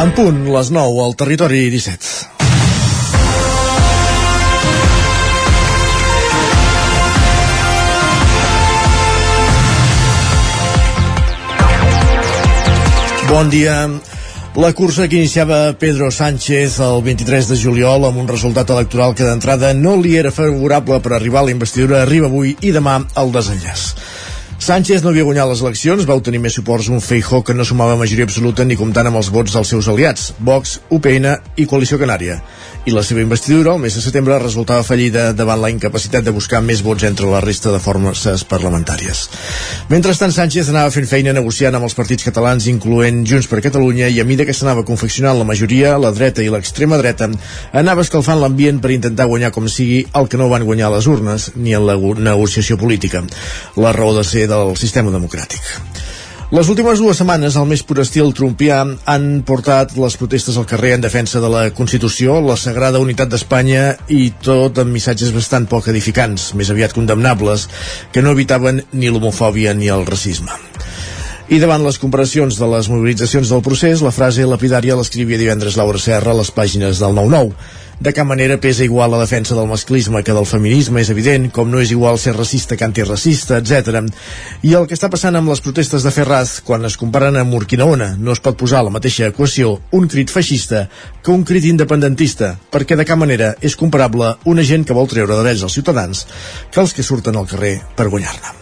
En punt, les 9 al territori 17. Bon dia. La cursa que iniciava Pedro Sánchez el 23 de juliol amb un resultat electoral que d'entrada no li era favorable per arribar a la investidura arriba avui i demà al desenllaç. Sánchez no havia guanyat les eleccions, va obtenir més suports un Feijó que no sumava majoria absoluta ni comptant amb els vots dels seus aliats, Vox, UPN i Coalició Canària. I la seva investidura, el mes de setembre, resultava fallida davant la incapacitat de buscar més vots entre la resta de forces parlamentàries. Mentrestant, Sánchez anava fent feina negociant amb els partits catalans, incloent Junts per Catalunya, i a mida que s'anava confeccionant la majoria, la dreta i l'extrema dreta, anava escalfant l'ambient per intentar guanyar com sigui el que no van guanyar les urnes, ni en la negociació política. La raó de ser del sistema democràtic. Les últimes dues setmanes, al més pur estil trumpià, han portat les protestes al carrer en defensa de la Constitució, la sagrada unitat d'Espanya i tot amb missatges bastant poc edificants, més aviat condemnables, que no evitaven ni l'homofòbia ni el racisme. I davant les comparacions de les mobilitzacions del procés, la frase lapidària l'escrivia divendres Laura Serra a les pàgines del 9-9 de cap manera pesa igual la defensa del masclisme que del feminisme, és evident, com no és igual ser racista que antiracista, etc. I el que està passant amb les protestes de Ferraz, quan es comparen amb Urquinaona, no es pot posar a la mateixa equació un crit feixista que un crit independentista, perquè de cap manera és comparable una gent que vol treure drets als ciutadans que els que surten al carrer per guanyar-ne.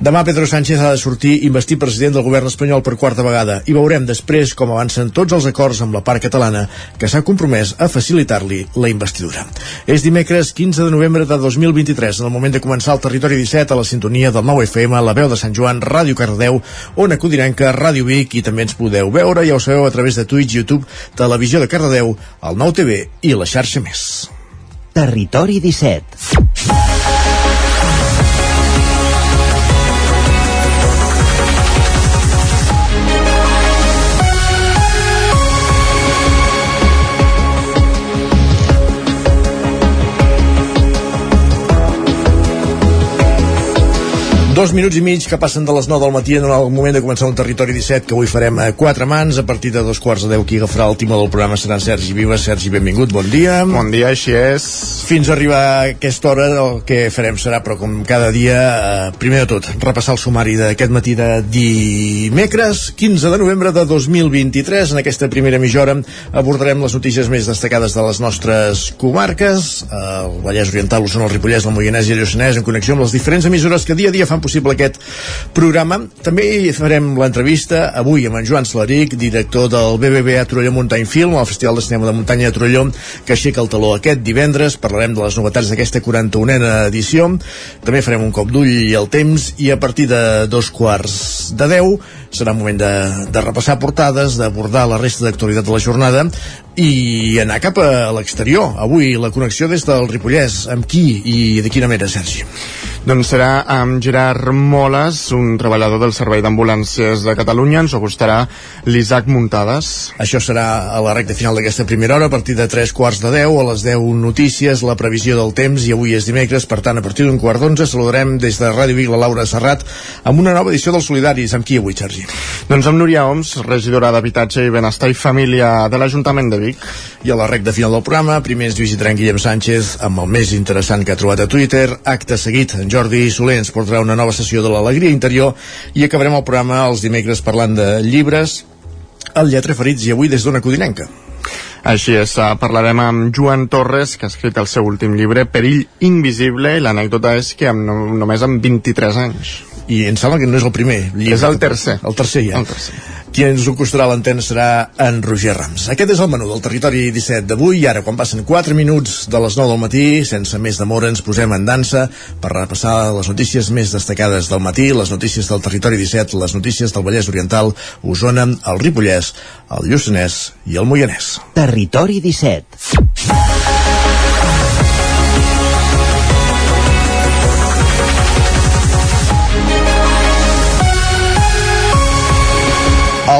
Demà Pedro Sánchez ha de sortir investir president del govern espanyol per quarta vegada i veurem després com avancen tots els acords amb la part catalana que s'ha compromès a facilitar-li la investidura. És dimecres 15 de novembre de 2023, en el moment de començar el Territori 17 a la sintonia del 9 FM, la veu de Sant Joan, Ràdio Cardeu, Ona Codirenca, Ràdio Vic i també ens podeu veure, ja ho sabeu, a través de Twitch, YouTube, Televisió de Cardedeu, el 9 TV i la xarxa més. Territori 17 Dos minuts i mig que passen de les 9 del matí en el moment de començar un territori 17 que avui farem a quatre mans. A partir de dos quarts de 10 qui agafarà el timó del programa serà en Sergi Vives. Sergi, benvingut, bon dia. Bon dia, així és. Fins a arribar a aquesta hora el que farem serà però com cada dia, eh, primer de tot repassar el sumari d'aquest matí de dimecres 15 de novembre de 2023 en aquesta primera mitja hora abordarem les notícies més destacades de les nostres comarques. El Vallès Oriental, l'Osona, el Ripollès, el Moianès i el Lluçanès en connexió amb les diferents emissores que dia a dia fan possible aquest programa. També hi farem l'entrevista avui amb en Joan Salaric, director del BBVA Torelló Muntany Film, el Festival de Cinema de Muntanya de Torelló, que aixeca el taló aquest divendres. Parlarem de les novetats d'aquesta 41a edició. També farem un cop d'ull el temps i a partir de dos quarts de deu serà moment de, de repassar portades, d'abordar la resta d'actualitat de la jornada i anar cap a l'exterior. Avui la connexió des del Ripollès. Amb qui i de quina manera, Sergi? Doncs serà amb Gerard Moles, un treballador del Servei d'Ambulàncies de Catalunya. Ens acostarà l'Isaac Muntades. Això serà a la recta final d'aquesta primera hora, a partir de tres quarts de deu, a les 10 notícies, la previsió del temps, i avui és dimecres, per tant, a partir d'un quart d'onze saludarem des de Ràdio Vic la Laura Serrat amb una nova edició dels Solidaris. Amb qui avui, Sergi? Doncs amb Núria Oms, regidora d'Habitatge i Benestar i Família de l'Ajuntament de Vic. I a la recta final del programa, primer ens visitaran Guillem Sánchez amb el més interessant que ha trobat a Twitter. Acte seguit, en Jordi Soler ens portarà una nova sessió de l'alegria interior i acabarem el programa els dimecres parlant de llibres, el Lletra Ferits i avui des d'una codinenca. Així és, uh, parlarem amb Joan Torres, que ha escrit el seu últim llibre, Perill Invisible, i l'anècdota és que amb, no, només amb 23 anys. I em sembla que no és el primer llibre. És el tercer. El tercer, ja. El tercer. Qui ens ho costarà l'antena serà en Roger Rams. Aquest és el menú del territori 17 d'avui i ara, quan passen 4 minuts de les 9 del matí, sense més demora, ens posem en dansa per repassar les notícies més destacades del matí, les notícies del territori 17, les notícies del Vallès Oriental, Osona, el Ripollès, el Lluçanès i el Moianès. Territori 17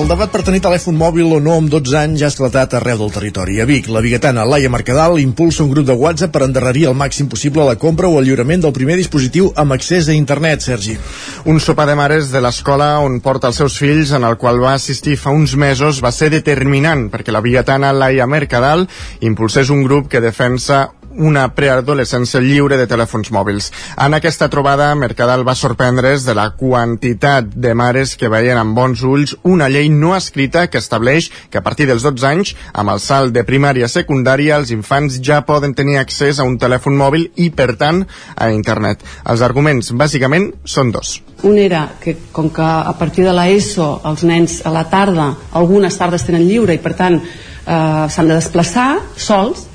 El debat per tenir telèfon mòbil o no amb 12 anys ja ha esclatat arreu del territori. A Vic, la biguetana Laia Mercadal impulsa un grup de WhatsApp per endarrerir el màxim possible la compra o el lliurament del primer dispositiu amb accés a internet, Sergi. Un sopar de mares de l'escola on porta els seus fills, en el qual va assistir fa uns mesos, va ser determinant perquè la biguetana Laia Mercadal impulsés un grup que defensa una preadolescència lliure de telèfons mòbils. En aquesta trobada, Mercadal va sorprendre's de la quantitat de mares que veien amb bons ulls una llei no escrita que estableix que a partir dels 12 anys, amb el salt de primària a secundària, els infants ja poden tenir accés a un telèfon mòbil i, per tant, a internet. Els arguments, bàsicament, són dos. Un era que, com que a partir de l'ESO els nens a la tarda, algunes tardes tenen lliure i, per tant, eh, s'han de desplaçar sols,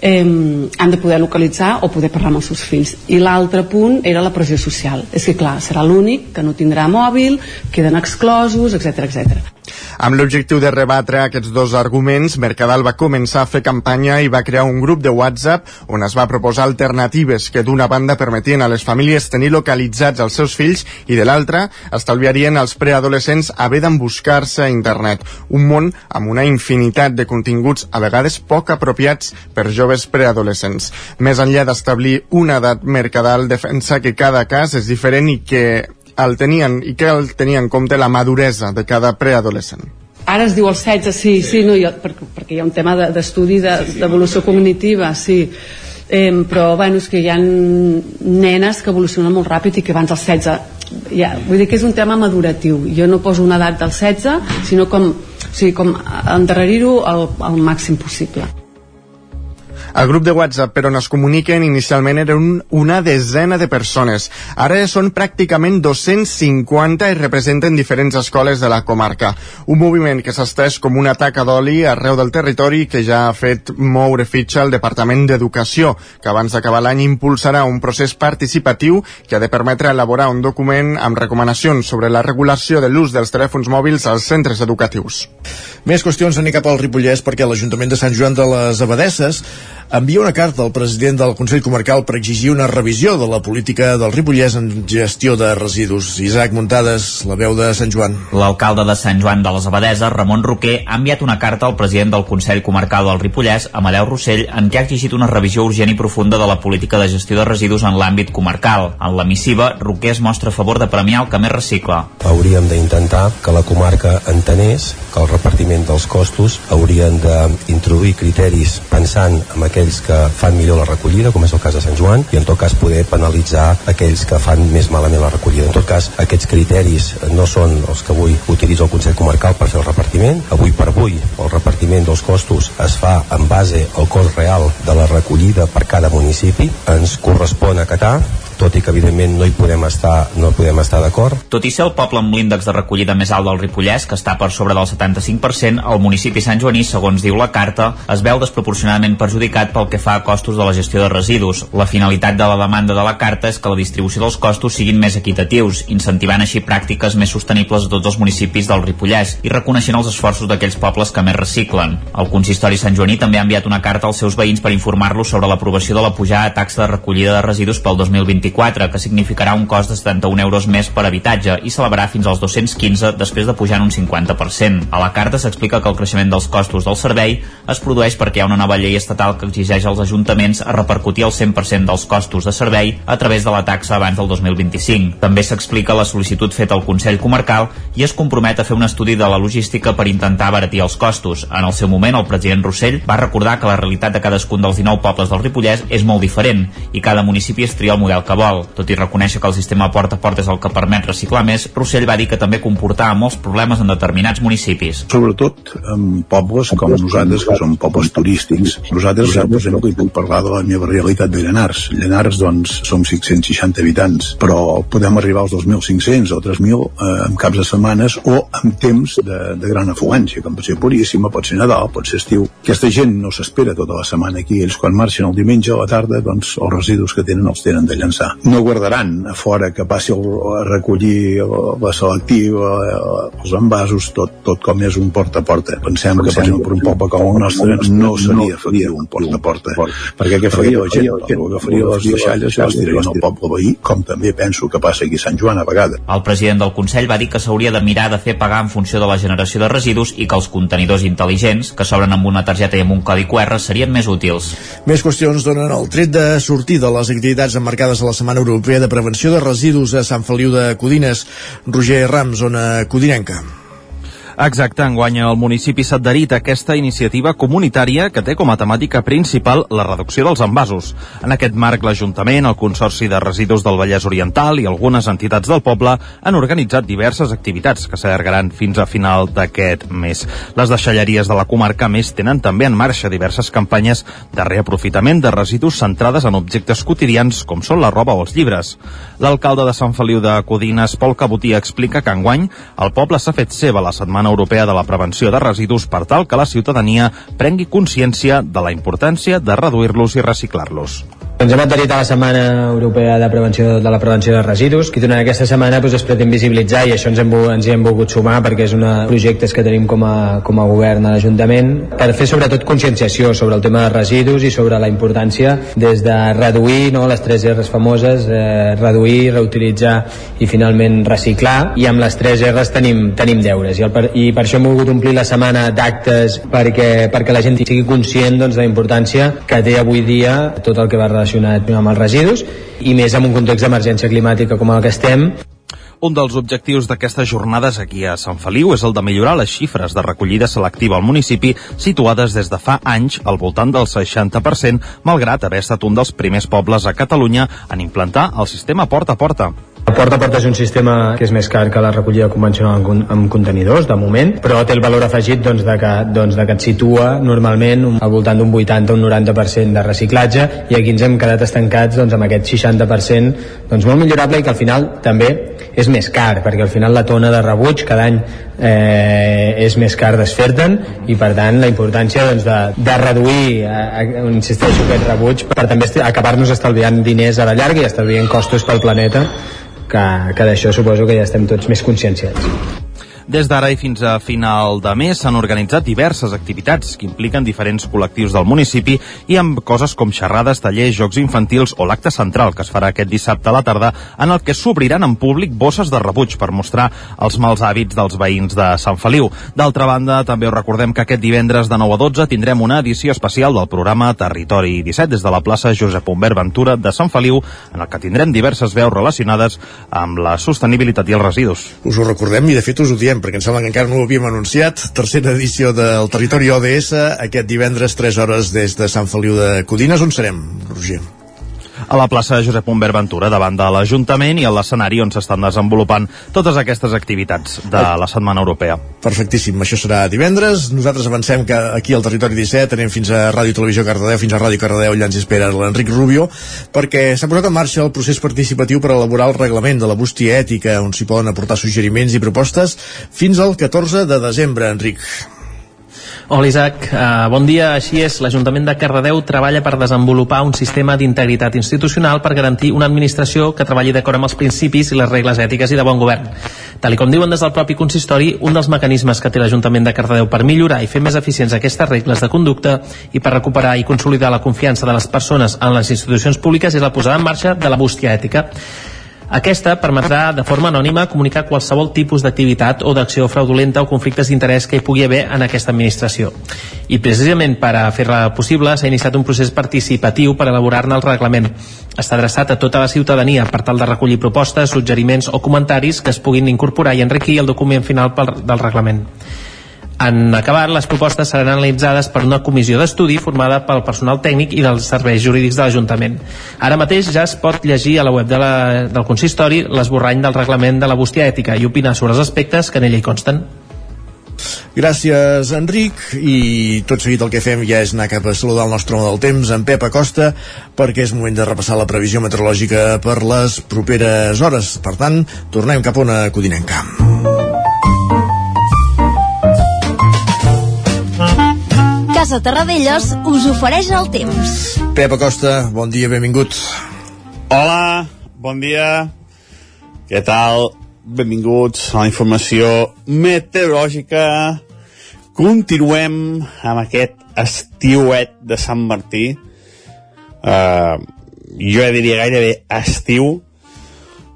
eh, han de poder localitzar o poder parlar amb els seus fills i l'altre punt era la pressió social és que clar, serà l'únic que no tindrà mòbil queden exclosos, etc etc. Amb l'objectiu de rebatre aquests dos arguments, Mercadal va començar a fer campanya i va crear un grup de WhatsApp on es va proposar alternatives que d'una banda permetien a les famílies tenir localitzats els seus fills i de l'altra estalviarien als preadolescents haver d'embuscar-se a internet. Un món amb una infinitat de continguts a vegades poc apropiats per joves preadolescents. Més enllà d'establir una edat, Mercadal defensa que cada cas és diferent i que el tenien i que el tenia en compte la maduresa de cada preadolescent. Ara es diu els 16, sí, sí. no, jo, perquè, perquè hi ha un tema d'estudi de, d'evolució cognitiva, sí. Eh, però bueno, és que hi ha nenes que evolucionen molt ràpid i que abans dels 16 ja, vull dir que és un tema maduratiu. Jo no poso una edat del 16 sinó com, o sigui, com endarrerir-ho al, al màxim possible el grup de WhatsApp per on es comuniquen inicialment eren un, una desena de persones. Ara són pràcticament 250 i representen diferents escoles de la comarca. Un moviment que s'ha estès com una taca d'oli arreu del territori que ja ha fet moure fitxa al Departament d'Educació, que abans d'acabar l'any impulsarà un procés participatiu que ha de permetre elaborar un document amb recomanacions sobre la regulació de l'ús dels telèfons mòbils als centres educatius. Més qüestions a cap al Ripollès perquè l'Ajuntament de Sant Joan de les Abadesses envia una carta al president del Consell Comarcal per exigir una revisió de la política del Ripollès en gestió de residus. Isaac Muntades, la veu de Sant Joan. L'alcalde de Sant Joan de les Abadeses, Ramon Roquer, ha enviat una carta al president del Consell Comarcal del Ripollès, Amadeu Rossell, en què ha exigit una revisió urgent i profunda de la política de gestió de residus en l'àmbit comarcal. En la missiva, Roquer es mostra a favor de premiar el que més recicla. Hauríem d'intentar que la comarca entenés que el repartiment dels costos haurien d'introduir criteris pensant en aquest aquells que fan millor la recollida, com és el cas de Sant Joan, i en tot cas poder penalitzar aquells que fan més malament la recollida. En tot cas, aquests criteris no són els que avui utilitza el Consell Comarcal per fer el repartiment. Avui per avui, el repartiment dels costos es fa en base al cost real de la recollida per cada municipi. Ens correspon acatar tot i que evidentment no hi podem estar no podem estar d'acord. Tot i ser el poble amb l'índex de recollida més alt del Ripollès, que està per sobre del 75%, el municipi Sant Joaní, segons diu la carta, es veu desproporcionadament perjudicat pel que fa a costos de la gestió de residus. La finalitat de la demanda de la carta és que la distribució dels costos siguin més equitatius, incentivant així pràctiques més sostenibles a tots els municipis del Ripollès i reconeixent els esforços d'aquells pobles que més reciclen. El consistori Sant Joaní també ha enviat una carta als seus veïns per informar-los sobre l'aprovació de la pujada de taxa de recollida de residus pel 2020 2024, que significarà un cost de 71 euros més per habitatge i celebrarà fins als 215 després de pujar un 50%. A la carta s'explica que el creixement dels costos del servei es produeix perquè hi ha una nova llei estatal que exigeix als ajuntaments a repercutir el 100% dels costos de servei a través de la taxa abans del 2025. També s'explica la sol·licitud feta al Consell Comarcal i es compromet a fer un estudi de la logística per intentar abaratir els costos. En el seu moment, el president Rossell va recordar que la realitat de cadascun dels 19 pobles del Ripollès és molt diferent i cada municipi es tria el model que vol. Tot i reconèixer que el sistema porta a porta és el que permet reciclar més, Rossell va dir que també comportava molts problemes en determinats municipis. Sobretot en pobles com nosaltres, que són pobles turístics. Nosaltres, per exemple, puc parlar de la meva realitat de Llanars. Llanars, doncs, som 560 habitants, però podem arribar als 2.500 o 3.000 eh, en caps de setmanes o en temps de, de gran afluència, com pot ser Puríssima, pot ser Nadal, pot ser estiu. Aquesta gent no s'espera tota la setmana aquí. Ells, quan marxen el diumenge a la tarda, doncs, els residus que tenen els tenen de llançar No guardaran a fora que passi el, a recollir la selectiva, els envasos, tot, tot com és un porta a porta. Pensem que, per exemple, per un poble com el nostre no seria efectiu un porta a porta, perquè què faria la gent? Agafaria les deixalles les tirarien al poble veí, com també penso que passa aquí a Sant Joan a vegades. El president del Consell va dir que s'hauria de mirar de fer pagar en funció de la generació de residus i que els contenidors intel·ligents, que s'obren amb una targeta i amb un codi QR, serien més útils. Més qüestions donen el tret de sortir de les activitats emmarcades a la Setmana Europea de Prevenció de Residus a Sant Feliu de Codines. Roger Rams, zona codinenca. Exacte, enguany el municipi s'ha adherit a aquesta iniciativa comunitària que té com a temàtica principal la reducció dels envasos. En aquest marc, l'Ajuntament, el Consorci de Residus del Vallès Oriental i algunes entitats del poble han organitzat diverses activitats que s'allargaran fins a final d'aquest mes. Les deixalleries de la comarca, més, tenen també en marxa diverses campanyes de reaprofitament de residus centrades en objectes quotidians com són la roba o els llibres. L'alcalde de Sant Feliu de Codines, Pol Cabotí, explica que enguany el poble s'ha fet seva la setmana Europea de la Prevenció de Residus per tal que la ciutadania prengui consciència de la importància de reduir-los i reciclar-los. Ens hem adherit a la Setmana Europea de Prevenció de la Prevenció de Residus i durant aquesta setmana doncs, es pretén visibilitzar i això ens, hem, ens hi hem volgut sumar perquè és un projectes que tenim com a, com a govern a l'Ajuntament per fer sobretot conscienciació sobre el tema de residus i sobre la importància des de reduir no, les tres R's famoses, eh, reduir, reutilitzar i finalment reciclar i amb les tres R's tenim, tenim deures. I, el, i per això hem volgut omplir la setmana d'actes perquè, perquè la gent sigui conscient doncs, de la importància que té avui dia tot el que va relacionat amb els residus i més en un context d'emergència climàtica com el que estem un dels objectius d'aquestes jornades aquí a Sant Feliu és el de millorar les xifres de recollida selectiva al municipi, situades des de fa anys al voltant del 60%, malgrat haver estat un dels primers pobles a Catalunya en implantar el sistema porta a porta. El porta a porta és un sistema que és més car que la recollida convencional amb, amb contenidors, de moment, però té el valor afegit doncs, de, que, doncs, de que et situa normalment al voltant d'un 80 o un 90% de reciclatge i aquí ens hem quedat estancats doncs, amb aquest 60% doncs, molt millorable i que al final també és més car, perquè al final la tona de rebuig cada any eh, és més car desfer-te'n i per tant la importància doncs, de, de reduir eh, insisteixo aquest rebuig per també acabar-nos estalviant diners a la llarga i estalviant costos pel planeta que, que d'això suposo que ja estem tots més conscienciats. Des d'ara i fins a final de mes s'han organitzat diverses activitats que impliquen diferents col·lectius del municipi i amb coses com xerrades, tallers, jocs infantils o l'acte central que es farà aquest dissabte a la tarda en el que s'obriran en públic bosses de rebuig per mostrar els mals hàbits dels veïns de Sant Feliu. D'altra banda, també us recordem que aquest divendres de 9 a 12 tindrem una edició especial del programa Territori 17 des de la plaça Josep Humbert Ventura de Sant Feliu en el que tindrem diverses veus relacionades amb la sostenibilitat i els residus. Us ho recordem i de fet us ho diem perquè em sembla que encara no ho havíem anunciat, tercera edició del Territori ODS, aquest divendres 3 hores des de Sant Feliu de Codines. On serem, Roger? A la plaça Josep Humbert Ventura davant de l'Ajuntament i a l'escenari on s'estan desenvolupant totes aquestes activitats de la Setmana Europea. Perfectíssim, això serà divendres. Nosaltres avancem que aquí al Territori 17 anem fins a Ràdio Televisió Cardedeu, fins a Ràdio Cardedeu, allà ens espera l'Enric Rubio, perquè s'ha posat en marxa el procés participatiu per elaborar el reglament de la bústia ètica, on s'hi poden aportar suggeriments i propostes fins al 14 de desembre, Enric. Hola Isaac, uh, bon dia. Així és, l'Ajuntament de Cardedeu treballa per desenvolupar un sistema d'integritat institucional per garantir una administració que treballi d'acord amb els principis i les regles ètiques i de bon govern. Tal com diuen des del propi consistori, un dels mecanismes que té l'Ajuntament de Cardedeu per millorar i fer més eficients aquestes regles de conducta i per recuperar i consolidar la confiança de les persones en les institucions públiques és la posada en marxa de la bústia ètica. Aquesta permetrà de forma anònima comunicar qualsevol tipus d'activitat o d'acció fraudulenta o conflictes d'interès que hi pugui haver en aquesta administració. I precisament per a fer-la possible s'ha iniciat un procés participatiu per elaborar-ne el reglament. Està adreçat a tota la ciutadania per tal de recollir propostes, suggeriments o comentaris que es puguin incorporar i enriquir el document final del reglament. En acabar, les propostes seran analitzades per una comissió d'estudi formada pel personal tècnic i dels serveis jurídics de l'Ajuntament. Ara mateix ja es pot llegir a la web de la, del consistori l'esborrany del reglament de la bústia ètica i opinar sobre els aspectes que en ella hi consten. Gràcies, Enric. I tot seguit el que fem ja és anar cap a saludar el nostre home del temps, en Pep Acosta, perquè és moment de repassar la previsió meteorològica per les properes hores. Per tant, tornem cap a una codinenca. Casa Terradellos us ofereix el temps. Pep Acosta, bon dia, benvingut. Hola, bon dia. Què tal? Benvinguts a la informació meteorològica. Continuem amb aquest estiuet de Sant Martí. Uh, jo ja diria gairebé estiu,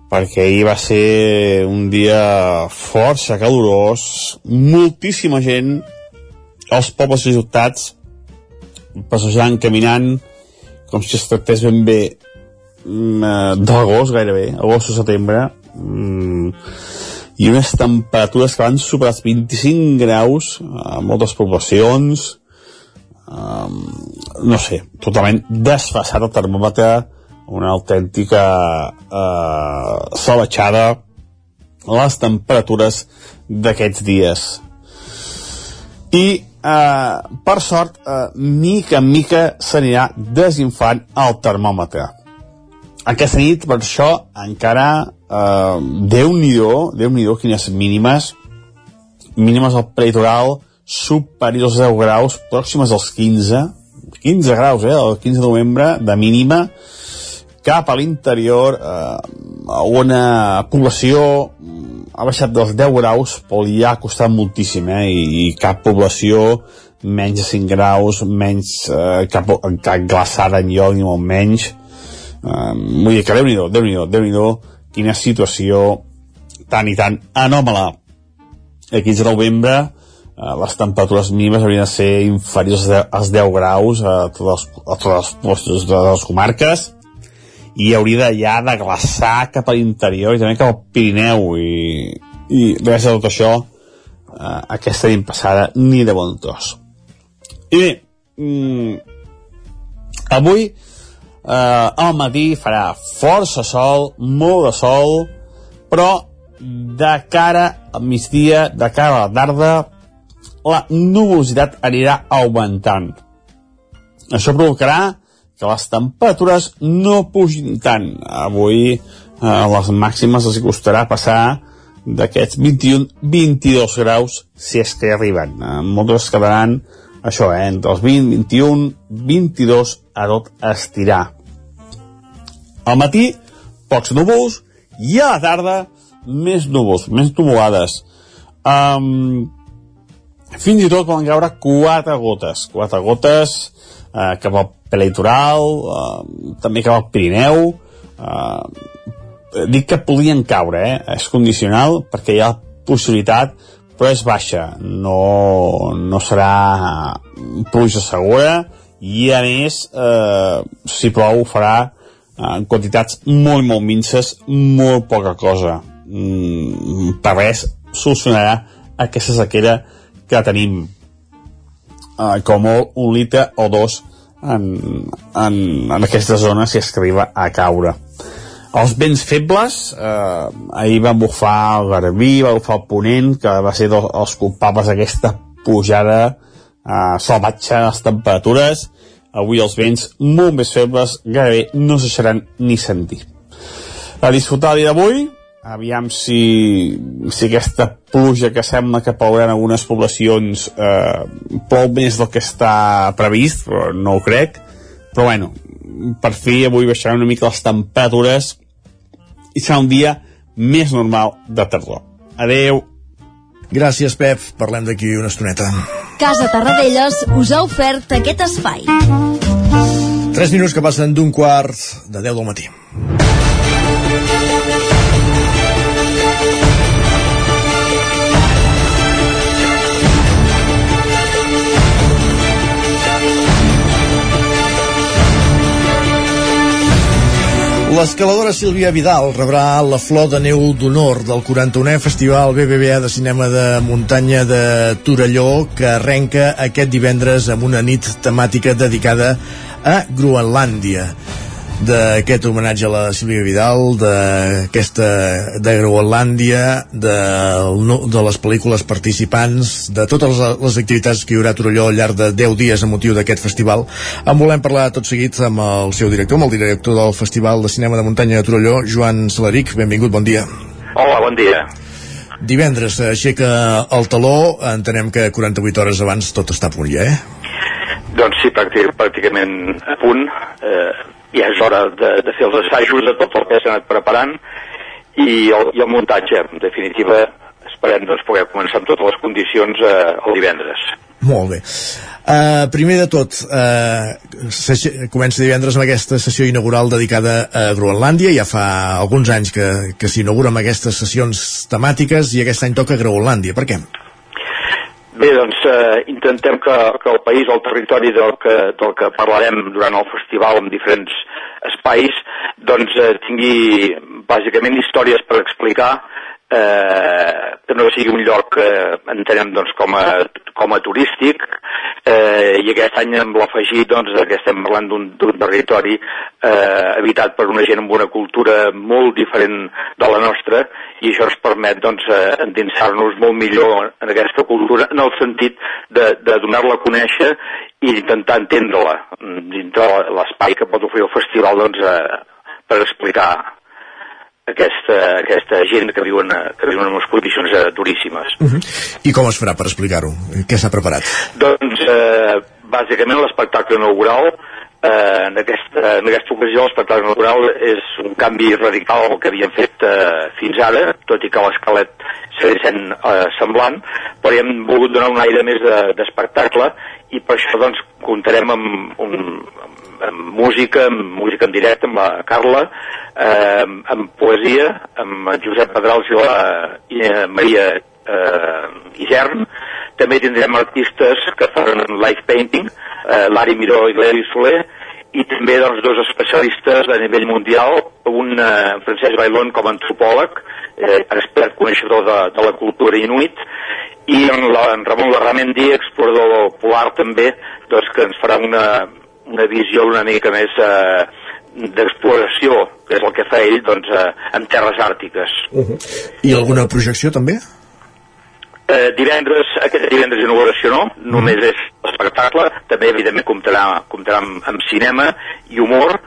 perquè ahir va ser un dia força calorós, moltíssima gent als pobles i ciutats passejant, caminant, com si es tractés ben bé mm, eh, d'agost gairebé, agost o setembre, mm, i unes temperatures que van superar els 25 graus a moltes poblacions, um, no sé, totalment desfassat el termòmetre, una autèntica uh, salvatjada les temperatures d'aquests dies. I eh, per sort, eh, mica en mica s'anirà desinflant el termòmetre. Aquesta nit, per això, encara eh, Déu-n'hi-do, déu nhi déu quines mínimes, mínimes al peritoral superiors als 10 graus, pròximes als 15, 15 graus, eh, el 15 de novembre, de mínima, cap a l'interior, eh, una població ha baixat dels 10 graus, però li ha costat moltíssim, eh? I, i cap població menys de 5 graus, menys eh, cap, cap glaçada en lloc, ni molt menys. Eh, vull dir que Déu-n'hi-do, déu nhi déu nhi quina situació tan i tan anòmala. El 15 de novembre eh, les temperatures mínimes haurien de ser inferiors als 10 graus a tots els, a tots els postos de les comarques i hauria ja de glaçar cap a l'interior i també cap al Pirineu i, i res de tot això eh, aquesta nit passada ni de bon tros. I bé mm, avui eh, al matí farà força sol molt de sol però de cara al migdia de cara a la tarda la nuvolositat anirà augmentant. Això provocarà que les temperatures no pugin tant. Avui eh, les màximes els costarà passar d'aquests 21-22 graus si és que hi arriben. Eh, moltes quedaran això, eh, entre els 20, 21, 22 a tot estirar. Al matí, pocs núvols, i a la tarda, més núvols, més nuvolades. Um, fins i tot poden caure quatre gotes, quatre gotes eh, cap al prelitoral, eh, també cap al Pirineu, eh, dic que podien caure, eh? és condicional perquè hi ha possibilitat, però és baixa, no, no serà pluja segura i a més, eh, si plou farà en quantitats molt, molt minces, molt poca cosa. Mm, per res solucionarà aquesta sequera que tenim eh, com un litre o dos en, en, en aquesta zona si es que arriba a caure. Els vents febles, eh, ahir van bufar el Garbí, va bufar el Ponent, que va ser dos, els culpables d'aquesta pujada eh, salvatge a les temperatures. Avui els vents molt més febles gairebé no se ni sentir. A disfrutar el dia d'avui, aviam si, si aquesta pluja que sembla que plourà en algunes poblacions eh, plou més del que està previst, però no ho crec. Però bueno, per fi avui baixaran una mica les temperatures i serà un dia més normal de tardor. Adeu! Gràcies, Pep. Parlem d'aquí una estoneta. Casa Tarradellas us ha ofert aquest espai. 3 minuts que passen d'un quart de 10 del matí. L'escaladora Sílvia Vidal rebrà la flor de neu d'honor del 41è Festival BBVA de Cinema de Muntanya de Torelló que arrenca aquest divendres amb una nit temàtica dedicada a Groenlàndia d'aquest homenatge a la Sílvia Vidal, d'aquesta de Groenlàndia, de, de les pel·lícules participants, de totes les, les activitats que hi haurà a Torelló al llarg de 10 dies a motiu d'aquest festival. En volem parlar tot seguit amb el seu director, amb el director del Festival de Cinema de Muntanya de Torelló, Joan Salaric. Benvingut, bon dia. Hola, bon dia. Divendres aixeca el taló, entenem que 48 hores abans tot està a punt ja, eh? Doncs sí, pràcticament a punt. Eh, ja és hora de, de fer els assajos de tot el que s'ha anat preparant i el, i el muntatge, en definitiva, esperem doncs, poder començar amb totes les condicions eh, el divendres. Molt bé. Uh, primer de tot, uh, comença divendres amb aquesta sessió inaugural dedicada a Groenlàndia. Ja fa alguns anys que, que s'inaugura amb aquestes sessions temàtiques i aquest any toca Groenlàndia. Per què? Bé, doncs eh, intentem que, que el país, el territori del que, del que parlarem durant el festival en diferents espais, doncs eh, tingui bàsicament històries per explicar eh, que no sigui un lloc eh, entenem doncs, com, a, com a turístic. Eh, i aquest any amb l'afegit doncs, que estem parlant d'un territori eh, habitat per una gent amb una cultura molt diferent de la nostra i això ens permet doncs, eh, endinsar-nos molt millor en aquesta cultura en el sentit de, de donar-la a conèixer i intentar entendre-la dintre l'espai que pot oferir el festival doncs, eh, per explicar aquesta, aquesta gent que viuen, que viuen en unes condicions eh, duríssimes. Uh -huh. I com es farà per explicar-ho? Què s'ha preparat? Doncs, eh, bàsicament, l'espectacle inaugural eh, en, aquesta, en aquesta ocasió l'espectacle inaugural és un canvi radical al que havíem fet eh, fins ara, tot i que l'esquelet segueix sent eh, semblant, però hem volgut donar un aire més d'espectacle de, i per això doncs comptarem amb, un, amb música, amb música en directe, amb la Carla, eh, amb poesia, amb Josep Pedrals i la i, eh, Maria eh, Isern. També tindrem artistes que faran live painting, eh, l'Ari Miró i l'Eli Soler, i també doncs, dos especialistes a nivell mundial, un eh, Francesc Bailón com a antropòleg, eh, expert coneixedor de, de la cultura inuit, i en, la, en Ramon Larramendi, explorador polar també, doncs, que ens farà una, una visió una mica més eh, d'exploració, que és el que fa ell doncs, eh, en terres àrtiques. Uh -huh. I alguna projecció també? Eh, divendres, aquest divendres inauguració no, només és espectacle, també evidentment comptarà, comptarà amb, amb cinema i humor,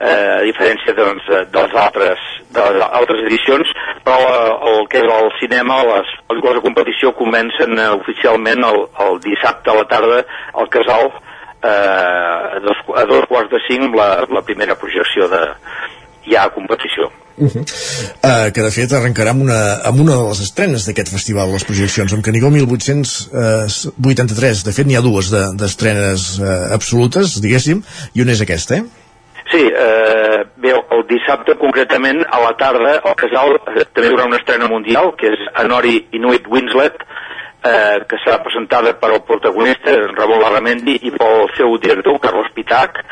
eh, a diferència doncs, de les altres, de les altres edicions, però el, el que és el cinema, les pel·lícules de competició comencen eh, oficialment el, el dissabte a la tarda al Casal, eh, a, dos, a dos quarts de cinc la, la primera projecció de ja a competició. Uh -huh. uh, que de fet arrencarà amb una, amb una de les estrenes d'aquest festival, les projeccions, amb Canigó 1883. De fet, n'hi ha dues d'estrenes de, uh, absolutes, diguéssim, i una és aquesta, eh? Sí, eh, bé, el dissabte concretament a la tarda el casal eh, també hi haurà una estrena mundial que és Anori Inuit Winslet eh, que serà presentada per el protagonista, Ramon Larramendi, i pel seu director, Carlos Pitac,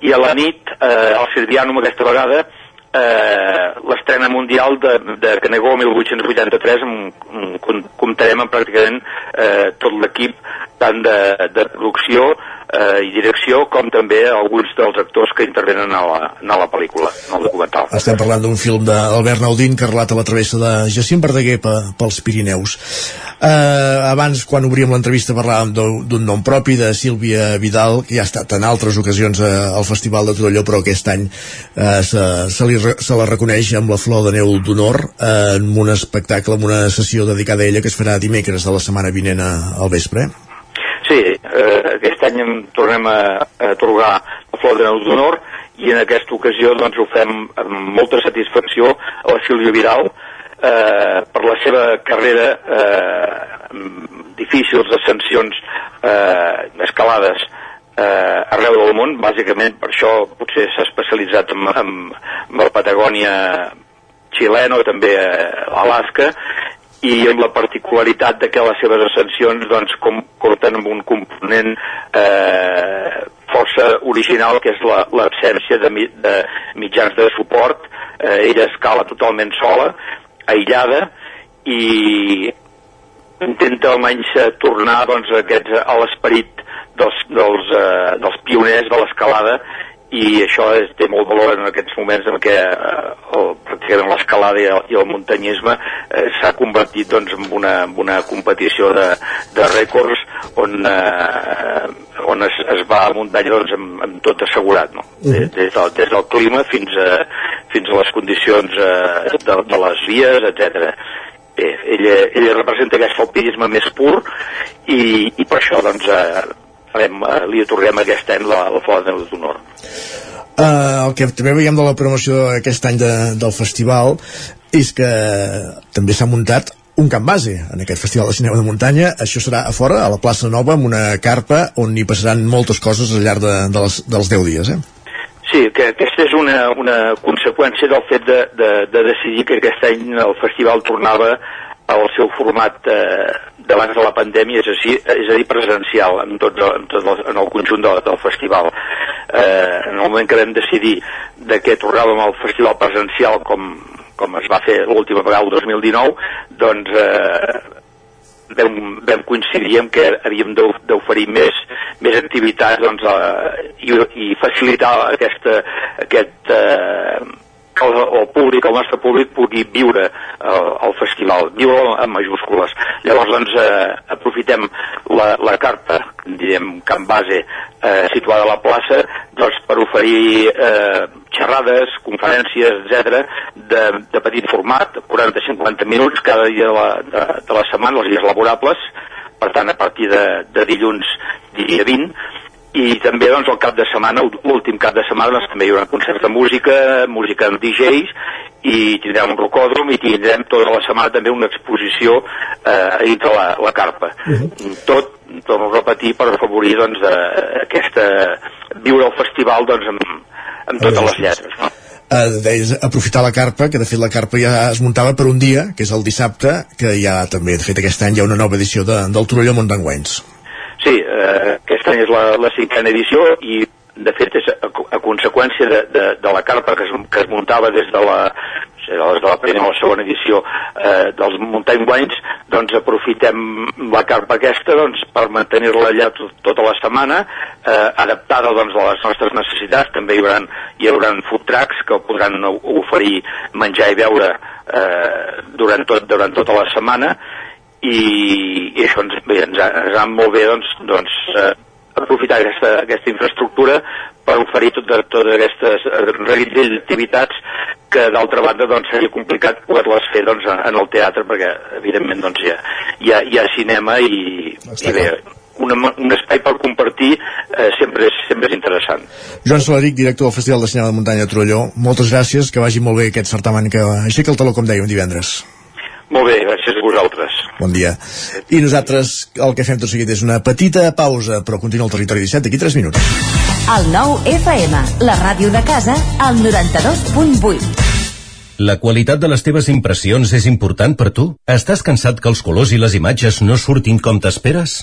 i a la nit, eh, al Sirvianum aquesta vegada, eh, l'estrena mundial de, de Canegó 1883 amb, amb, comptarem amb pràcticament eh, tot l'equip tant de, de producció eh, i direcció com també alguns dels actors que intervenen a la, a la pel·lícula, en el documental. Estem parlant d'un film d'Albert Naudín que relata la travessa de Jacint Verdaguer pe, pels Pirineus. Eh, abans, quan obríem l'entrevista, parlàvem d'un nom propi de Sílvia Vidal, que ja ha estat en altres ocasions eh, al Festival de Torelló, però aquest any eh, se, se, li, se la reconeix amb la Flor de Neu d'Honor eh, en un espectacle, en una sessió dedicada a ella que es farà dimecres de la setmana vinent al vespre. Sí, eh, aquest any em tornem a, a atorgar la Flor de Neus d'Honor i en aquesta ocasió doncs, ho fem amb molta satisfacció a la Sílvia Vidal eh, per la seva carrera eh, difícils ascensions eh, escalades eh, arreu del món, bàsicament per això potser s'ha especialitzat en, en, en la Patagònia xilena també a Alaska i amb la particularitat de que les seves ascensions doncs, com, compten amb un component eh, força original que és l'absència la, de, de mitjans de suport eh, ella escala totalment sola aïllada i intenta almenys tornar doncs, aquests, a l'esperit dels, dels, eh, dels pioners de l'escalada i això és, té molt valor en aquests moments en què eh, el, pràcticament l'escalada i, el, i el muntanyisme eh, s'ha convertit doncs, en, una, en una competició de, de rècords on, eh, on es, es va a muntanya doncs, amb, amb tot assegurat no? Des, del, des del clima fins a, fins a les condicions eh, de, de les vies, etc. Bé, ella, ella representa aquest alpinisme més pur i, i per això doncs, eh, farem, eh, li atorguem aquest any la, la Flor de d'Honor. Uh, el que també veiem de la promoció aquest any de, del festival és que també s'ha muntat un camp base en aquest Festival de Cinema de Muntanya. Això serà a fora, a la plaça Nova, amb una carpa on hi passaran moltes coses al llarg de, de les, dels 10 dies. Eh? Sí, que aquesta és una, una conseqüència del fet de, de, de decidir que aquest any el festival tornava al seu format eh, d'abans de la pandèmia, és a, dir, és a dir, presencial en tot, en, tot el, en el conjunt del, del festival. Eh, en el moment que vam decidir de que tornàvem al festival presencial com, com es va fer l'última vegada el 2019, doncs eh, vam, vam coincidir en que havíem d'oferir més, més activitats doncs, eh, i, i facilitar aquesta, aquest, eh, el, el públic, el nostre públic pugui viure el, el festival, viure en majúscules. Llavors, doncs, eh, aprofitem la, la carta, direm, camp base, eh, situada a la plaça, doncs, per oferir eh, xerrades, conferències, etc de, de petit format, 40-50 minuts cada dia de la, de, de la setmana, els dies laborables, per tant, a partir de, de dilluns, dia 20, i també doncs, el cap de setmana, l'últim cap de setmana doncs, també hi haurà concerts de música, música amb DJs i tindrem un rocòdrom i tindrem tota la setmana també una exposició eh, dintre la, la carpa. Uh -huh. Tot, torno a repetir, per afavorir doncs, eh, aquesta, viure el festival doncs, amb, amb totes les lletres. No? Uh, deies, aprofitar la carpa, que de fet la carpa ja es muntava per un dia, que és el dissabte, que ja també, de fet aquest any hi ha una nova edició de, del Torelló Montangüens. Sí, eh, aquest any és la, la cinquena edició i de fet és a, a conseqüència de, de, de la carpa que es, que es muntava des de la des de la primera o la segona edició eh, dels Mountain Wines, doncs aprofitem la carpa aquesta doncs, per mantenir-la allà tot, tota la setmana, eh, adaptada doncs, a les nostres necessitats, també hi haurà, hi haurà food trucks que podran oferir menjar i beure eh, durant, tot, durant tota la setmana, i, i això ens, bé, ens, ha, ens ha molt bé doncs, doncs, eh, aprofitar aquesta, aquesta infraestructura per oferir totes, totes aquestes reguitzell d'activitats que d'altra banda doncs, seria complicat poder-les fer doncs, en el teatre perquè evidentment doncs, hi, ha, hi, ha, hi ha cinema i, i bé, una, un espai per compartir eh, sempre, és, sempre és interessant. Joan Solaric, director del Festival de Cinema de Muntanya de Trolló, moltes gràcies, que vagi molt bé aquest certamen que aixeca el taló, com dèiem, divendres. Molt bé, gràcies a vosaltres. Bon dia. I nosaltres el que fem tot seguit és una petita pausa, però continua el territori 17 d'aquí 3 minuts. El nou FM, la ràdio de casa, al 92.8. La qualitat de les teves impressions és important per tu? Estàs cansat que els colors i les imatges no surtin com t'esperes?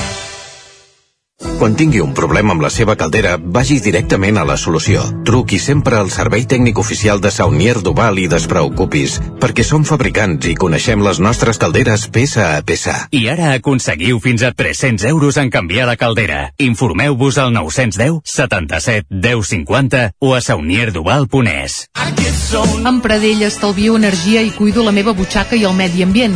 Quan tingui un problema amb la seva caldera, vagi directament a la solució. Truqui sempre al servei tècnic oficial de Saunier Duval i despreocupis, perquè som fabricants i coneixem les nostres calderes peça a peça. I ara aconseguiu fins a 300 euros en canviar la caldera. Informeu-vos al 910 77 10 50 o a saunierduval.es. Amb Pradell estalvio energia i cuido la meva butxaca i el medi ambient.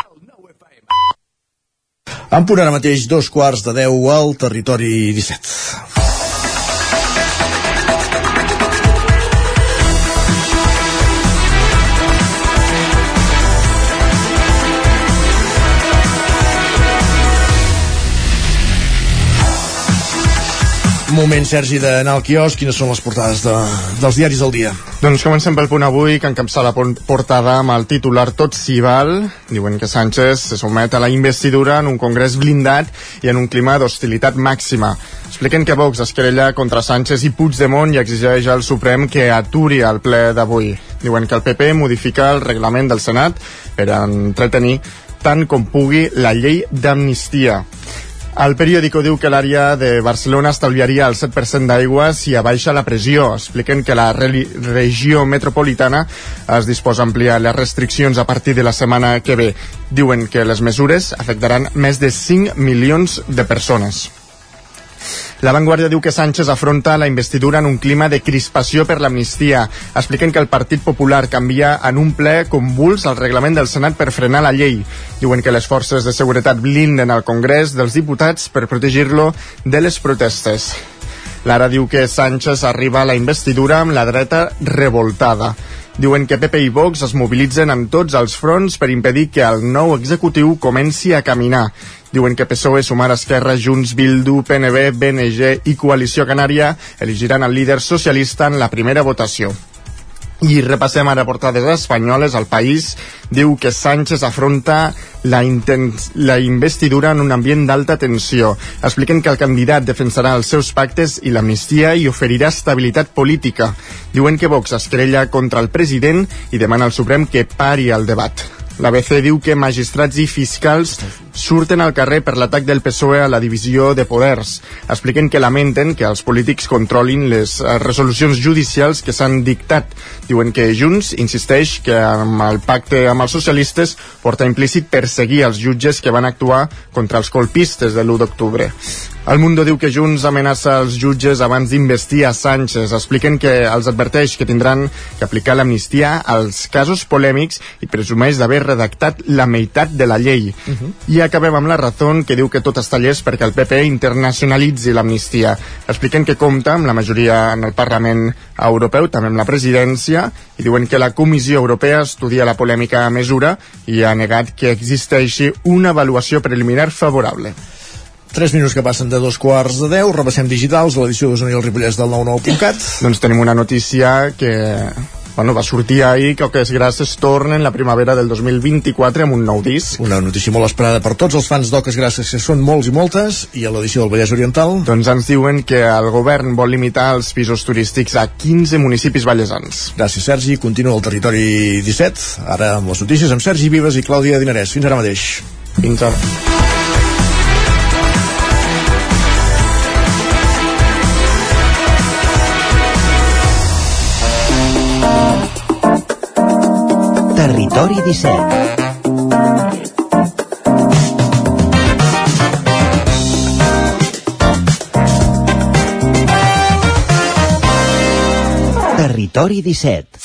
En punt ara mateix dos quarts de 10 al territori 17. Moment, Sergi, d'anar al quiosc. Quines són les portades de, dels diaris del dia? Doncs comencem pel punt avui, que encapça la portada amb el titular Tot s'hi val. Diuen que Sánchez se somet a la investidura en un congrés blindat i en un clima d'hostilitat màxima. Expliquen que Vox es querella contra Sánchez i Puigdemont i exigeix al Suprem que aturi el ple d'avui. Diuen que el PP modifica el reglament del Senat per entretenir tant com pugui la llei d'amnistia. El periòdico diu que l'àrea de Barcelona estalviaria el 7% d'aigua si abaixa la pressió. Expliquen que la re regió metropolitana es disposa a ampliar les restriccions a partir de la setmana que ve. Diuen que les mesures afectaran més de 5 milions de persones. La Vanguardia diu que Sánchez afronta la investidura en un clima de crispació per l'amnistia. Expliquen que el Partit Popular canvia en un ple convuls el reglament del Senat per frenar la llei. Diuen que les forces de seguretat blinden al Congrés dels Diputats per protegir-lo de les protestes. Lara diu que Sánchez arriba a la investidura amb la dreta revoltada. Diuen que PP i Vox es mobilitzen en tots els fronts per impedir que el nou executiu comenci a caminar. Diuen que PSOE, Sumar, Esquerra, Junts, Bildu, PNB, BNG i Coalició Canària elegiran el líder socialista en la primera votació. I repassem ara portades espanyoles. El País diu que Sánchez afronta la, la investidura en un ambient d'alta tensió. Expliquen que el candidat defensarà els seus pactes i l'amnistia i oferirà estabilitat política. Diuen que Vox es querella contra el president i demana al Suprem que pari el debat. L'ABC diu que magistrats i fiscals surten al carrer per l'atac del PSOE a la divisió de poders. Expliquen que lamenten que els polítics controlin les eh, resolucions judicials que s'han dictat. Diuen que Junts insisteix que amb el pacte amb els socialistes porta implícit perseguir els jutges que van actuar contra els colpistes de l'1 d'octubre. El Mundo diu que Junts amenaça els jutges abans d'investir a Sánchez. Expliquen que els adverteix que tindran que aplicar l'amnistia als casos polèmics i presumeix d'haver redactat la meitat de la llei. Uh -huh. I acabem amb la raó que diu que tot està llest perquè el PP internacionalitzi l'amnistia. Expliquen que compta amb la majoria en el Parlament Europeu, també amb la presidència, i diuen que la Comissió Europea estudia la polèmica mesura i ha negat que existeixi una avaluació preliminar favorable. 3 minuts que passen de dos quarts de 10, repassem digitals, l'edició d'Osona i el Ripollès del 99.cat. doncs tenim una notícia que bueno, va sortir ahir que Oques Grasses tornen la primavera del 2024 amb un nou disc. Una notícia molt esperada per tots els fans d'Oques Grasses, que són molts i moltes, i a l'edició del Vallès Oriental... Doncs ens diuen que el govern vol limitar els pisos turístics a 15 municipis ballesans. Gràcies, Sergi. Continua el territori 17, ara amb les notícies amb Sergi Vives i Clàudia Dinarès. Fins ara mateix. Fins ara. Territori 17 Territori 17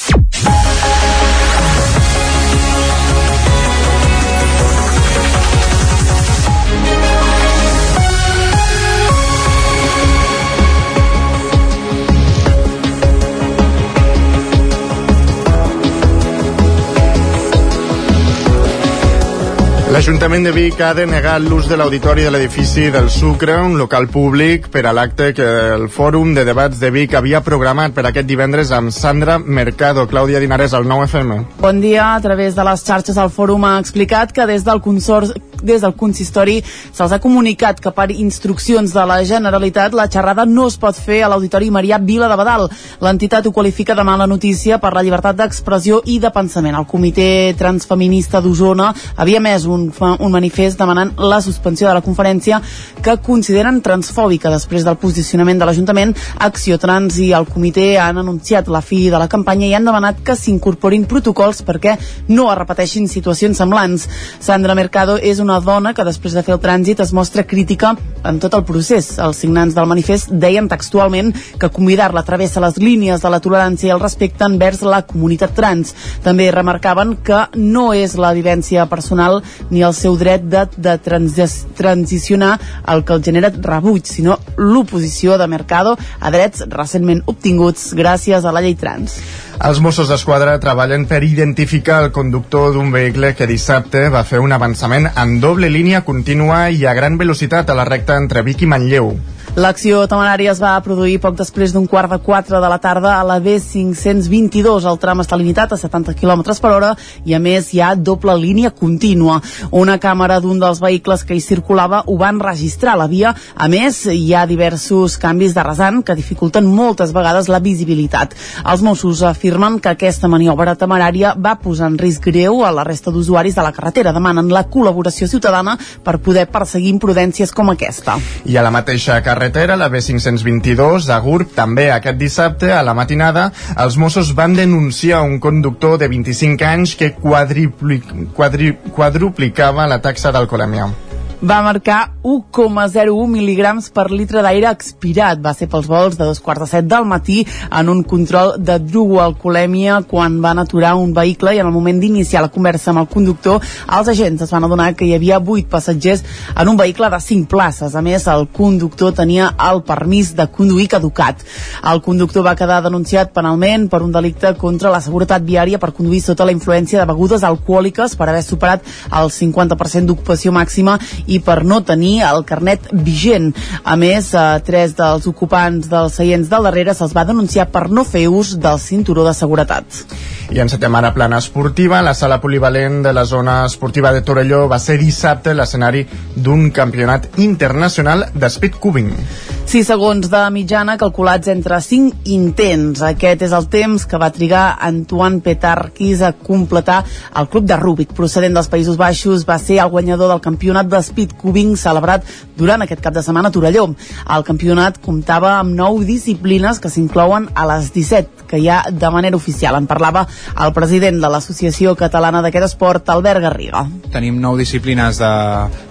L'Ajuntament de Vic ha denegat l'ús de l'auditori de l'edifici del Sucre, un local públic, per a l'acte que el Fòrum de Debats de Vic havia programat per aquest divendres amb Sandra Mercado. Clàudia Dinarès, al 9FM. Bon dia. A través de les xarxes el Fòrum ha explicat que des del consors des del consistori se'ls ha comunicat que per instruccions de la Generalitat la xerrada no es pot fer a l'Auditori Marià Vila de Badal. L'entitat ho qualifica de mala notícia per la llibertat d'expressió i de pensament. El Comitè Transfeminista d'Osona havia més un, un manifest demanant la suspensió de la conferència que consideren transfòbica després del posicionament de l'Ajuntament. Acció Trans i el comitè han anunciat la fi de la campanya i han demanat que s'incorporin protocols perquè no es repeteixin situacions semblants. Sandra Mercado és una dona que després de fer el trànsit es mostra crítica en tot el procés. Els signants del manifest deien textualment que convidar-la travessa les línies de la tolerància i el respecte envers la comunitat trans. També remarcaven que no és la vivència personal ni el seu dret de, de transi transicionar el que el genera rebuig, sinó l'oposició de Mercado a drets recentment obtinguts gràcies a la llei trans. Els Mossos d'Esquadra treballen per identificar el conductor d'un vehicle que dissabte va fer un avançament en doble línia contínua i a gran velocitat a la recta entre Vic i Manlleu. L'acció temerària es va produir poc després d'un quart de quatre de la tarda a la B522. El tram està limitat a 70 km per hora i a més hi ha doble línia contínua. Una càmera d'un dels vehicles que hi circulava ho van registrar la via. A més, hi ha diversos canvis de rasant que dificulten moltes vegades la visibilitat. Els Mossos afirmen que aquesta maniobra temerària va posar en risc greu a la resta d'usuaris de la carretera. Demanen la col·laboració ciutadana per poder perseguir imprudències com aquesta. I a la mateixa carretera, la B522 a Gurb, també aquest dissabte, a la matinada, els Mossos van denunciar un conductor de 25 anys que quadri, quadruplicava la taxa d'alcoholèmia va marcar 1,01 mil·lígrams per litre d'aire expirat. Va ser pels vols de dos quarts de set del matí en un control de drugoalcolèmia quan van aturar un vehicle i en el moment d'iniciar la conversa amb el conductor els agents es van adonar que hi havia 8 passatgers en un vehicle de 5 places. A més, el conductor tenia el permís de conduir caducat. El conductor va quedar denunciat penalment per un delicte contra la seguretat viària per conduir sota la influència de begudes alcohòliques per haver superat el 50% d'ocupació màxima i per no tenir el carnet vigent. A més, a tres dels ocupants dels seients del darrere se'ls va denunciar per no fer ús del cinturó de seguretat. I en setmana plana esportiva, la sala polivalent de la zona esportiva de Torelló va ser dissabte l'escenari d'un campionat internacional de speedcubing. 6 segons de mitjana calculats entre 5 intents. Aquest és el temps que va trigar Antoine Petarquis a completar el club de Rúbic, procedent dels Països Baixos, va ser el guanyador del campionat de speedcubing celebrat durant aquest cap de setmana a Torelló. El campionat comptava amb 9 disciplines que s'inclouen a les 17 que hi ha de manera oficial. En parlava el president de l'Associació Catalana d'aquest esport, Albert Garriga. Tenim 9 disciplines de,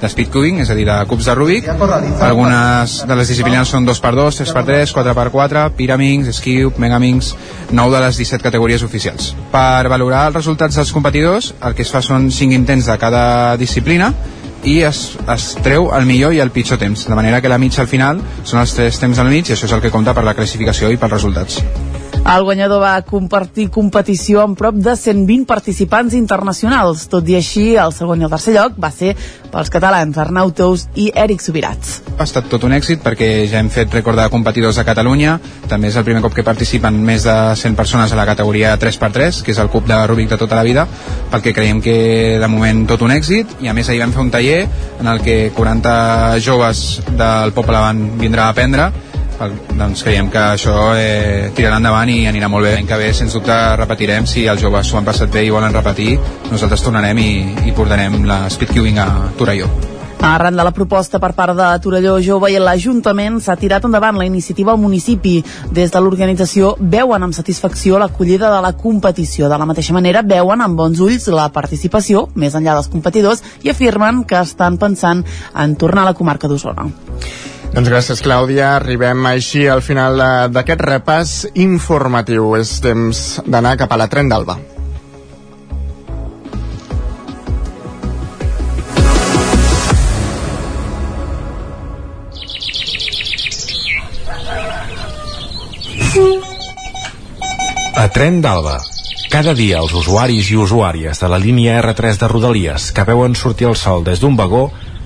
de speedcubing, és a dir, de cubs de Rubik. Algunes de les disciplines són 2x2, 3x3, 4x4, Pyraminx, Skip, Megaminx, 9 de les 17 categories oficials. Per valorar els resultats dels competidors, el que es fa són 5 intents de cada disciplina i es, es treu el millor i el pitjor temps, de manera que la mitja al final són els tres temps al mig i això és el que compta per la classificació i pels resultats. El guanyador va compartir competició amb prop de 120 participants internacionals. Tot i així, el segon i el tercer lloc va ser pels catalans Arnau Tous i Eric Subirats. Ha estat tot un èxit perquè ja hem fet rècord de competidors a Catalunya. També és el primer cop que participen més de 100 persones a la categoria 3x3, que és el cub de Rubik de tota la vida, pel que creiem que de moment tot un èxit. I a més ahir vam fer un taller en el que 40 joves del poble van vindre a aprendre doncs creiem que això eh, tirarà endavant i anirà molt bé. L'any que ve, sens dubte, repetirem. Si els joves s'ho han passat bé i volen repetir, nosaltres tornarem i, i portarem la speedcubing a Torelló. Arran de la proposta per part de Torelló Jove i l'Ajuntament s'ha tirat endavant la iniciativa al municipi. Des de l'organització veuen amb satisfacció l'acollida de la competició. De la mateixa manera veuen amb bons ulls la participació, més enllà dels competidors, i afirmen que estan pensant en tornar a la comarca d'Osona. Doncs gràcies, Clàudia. Arribem així al final d'aquest repàs informatiu. És temps d'anar cap a la tren d'Alba. A Tren d'Alba Cada dia els usuaris i usuàries de la línia R3 de Rodalies que veuen sortir el sol des d'un vagó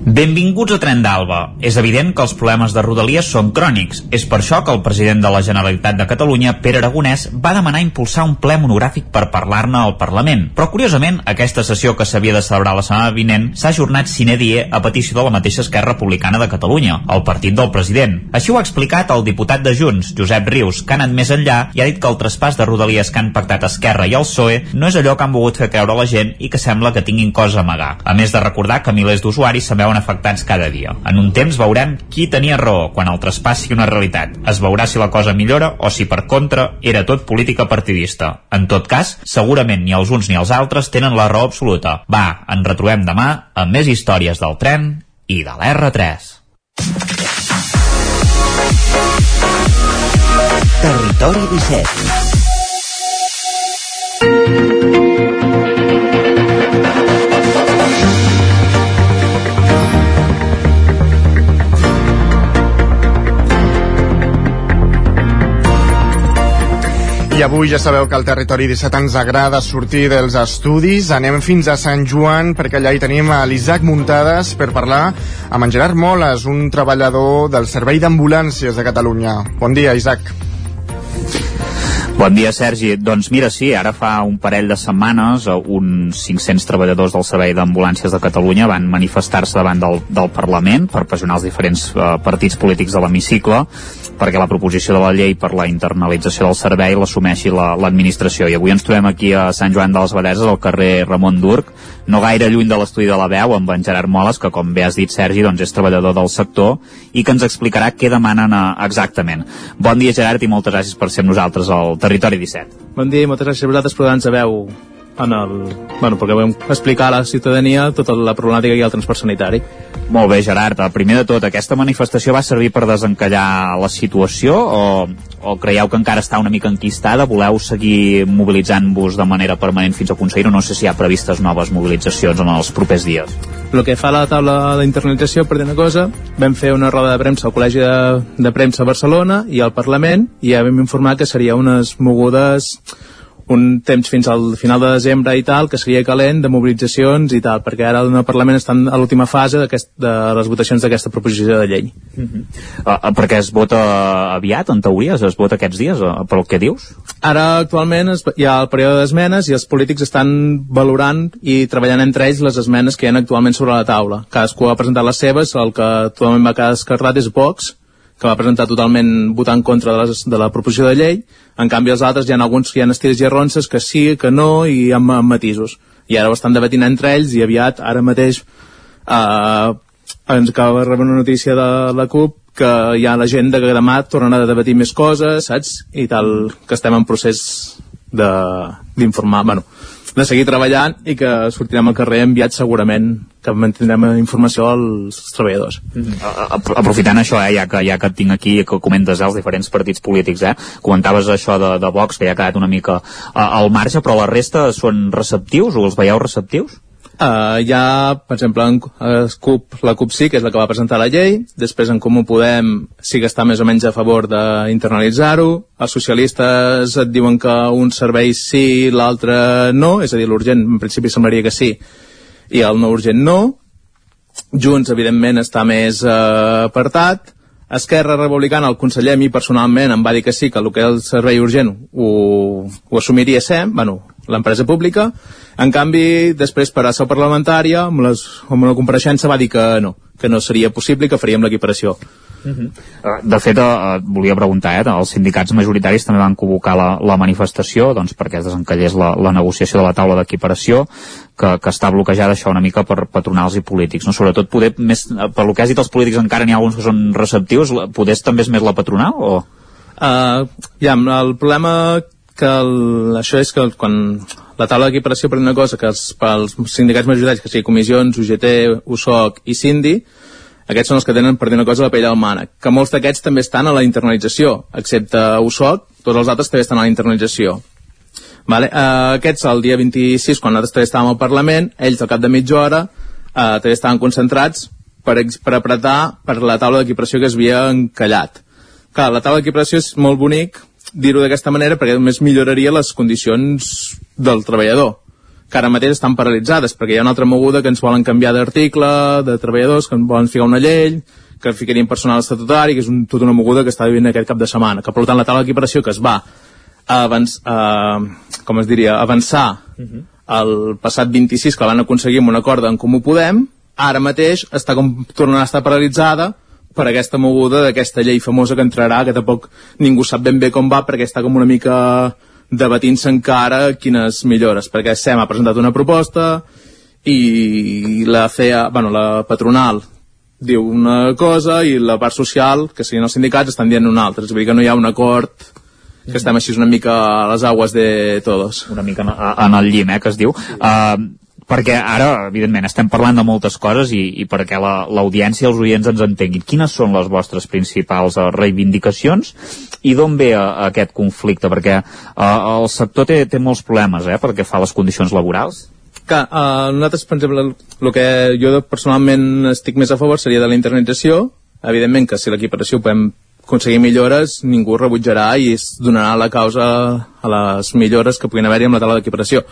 Benvinguts a Tren d'Alba. És evident que els problemes de Rodalies són crònics. És per això que el president de la Generalitat de Catalunya, Pere Aragonès, va demanar impulsar un ple monogràfic per parlar-ne al Parlament. Però, curiosament, aquesta sessió que s'havia de celebrar la setmana vinent s'ha ajornat sine die a petició de la mateixa Esquerra Republicana de Catalunya, el partit del president. Així ho ha explicat el diputat de Junts, Josep Rius, que ha anat més enllà i ha dit que el traspàs de Rodalies que han pactat Esquerra i el PSOE no és allò que han volgut fer creure la gent i que sembla que tinguin cosa a amagar. A més de recordar que milers d'usuaris se'n veuen afectats cada dia. En un temps veurem qui tenia raó quan el traspàs sigui una realitat. Es veurà si la cosa millora o si per contra era tot política partidista. En tot cas, segurament ni els uns ni els altres tenen la raó absoluta. Va, en retrobem demà amb més històries del tren i de l'R3. Territori 17 I avui ja sabeu que al Territori 17 ens agrada sortir dels estudis. Anem fins a Sant Joan perquè allà hi tenim a l'Isaac Muntades per parlar amb en Gerard Moles, un treballador del Servei d'Ambulàncies de Catalunya. Bon dia, Isaac. Bon dia, Sergi. Doncs mira, sí, ara fa un parell de setmanes eh, uns 500 treballadors del Servei d'Ambulàncies de Catalunya van manifestar-se davant del, del Parlament per pressionar els diferents eh, partits polítics de l'hemicicle perquè la proposició de la llei per la internalització del servei l'assumeixi l'administració. La, I avui ens trobem aquí a Sant Joan de les Abadeses, al carrer Ramon Durc, no gaire lluny de l'estudi de la veu, amb en Gerard Moles, que com bé has dit, Sergi, doncs és treballador del sector i que ens explicarà què demanen eh, exactament. Bon dia, Gerard, i moltes gràcies per ser amb nosaltres al Territori 17. Bon dia i moltes gràcies a vosaltres per donar-nos a veu en el, bueno, perquè vam explicar a la ciutadania tota la problemàtica que hi ha al transport sanitari. Molt bé, Gerard. Primer de tot, aquesta manifestació va servir per desencallar la situació o, o creieu que encara està una mica enquistada? Voleu seguir mobilitzant-vos de manera permanent fins a aconseguir-ho? No sé si hi ha previstes noves mobilitzacions en els propers dies. El que fa a la taula d'internalització, per dir una cosa, vam fer una roda de premsa al Col·legi de, de Premsa a Barcelona i al Parlament i ja vam informar que seria unes mogudes un temps fins al final de desembre i tal, que seria calent de mobilitzacions i tal, perquè ara el Parlament està a l'última fase de les votacions d'aquesta proposició de llei. Uh -huh. uh, perquè es vota aviat, en teoria? Es vota aquests dies, uh, pel que dius? Ara, actualment, es, hi ha el període d'esmenes i els polítics estan valorant i treballant entre ells les esmenes que hi ha actualment sobre la taula. Cadascú ha presentat les seves, el que totalment va quedar descartat és Vox, que va presentar totalment votant en contra de, les, de la proposició de llei, en canvi els altres hi ha alguns que hi ha estires i arronses que sí, que no i amb, amb matisos. I ara ho estan debatint entre ells i aviat, ara mateix, eh, ens acaba de rebre una notícia de la CUP que hi ha l'agenda que demà tornen a debatir més coses, saps? I tal, que estem en procés d'informar, bueno, de seguir treballant i que sortirem al carrer enviat segurament que mantindrem informació als treballadors. Mm -hmm. Aprofitant això, eh, ja, que, ja que et tinc aquí que comentes eh, els diferents partits polítics, eh, comentaves això de, de Vox, que ja ha quedat una mica uh, al marge, però la resta són receptius o els veieu receptius? Uh, hi ha, per exemple, en, uh, CUP, la CUP sí, que és la que va presentar la llei, després en Comú Podem sí que està més o menys a favor d'internalitzar-ho, els socialistes et diuen que un servei sí, l'altre no, és a dir, l'urgent en principi semblaria que sí, i el no urgent no, Junts, evidentment, està més uh, apartat, Esquerra Republicana, el conseller a mi personalment em va dir que sí, que el que és el servei urgent ho, ho assumiria SEM, bueno, l'empresa pública, en canvi, després per a seu parlamentària, amb, les, amb la compareixença va dir que no, que no seria possible que faríem l'equiparació. Uh -huh. De fet, eh, volia preguntar, eh, els sindicats majoritaris també van convocar la, la manifestació doncs, perquè es desencallés la, la negociació de la taula d'equiparació que, que està bloquejada això una mica per patronals i polítics. No? Sobretot, poder, més, per lo que has dit els polítics encara n'hi ha alguns que són receptius, poder també és més la patronal o...? Uh, ja, el problema que el, això és que quan la taula d'equiparació per una cosa que els, pels sindicats majoritaris, que sigui comissions, UGT, USOC i Cindy, aquests són els que tenen, per dir una cosa, la pell al mànec. Que molts d'aquests també estan a la internalització, excepte USOC, tots els altres també estan a la internalització. Vale? Uh, aquests, el dia 26, quan nosaltres també estàvem al Parlament, ells al cap de mitja hora uh, també estaven concentrats per, per apretar per la taula d'equiparació que es havia encallat. Clar, la taula d'equiparació és molt bonic dir-ho d'aquesta manera perquè només milloraria les condicions del treballador que ara mateix estan paralitzades perquè hi ha una altra moguda que ens volen canviar d'article de treballadors, que ens volen ficar una llei que ficarien personal estatutari que és un, tota una moguda que està vivint aquest cap de setmana que per tant la taula d'equiparació que es va avanç, eh, com es diria, avançar el passat 26 que la van aconseguir amb un acord en Comú Podem ara mateix està com tornant a estar paralitzada per aquesta moguda d'aquesta llei famosa que entrarà, que tampoc ningú sap ben bé com va, perquè està com una mica debatint-se encara quines millores, perquè SEM ha presentat una proposta i la CEA, bueno, la patronal diu una cosa i la part social, que serien els sindicats, estan dient una altra. És a dir, que no hi ha un acord que estem així una mica a les agues de todos. Una mica en, el llim, eh, que es diu. Uh, perquè ara, evidentment, estem parlant de moltes coses i, i perquè la- l'audiència i els oients ens entenguin. Quines són les vostres principals eh, reivindicacions i d'on ve eh, aquest conflicte? Perquè eh, el sector té, té molts problemes, eh, perquè fa les condicions laborals. Que, uh, nosaltres, per exemple, el que jo personalment estic més a favor seria de la internetització. Evidentment que si l'equiparació podem aconseguir millores, ningú rebutjarà i es donarà la causa a les millores que puguin haver-hi amb la taula d'equiparació.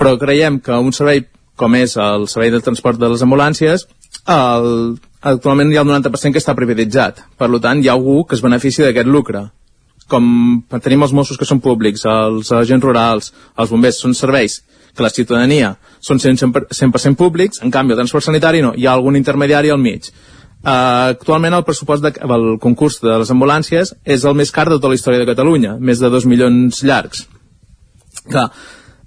Però creiem que un servei com és el servei de transport de les ambulàncies, el, actualment hi ha el 90% que està privatitzat. Per tant, hi ha algú que es beneficia d'aquest lucre com tenim els Mossos que són públics, els agents rurals, els bombers, són serveis que la ciutadania són 100%, 100 públics, en canvi el transport sanitari no, hi ha algun intermediari al mig. Uh, actualment el pressupost de, el concurs de les ambulàncies és el més car de tota la història de Catalunya, més de 2 milions llargs. Clar,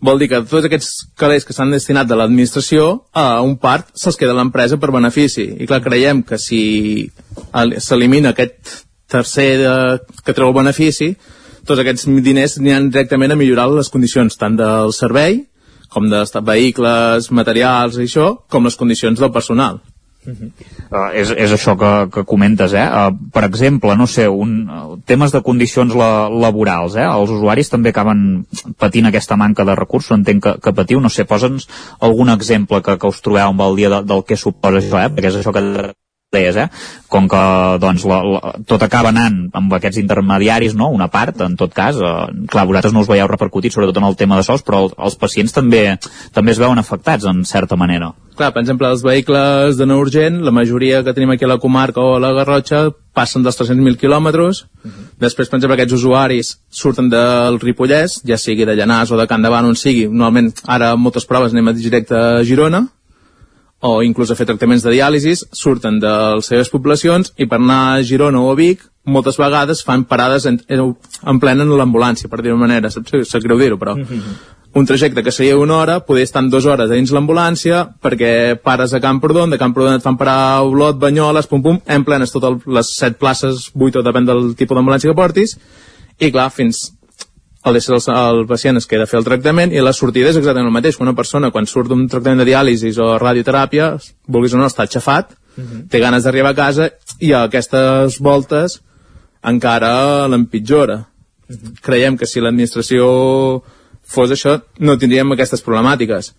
vol dir que tots aquests calés que s'han destinat de l'administració, a un part se'ls queda l'empresa per benefici. I clar, creiem que si el- s'elimina aquest tercer de, que treu el benefici, tots aquests diners aniran directament a millorar les condicions tant del servei, com de vehicles, materials i això, com les condicions del personal. Uh, és, és això que, que comentes, eh? Uh, per exemple, no sé, un, uh, temes de condicions la, laborals, eh? Els usuaris també acaben patint aquesta manca de recursos, entenc que, que patiu, no sé, posa'ns algun exemple que, que us trobeu amb el dia de, del que suposa això, eh? Perquè és això que deies, eh? Com que doncs, la, la, tot acaba anant amb aquests intermediaris, no? Una part, en tot cas, eh, clar, vosaltres no us veieu repercutit sobretot en el tema de sols, però el, els pacients també també es veuen afectats en certa manera. Clar, per exemple, els vehicles de no urgent, la majoria que tenim aquí a la comarca o a la Garrotxa passen dels 300.000 quilòmetres. Després, per exemple, aquests usuaris surten del Ripollès, ja sigui de Llanàs o de Can Davant, on sigui. Normalment, ara moltes proves anem directe a Girona, o inclús a fer tractaments de diàlisis, surten de les seves poblacions i per anar a Girona o a Vic moltes vegades fan parades en, en, en plena en l'ambulància, per dir-ho manera, sap, sap greu dir-ho, però un trajecte que seria una hora, poder estar en dues hores dins l'ambulància, perquè pares a Camprodon, de Camprodon et fan parar a Olot, Banyoles, pum pum, en plenes totes les set places, vuit o depèn del tipus d'ambulància que portis, i clar, fins el, el, el pacient es queda a fer el tractament i la sortida és exactament el mateix. Una persona, quan surt d'un tractament de diàlisis o radioteràpia, vulguis o no, està aixafat, té ganes d'arribar a casa i a aquestes voltes encara l'empitjora. Creiem que si l'administració fos això, no tindríem aquestes problemàtiques.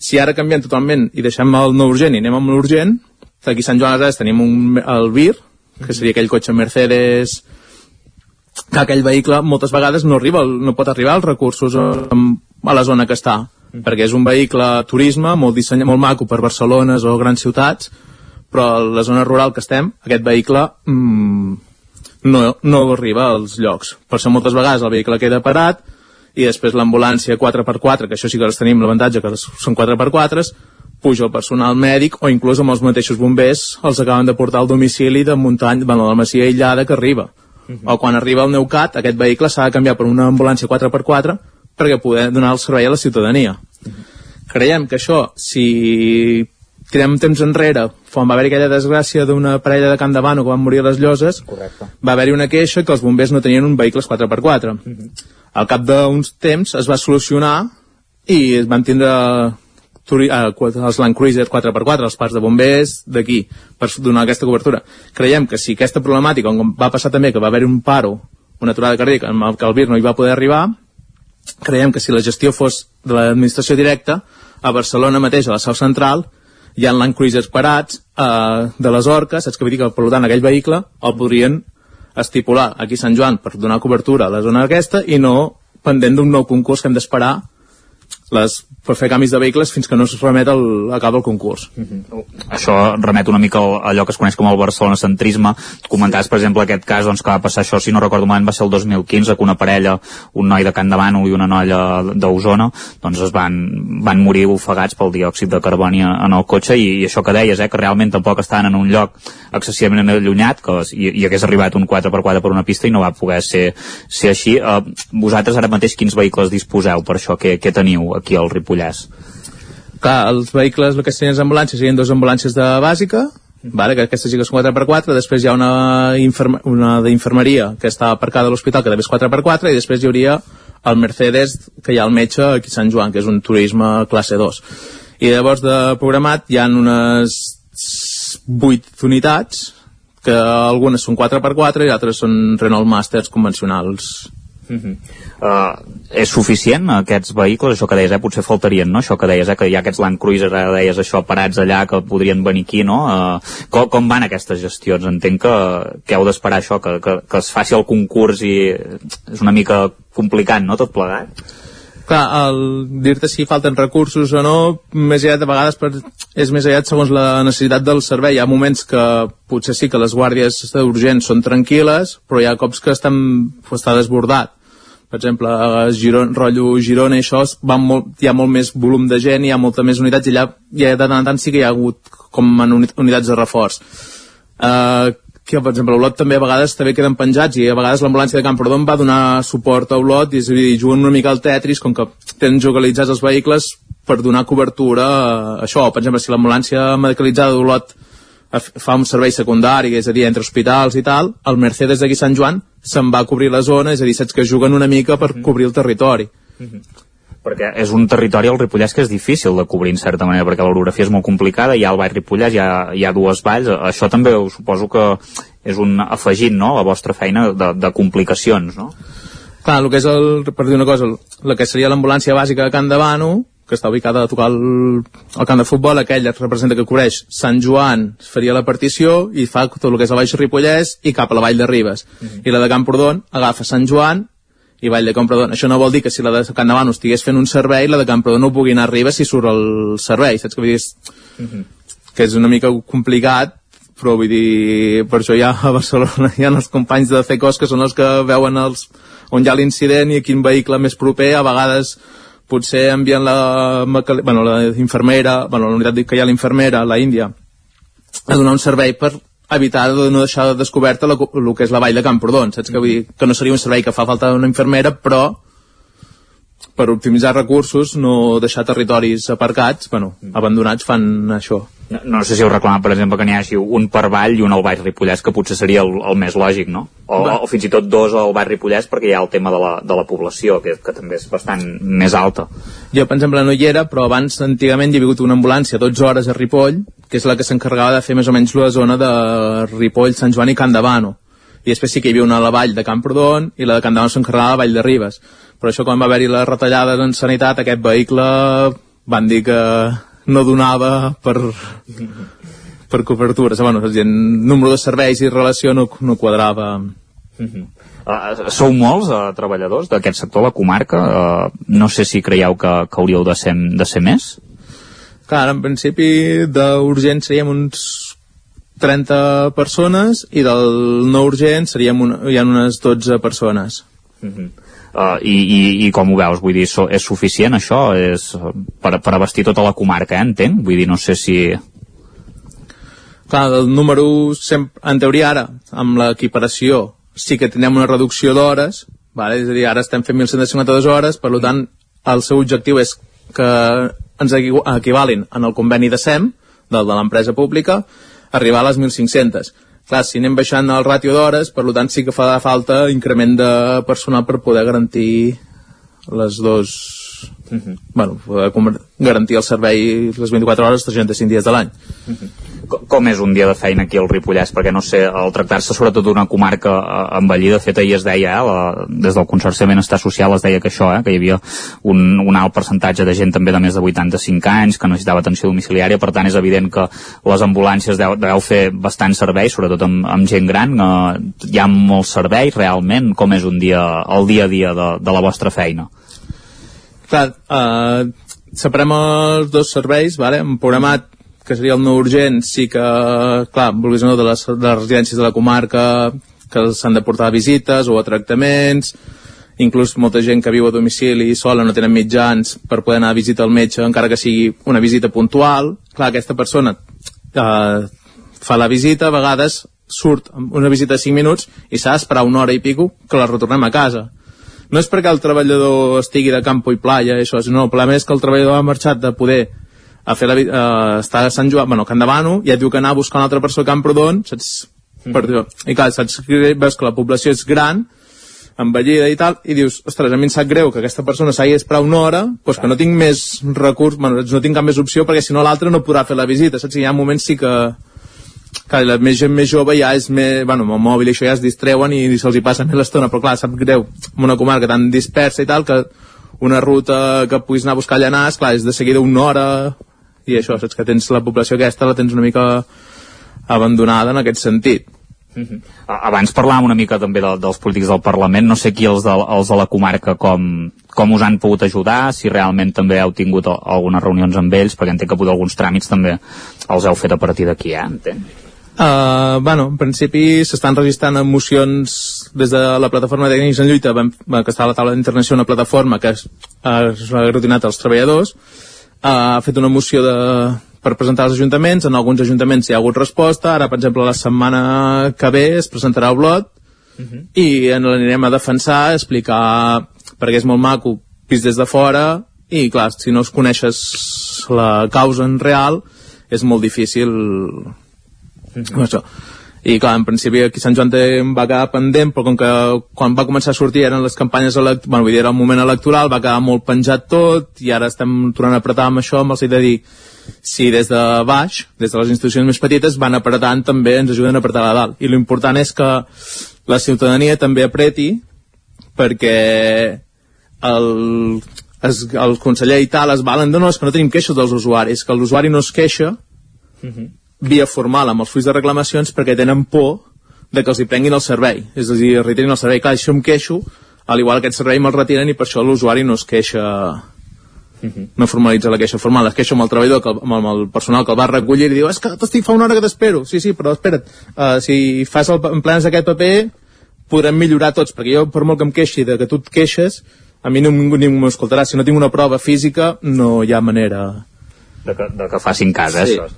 Si ara canviem totalment i deixem el no urgent i anem amb l'urgent, aquí a Sant Joan les tenim un, el VIR, que seria aquell cotxe Mercedes que aquell vehicle moltes vegades no arriba, no pot arribar als recursos a, a la zona que està. Perquè és un vehicle turisme molt dissenyat, molt maco per Barcelones o grans ciutats però a la zona rural que estem aquest vehicle mm, no, no arriba als llocs. Per això moltes vegades el vehicle queda parat i després l'ambulància 4x4 que això sí que les tenim l'avantatge que són 4x4 puja el personal mèdic o inclús amb els mateixos bombers els acaben de portar al domicili de muntanya, bueno, de la masia aïllada que arriba o quan arriba el Neucat, aquest vehicle s'ha de canviar per una ambulància 4x4 perquè poder donar el servei a la ciutadania. Creiem que això, si tirem temps enrere, quan va haver aquella desgràcia d'una parella de Can Davano que van morir a les lloses, Correcte. va haver-hi una queixa que els bombers no tenien un vehicles 4x4. Al cap d'uns temps es va solucionar i es van tindre els Land Cruiser 4x4, els parcs de bombers d'aquí, per donar aquesta cobertura. Creiem que si aquesta problemàtica, com va passar també que va haver un paro, una aturada cardíaca, amb el que el VIR no hi va poder arribar, creiem que si la gestió fos de l'administració directa, a Barcelona mateix, a la seu central, hi ha Land Cruisers parats eh, de les orques, saps què vull dir? Que, per tant, aquell vehicle el podrien estipular aquí a Sant Joan per donar cobertura a la zona aquesta i no pendent d'un nou concurs que hem d'esperar les, per fer canvis de vehicles fins que no es remet el, acaba el concurs. Mm -hmm. Això remet una mica a allò que es coneix com el Barcelona centrisme. Comentaves, per exemple, aquest cas doncs, que va passar això, si no recordo malament, va ser el 2015, que una parella, un noi de Can Bànol i una noia d'Osona, doncs es van, van morir ofegats pel diòxid de carboni en el cotxe i, i això que deies, eh, que realment tampoc estaven en un lloc excessivament allunyat que, i, i hagués arribat un 4x4 per una pista i no va poder ser, ser així. Uh, vosaltres ara mateix quins vehicles disposeu per això? Què, què teniu aquí al Ripollès? Clar, els vehicles, el que serien les ambulàncies, serien dues ambulàncies de bàsica, vale, que aquestes sí que són 4x4, després hi ha una, inferma, una d'infermeria que està aparcada a l'hospital, que també és 4x4, i després hi hauria el Mercedes, que hi ha el metge aquí a Sant Joan, que és un turisme classe 2. I llavors de programat hi ha unes 8 unitats, que algunes són 4x4 i altres són Renault Masters convencionals. Uh -huh. uh, és suficient aquests vehicles, això que deies, eh? potser faltarien, no? Això que deies, eh? que hi ha aquests Land Cruiser, ara deies això, parats allà, que podrien venir aquí, no? Uh, com, com van aquestes gestions? Entenc que, que heu d'esperar això, que, que, que es faci el concurs i és una mica complicat, no?, tot plegat? clar, el dir-te si falten recursos o no, més aviat de vegades per, és més aviat segons la necessitat del servei. Hi ha moments que potser sí que les guàrdies urgents són tranquil·les, però hi ha cops que estan, està desbordat per exemple, a Giron, rotllo Girona i això, va molt, hi ha molt més volum de gent, hi ha molta més unitats, i allà ja de tant en tant sí que hi ha hagut com en unitats de reforç. Uh, que, per exemple, Olot també a vegades també queden penjats i a vegades l'ambulància de Camprodon va donar suport a Olot i és a dir, juguen una mica al Tetris com que tenen localitzats els vehicles per donar cobertura a això. Per exemple, si l'ambulància medicalitzada d'Olot fa un servei secundari, és a dir, entre hospitals i tal, el Mercedes d'aquí Sant Joan se'n va a cobrir la zona, és a dir, saps que juguen una mica per mm. cobrir el territori. Mm -hmm. Perquè és un territori, el Ripollès, que és difícil de cobrir, en certa manera, perquè l'orografia és molt complicada, hi ha el Vall Ripollès, hi ha, hi ha dues valls, això també ho suposo que és un afegit, no?, a la vostra feina de, de complicacions, no? Clar, el que és el, per dir una cosa, el que seria l'ambulància bàsica de Can de Bano, que està ubicada a tocar el, el camp de futbol, aquell representa que cobreix Sant Joan, faria la partició i fa tot el que és el Baix Ripollès i cap a la Vall de Ribes. Mm -hmm. I la de Camprodon agafa Sant Joan i Vall de Camprodon. Això no vol dir que si la de Can Davant estigués fent un servei, la de Camprodon no pugui anar a Ribes si surt el servei, saps que vull dir? Mm -hmm. Que és una mica complicat, però vull dir, per això ja a Barcelona hi ha els companys de FECOS que són els que veuen els, on hi ha l'incident i quin vehicle més proper, a vegades potser envien la, bueno, la infermera, bueno, la unitat que hi ha l'infermera, la Índia, a donar un servei per evitar de no deixar descoberta la, el que és la vall de Camprodon, saps? Que, vull dir, que no seria un servei que fa falta una infermera, però per optimitzar recursos, no deixar territoris aparcats, bueno, abandonats, fan això. No, no sé si heu reclamat, per exemple, que n'hi hagi un per Vall i un al Baix Ripollès, que potser seria el, el més lògic, no? O, o fins i tot dos al Baix Ripollès, perquè hi ha el tema de la, de la població, que, que també és bastant més alta. Jo, per exemple, no hi era, però abans, antigament, hi havia hagut una ambulància 12 hores a Ripoll, que és la que s'encarregava de fer més o menys la zona de Ripoll, Sant Joan i Can Davano. I després sí que hi havia una a la vall de Camprodon i la de Can Davano s'encarregava la vall de Ribes. Però això, quan va haver-hi les retallades en sanitat, aquest vehicle van dir que no donava per, per cobertura. Bueno, el número de serveis i relació no, no quadrava. Uh -huh. Uh, sou molts uh, treballadors d'aquest sector, la comarca. Uh, no sé si creieu que, que hauríeu de ser, de ser més? Clar, en principi d'urgent seríem uns 30 persones i del no urgent seríem un, hi ha unes 12 persones. Uh -huh. Uh, i, i, i com ho veus? Vull dir, so, és suficient això? És per, per abastir tota la comarca, eh, entenc? Vull dir, no sé si... Clar, el número, sempre, en teoria ara, amb l'equiparació, sí que tindrem una reducció d'hores, vale? és a dir, ara estem fent 1.152 hores, per tant, el seu objectiu és que ens equivalin en el conveni de SEM, del de l'empresa pública, arribar a les 1.500 clar, si anem baixant el ràtio d'hores, per tant sí que fa falta increment de personal per poder garantir les dos uh -huh. bueno, poder garantir el servei les 24 hores, 305 dies de l'any. Uh -huh com és un dia de feina aquí al Ripollès? Perquè no sé, al tractar-se sobretot d'una comarca eh, envellida, de fet ahir es deia, eh, la, des del Consorci de Benestar Social es deia que això, eh, que hi havia un, un alt percentatge de gent també de més de 85 anys que necessitava atenció domiciliària, per tant és evident que les ambulàncies deu, deu fer bastant serveis, sobretot amb, amb gent gran, eh, hi ha molts serveis realment, com és un dia, el dia a dia de, de la vostra feina? Clar, eh, separem els dos serveis, vale? hem programat que seria el no urgent, sí que, clar, vulguis o no, de les, de les residències de la comarca que s'han de portar a visites o a tractaments, inclús molta gent que viu a domicili sola no tenen mitjans per poder anar a visitar al metge encara que sigui una visita puntual. Clar, aquesta persona eh, fa la visita, a vegades surt una visita de 5 minuts i s'ha d'esperar una hora i pico que la retornem a casa. No és perquè el treballador estigui de campo i playa això, no, el problema és que el treballador ha marxat de poder a fer la, uh, estar a Sant Joan, bueno, Can Davano, i et diu que anar a buscar una altra persona a Camprodon, saps? Mm. Per, I clar, saps que veus que la població és gran, envellida i tal, i dius, ostres, a mi em sap greu que aquesta persona s'hagi d'esperar una hora, doncs que no tinc més recurs, bueno, no tinc cap més opció, perquè si no l'altre no podrà fer la visita, saps? I hi ha moments sí que, que la més gent més jove ja és més, bueno, amb el mòbil i això ja es distreuen i, se'ls hi passa més l'estona, però clar, sap greu, en una comarca tan dispersa i tal, que una ruta que puguis anar a buscar allà anar, clar, és de seguida una hora i això, saps que tens la població aquesta la tens una mica abandonada en aquest sentit Uh -huh. Abans parlàvem una mica també de, dels polítics del Parlament, no sé qui els de, els de la comarca com, com us han pogut ajudar, si realment també heu tingut algunes reunions amb ells, perquè entenc que potser alguns tràmits també els heu fet a partir d'aquí, eh? Entenc. Uh, bueno, en principi s'estan registrant mocions des de la plataforma de tècnics en lluita, que està a la taula d'internació una plataforma que ha aglutinat als treballadors, ha fet una moció de, per presentar als ajuntaments, en alguns ajuntaments hi ha hagut resposta, ara per exemple la setmana que ve es presentarà el blot uh -huh. i en l'anirem a defensar, a explicar perquè és molt maco, vist des de fora i clar, si no es coneixes la causa en real és molt difícil uh -huh. això i clar, en principi aquí Sant Joan va quedar pendent però com que quan va començar a sortir eren les campanyes elect... bueno, vull dir, era el moment electoral va quedar molt penjat tot i ara estem tornant a apretar amb això amb el de dir si des de baix, des de les institucions més petites van apretant també, ens ajuden a apretar a dalt i l'important és que la ciutadania també apreti perquè el, es, el conseller i tal es valen de no, és que no tenim queixes dels usuaris, que l'usuari no es queixa uh mhm. -huh via formal amb els fulls de reclamacions perquè tenen por de que els hi prenguin el servei, és a dir, retirin el servei. Clar, això em queixo, al igual aquest servei me'l retiren i per això l'usuari no es queixa Uh mhm. -huh. no formalitza la queixa formal, es queixa amb el treballador, que, amb el personal que el va recollir i diu, és que t'estic fa una hora que t'espero. Sí, sí, però espera't, uh, si fas el, en plans d'aquest paper podrem millorar tots, perquè jo per molt que em queixi de que tu et queixes, a mi ningú, ningú m'escoltarà. Si no tinc una prova física, no hi ha manera... De que, de que facin cas, eh, sí. això.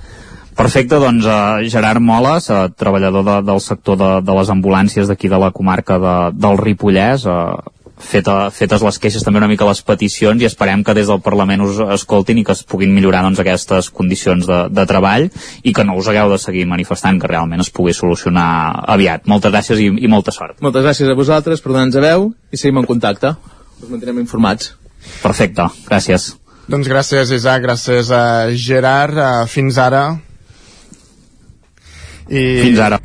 Perfecte, doncs uh, Gerard Moles, uh, treballador de, del sector de, de les ambulàncies d'aquí de la comarca de, del Ripollès, uh, feta, fetes les queixes també una mica les peticions i esperem que des del Parlament us escoltin i que es puguin millorar doncs, aquestes condicions de, de treball i que no us hagueu de seguir manifestant, que realment es pugui solucionar aviat. Moltes gràcies i, i molta sort. Moltes gràcies a vosaltres per donar-nos a veu i seguim en contacte. Us mantinem informats. Perfecte, gràcies. Doncs gràcies, Isaac, gràcies a Gerard. Uh, fins ara i... Fins ara.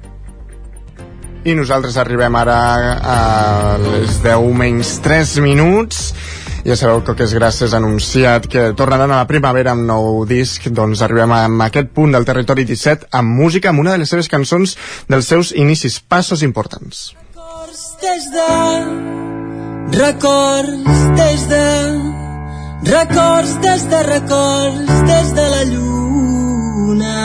I nosaltres arribem ara a les 10 menys 3 minuts. Ja sabeu que és gràcies anunciat que tornaran a la primavera amb nou disc doncs arribem a aquest punt del territori 17 amb música, amb una de les seves cançons dels seus inicis, passos importants. Records des de Records des de Records des de records des de la lluna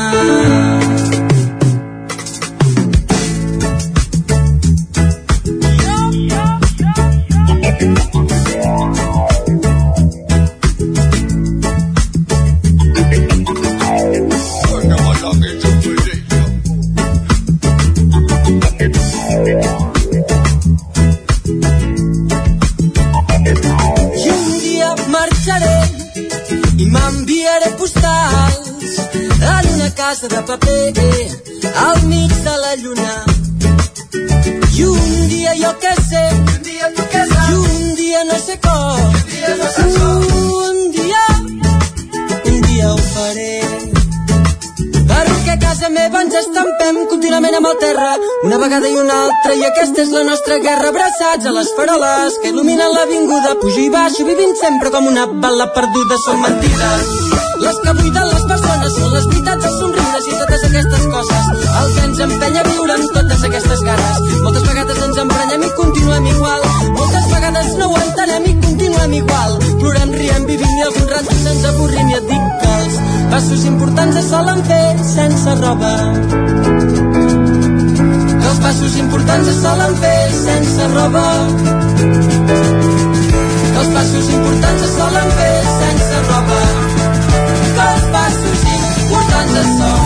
m'enviaré postals en una casa de paper al mig de la lluna. I un dia jo què sé, i un dia, què sé, i un dia no sé com, no sé com, contínuament amb el terra, una vegada i una altra, i aquesta és la nostra guerra, abraçats a les faroles que il·luminen l'avinguda, pujo i baixo, vivint sempre com una bala perduda, són mentides. Les que buiden les persones són les veritats, els somriures i totes aquestes coses. El que ens empenya a viure amb totes aquestes ganes. Moltes vegades ens emprenyem i continuem igual. Moltes vegades no ho entenem i continuem igual. Plorem, riem, vivim i alguns ratos ens avorrim i et dic passos importants es solen fer sense roba. Els passos importants es solen fer sense roba. Els passos importants es solen fer sense roba els passos importants es solen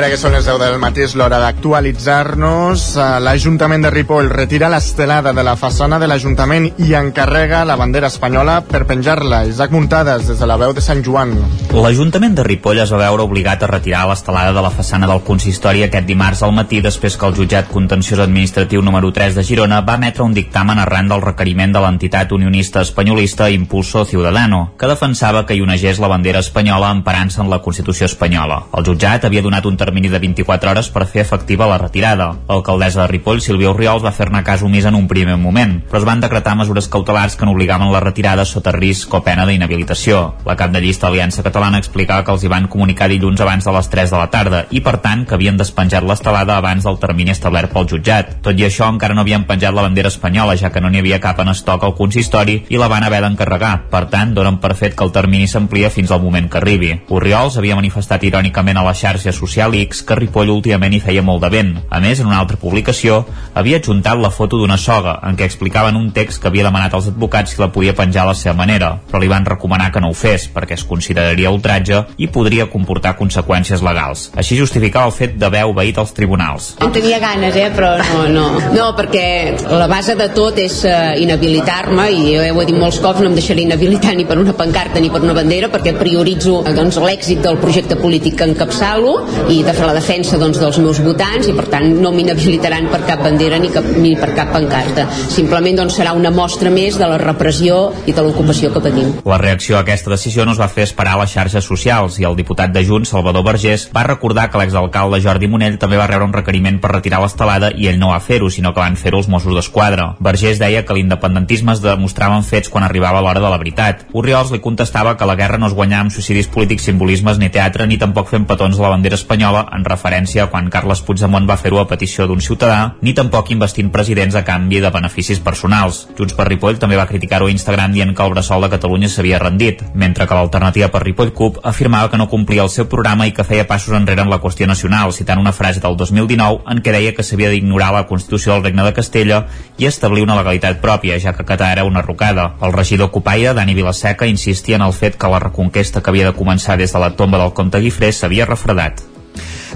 ara que són les 10 del matí és l'hora d'actualitzar-nos. Eh, L'Ajuntament de Ripoll retira l'estelada de la façana de l'Ajuntament i encarrega la bandera espanyola per penjar-la. Isaac Muntades, des de la veu de Sant Joan. L'Ajuntament de Ripoll es va veure obligat a retirar l'estelada de la façana del consistori aquest dimarts al matí després que el jutjat contenciós administratiu número 3 de Girona va emetre un dictamen arran del requeriment de l'entitat unionista espanyolista Impulso Ciudadano, que defensava que hi onegés la bandera espanyola emparant-se en la Constitució espanyola. El jutjat havia donat un termini de 24 hores per fer efectiva la retirada. L'alcaldessa de Ripoll, Sílvia Oriols, va fer-ne cas omís en un primer moment, però es van decretar mesures cautelars que n'obligaven la retirada sota risc o pena d'inhabilitació. La cap de llista Aliança Catalana explicava que els hi van comunicar dilluns abans de les 3 de la tarda i, per tant, que havien despenjat l'estelada abans del termini establert pel jutjat. Tot i això, encara no havien penjat la bandera espanyola, ja que no n'hi havia cap en estoc al consistori i la van haver d'encarregar. Per tant, donen per fet que el termini s'amplia fins al moment que arribi. Oriols havia manifestat irònicament a la xarxa social X que Ripoll últimament hi feia molt de vent. A més, en una altra publicació, havia adjuntat la foto d'una soga, en què explicaven un text que havia demanat als advocats si la podia penjar a la seva manera, però li van recomanar que no ho fes, perquè es consideraria ultratge i podria comportar conseqüències legals. Així justificava el fet d'haver obeït als tribunals. En tenia ganes, eh, però no, no. No, perquè la base de tot és uh, inhabilitar-me i jo ho he dit molts cops, no em deixaré inhabilitar ni per una pancarta ni per una bandera perquè prioritzo eh, doncs, l'èxit del projecte polític que encapçalo i de fer la defensa doncs, dels meus votants i per tant no m'inhabilitaran per cap bandera ni, cap, ni per cap pancarta. Simplement doncs, serà una mostra més de la repressió i de l'ocupació que patim. La reacció a aquesta decisió no es va fer esperar a les xarxes socials i el diputat de Junts, Salvador Vergés, va recordar que l'exalcalde Jordi Monell també va rebre un requeriment per retirar l'estelada i ell no va fer-ho, sinó que van fer-ho els Mossos d'Esquadra. Vergés deia que l'independentisme es demostrava en fets quan arribava l'hora de la veritat. Oriols li contestava que la guerra no es guanyava amb suïcidis polítics, simbolismes ni teatre, ni tampoc fent petons a la bandera espanyola en referència a quan Carles Puigdemont va fer-ho a petició d'un ciutadà, ni tampoc investint presidents a canvi de beneficis personals. Junts per Ripoll també va criticar-ho a Instagram dient que el Bressol de Catalunya s'havia rendit, mentre que l'alternativa per Ripoll CUP afirmava que no complia el seu programa i que feia passos enrere en la qüestió nacional, citant una frase del 2019 en què deia que s'havia d'ignorar la Constitució del Regne de Castella i establir una legalitat pròpia, ja que Qatar era una rocada. El regidor Copaire, Dani Vilaseca, insistia en el fet que la reconquesta que havia de començar des de la tomba del comte Guifré s'havia refredat.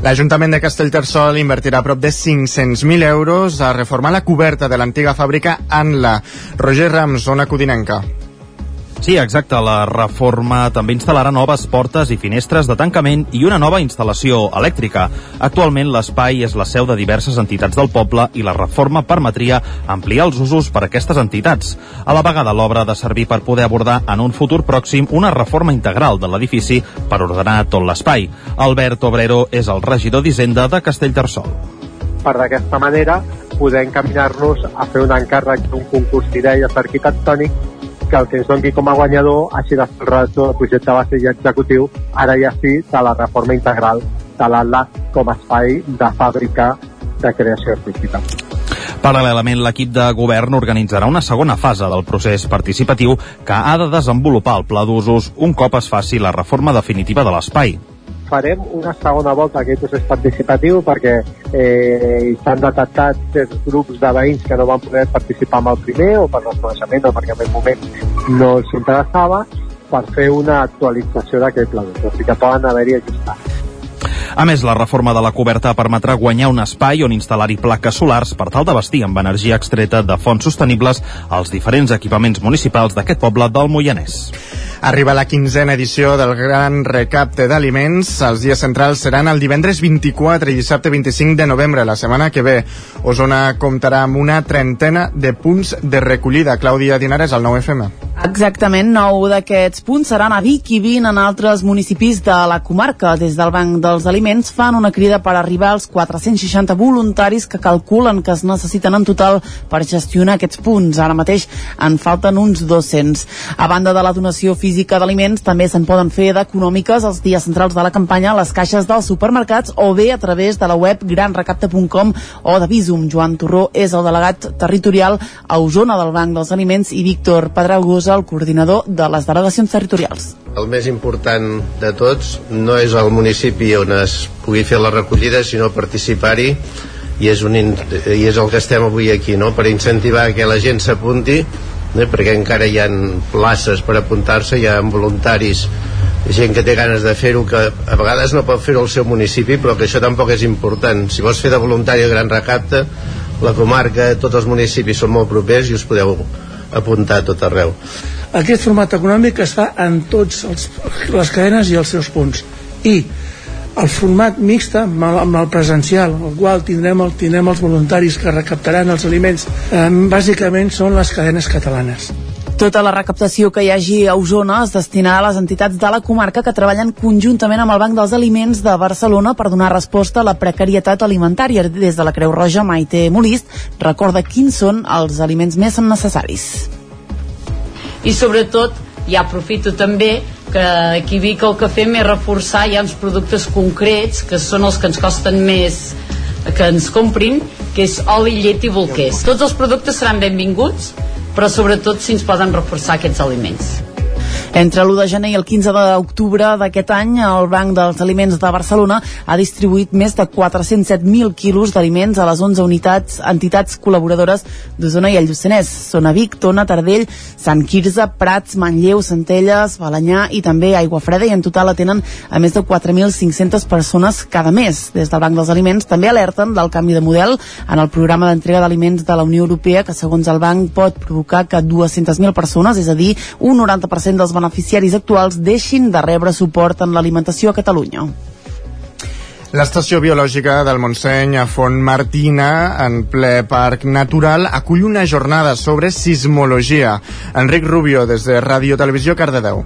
L'Ajuntament de Castellterçol invertirà prop de 500.000 euros a reformar la coberta de l'antiga fàbrica Anla. Roger Rams, zona codinenca. Sí, exacte. La reforma també instal·larà noves portes i finestres de tancament i una nova instal·lació elèctrica. Actualment l'espai és la seu de diverses entitats del poble i la reforma permetria ampliar els usos per a aquestes entitats. A la vegada l'obra ha de servir per poder abordar en un futur pròxim una reforma integral de l'edifici per ordenar tot l'espai. Albert Obrero és el regidor d'Hisenda de Castellterçol. Per d'aquesta manera poder encaminar-nos a fer un encàrrec d'un concurs d'idees arquitectònic que el que ens doni com a guanyador hagi de fer el del projecte base i executiu, ara ja sí, de la reforma integral de l'ALA com a espai de fàbrica de creació artística. Paral·lelament, l'equip de govern organitzarà una segona fase del procés participatiu que ha de desenvolupar el pla d'usos un cop es faci la reforma definitiva de l'espai farem una segona volta aquest procés participatiu perquè eh, s'han detectat certs grups de veïns que no van poder participar amb el primer o per desconeixement o perquè en el moment no els interessava per fer una actualització d'aquest pla o sigui que poden haver-hi ajustats. A més, la reforma de la coberta permetrà guanyar un espai on instal·lar-hi plaques solars per tal d'abastir amb energia extreta de fonts sostenibles als diferents equipaments municipals d'aquest poble del Moianès. Arriba la quinzena edició del Gran Recapte d'Aliments. Els dies centrals seran el divendres 24 i dissabte 25 de novembre, la setmana que ve. Osona comptarà amb una trentena de punts de recollida. Clàudia Dinares, al 9FM. Exactament, nou d'aquests punts seran a Vic i 20 en altres municipis de la comarca. Des del Banc dels Aliments fan una crida per arribar als 460 voluntaris que calculen que es necessiten en total per gestionar aquests punts. Ara mateix en falten uns 200. A banda de la donació física d'aliments, també se'n poden fer d'econòmiques els dies centrals de la campanya a les caixes dels supermercats o bé a través de la web granrecapte.com o de Visum. Joan Torró és el delegat territorial a Osona del Banc dels Aliments i Víctor Pedragosa, el coordinador de les delegacions territorials. El més important de tots no és el municipi on es pugui fer la recollida, sinó participar-hi i és, un, i és el que estem avui aquí, no? per incentivar que la gent s'apunti, eh? perquè encara hi ha places per apuntar-se, hi ha voluntaris, gent que té ganes de fer-ho, que a vegades no pot fer-ho al seu municipi, però que això tampoc és important. Si vols fer de voluntari a Gran Recapte, la comarca, tots els municipis són molt propers i us podeu apuntar a tot arreu. Aquest format econòmic es fa en tots els, les cadenes i els seus punts. I el format mixta amb el, amb el presencial, el qual tindrem, el, tindrem els voluntaris que recaptaran els aliments, eh, bàsicament són les cadenes catalanes. Tota la recaptació que hi hagi a Osona es destinarà a les entitats de la comarca que treballen conjuntament amb el Banc dels Aliments de Barcelona per donar resposta a la precarietat alimentària. Des de la Creu Roja, Maite Molist recorda quins són els aliments més necessaris. i sobretot ja aprofito també que aquí Vic el que fem és reforçar ja uns productes concrets que són els que ens costen més que ens comprin que és oli, llet i bolquers. Tots els productes seran benvinguts però sobretot si ens poden reforçar aquests aliments Entre l'1 de gener i el 15 d'octubre d'aquest any, el Banc dels Aliments de Barcelona ha distribuït més de 407.000 quilos d'aliments a les 11 unitats, entitats col·laboradores d'Osona i el Lluçanès. Són a Vic, Tona, Tardell, Sant Quirze, Prats, Manlleu, Centelles, Balanyà i també Aigua Freda i en total atenen a més de 4.500 persones cada mes. Des del Banc dels Aliments també alerten del canvi de model en el programa d'entrega d'aliments de la Unió Europea que segons el banc pot provocar que 200.000 persones, és a dir, un 90% dels beneficiaris actuals deixin de rebre suport en l'alimentació a Catalunya. L'estació biològica del Montseny a Font Martina, en ple parc natural, acull una jornada sobre sismologia. Enric Rubio, des de Ràdio Televisió Cardedeu.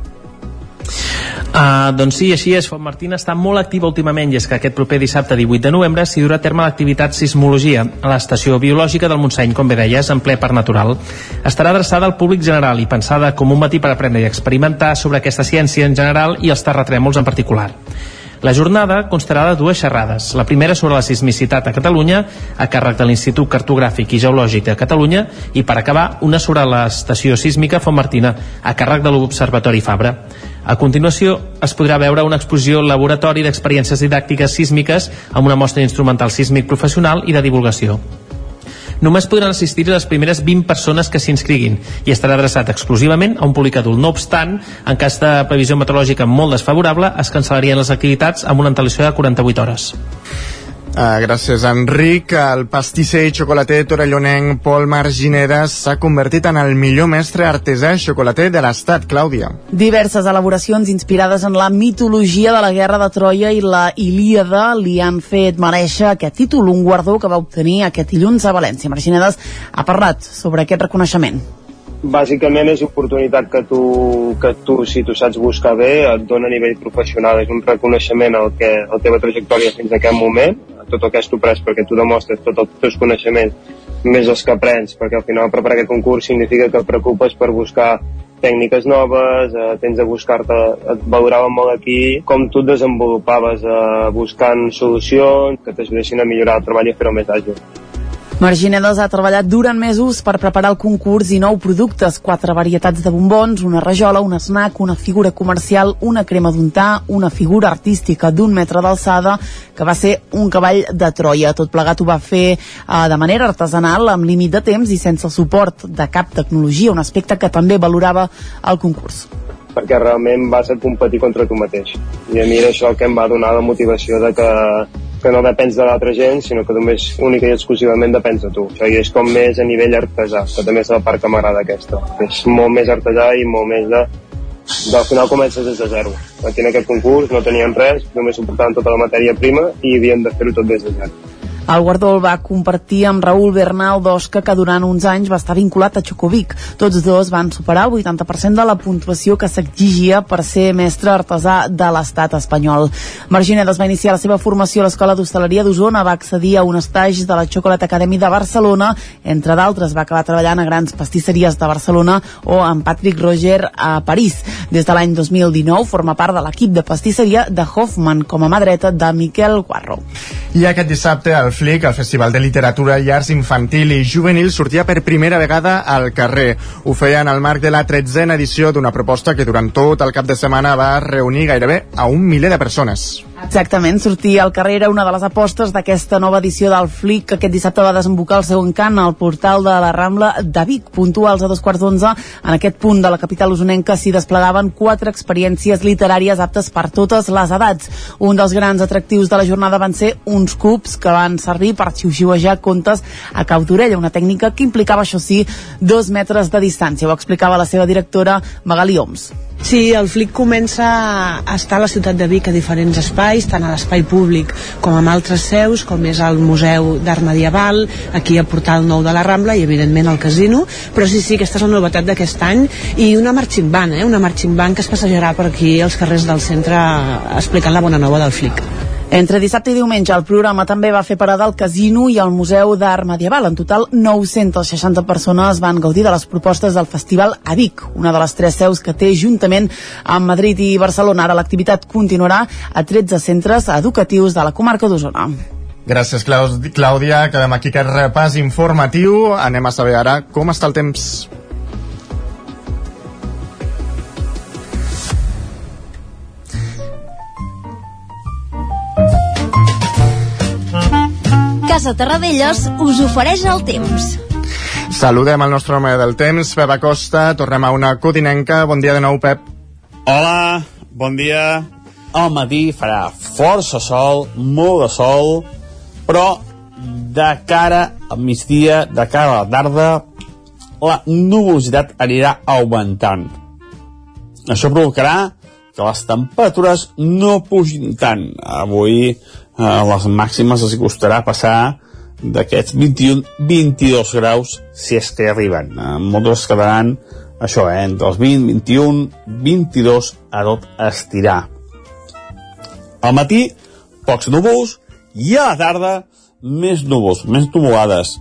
Uh, doncs sí, així és. Font Martina està molt activa últimament i és que aquest proper dissabte 18 de novembre s'hi durà a terme l'activitat Sismologia a l'estació biològica del Montseny, com bé deies, en ple parc natural. Estarà adreçada al públic general i pensada com un matí per aprendre i experimentar sobre aquesta ciència en general i els terratrèmols en particular. La jornada constarà de dues xerrades. La primera sobre la sismicitat a Catalunya, a càrrec de l'Institut Cartogràfic i Geològic de Catalunya, i per acabar, una sobre l'estació sísmica Font Martina, a càrrec de l'Observatori Fabra. A continuació, es podrà veure una exposició laboratori d'experiències didàctiques sísmiques amb una mostra instrumental sísmic professional i de divulgació. Només podran assistir les primeres 20 persones que s'inscriguin i estarà adreçat exclusivament a un públic adult. No obstant, en cas de previsió meteorològica molt desfavorable, es cancel·larien les activitats amb una antelació de 48 hores. Uh, gràcies, Enric. El pastisser i xocolater torellonenc Pol Margineres s'ha convertit en el millor mestre artesà i xocolater de l'Estat, Clàudia. Diverses elaboracions inspirades en la mitologia de la Guerra de Troia i la Ilíada li han fet mereixer aquest títol, un guardó que va obtenir aquest dilluns a València. Marginedes ha parlat sobre aquest reconeixement. Bàsicament és oportunitat que tu, que tu, si tu saps buscar bé, et dona a nivell professional. És un reconeixement al que la teva trajectòria fins a aquest moment, a tot el que has tu pres, perquè tu demostres tots els teus coneixements, més els que aprens, perquè al final preparar aquest concurs significa que et preocupes per buscar tècniques noves, eh, tens de buscar-te, et valorava molt aquí com tu et desenvolupaves eh, buscant solucions que t'ajudessin a millorar el treball i a fer-ho més àgil. Marginedes ha treballat durant mesos per preparar el concurs i nou productes, quatre varietats de bombons, una rajola, un snack, una figura comercial, una crema d'untar, una figura artística d'un metre d'alçada, que va ser un cavall de Troia. Tot plegat ho va fer eh, de manera artesanal, amb límit de temps i sense el suport de cap tecnologia, un aspecte que també valorava el concurs perquè realment vas a competir contra tu mateix. I a mi era això el que em va donar la motivació de que que no depens de l'altra gent, sinó que només única i exclusivament depens de tu. O sigui, és com més a nivell artesà, que també és la part que m'agrada aquesta. És molt més artesà i molt més de... Al final comences des de zero. Aquí en aquest concurs no teníem res, només suportaven tota la matèria prima i havíem de fer-ho tot des de zero. El guardó el va compartir amb Raül Bernal d'Osca, que durant uns anys va estar vinculat a Xocovic. Tots dos van superar el 80% de la puntuació que s'exigia per ser mestre artesà de l'estat espanyol. Marginedes va iniciar la seva formació a l'Escola d'Hostaleria d'Osona, va accedir a un estatge de la Chocolate Academy de Barcelona, entre d'altres va acabar treballant a grans pastisseries de Barcelona o amb Patrick Roger a París. Des de l'any 2019 forma part de l'equip de pastisseria de Hoffman com a mà dreta de Miquel Guarro. I aquest dissabte el FLIC, el Festival de Literatura i Arts Infantil i Juvenil, sortia per primera vegada al carrer. Ho feia en el marc de la tretzena edició d'una proposta que durant tot el cap de setmana va reunir gairebé a un miler de persones. Exactament, sortir al carrer era una de les apostes d'aquesta nova edició del FLIC que aquest dissabte va desembocar el seu encant al portal de la Rambla de Vic. Puntuals a dos quarts d'onze, en aquest punt de la capital usonenca s'hi desplegaven quatre experiències literàries aptes per totes les edats. Un dels grans atractius de la jornada van ser uns cubs que van servir per xiuxiuejar contes a cau d'orella, una tècnica que implicava, això sí, dos metres de distància. Ho explicava la seva directora Magali Oms. Sí, el FLIC comença a estar a la ciutat de Vic a diferents espais, tant a l'espai públic com amb altres seus, com és el Museu d'Art Medieval, aquí a Portal Nou de la Rambla i evidentment al Casino, però sí, sí, aquesta és la novetat d'aquest any i una marching band, eh? una marching band que es passejarà per aquí als carrers del centre explicant la bona nova del FLIC. Entre dissabte i diumenge el programa també va fer parada al Casino i al Museu d'Art Medieval. En total, 960 persones van gaudir de les propostes del Festival a Vic, una de les tres seus que té juntament amb Madrid i Barcelona. Ara l'activitat continuarà a 13 centres educatius de la comarca d'Osona. Gràcies, Clàudia. Acabem aquí aquest repàs informatiu. Anem a saber ara com està el temps. Casa Terradellos us ofereix el temps. Saludem el nostre home del temps, Pep Acosta. Tornem a una codinenca. Bon dia de nou, Pep. Hola, bon dia. Al matí farà força sol, molt de sol, però de cara al migdia, de cara a la tarda, la nuvolositat anirà augmentant. Això provocarà que les temperatures no pugin tant. Avui a les màximes els costarà passar d'aquests 21-22 graus si és que arriben. Eh, moltes quedaran això, eh, entre els 20, 21, 22 a tot estirar. Al matí, pocs núvols, i a la tarda, més núvols, més nuvolades.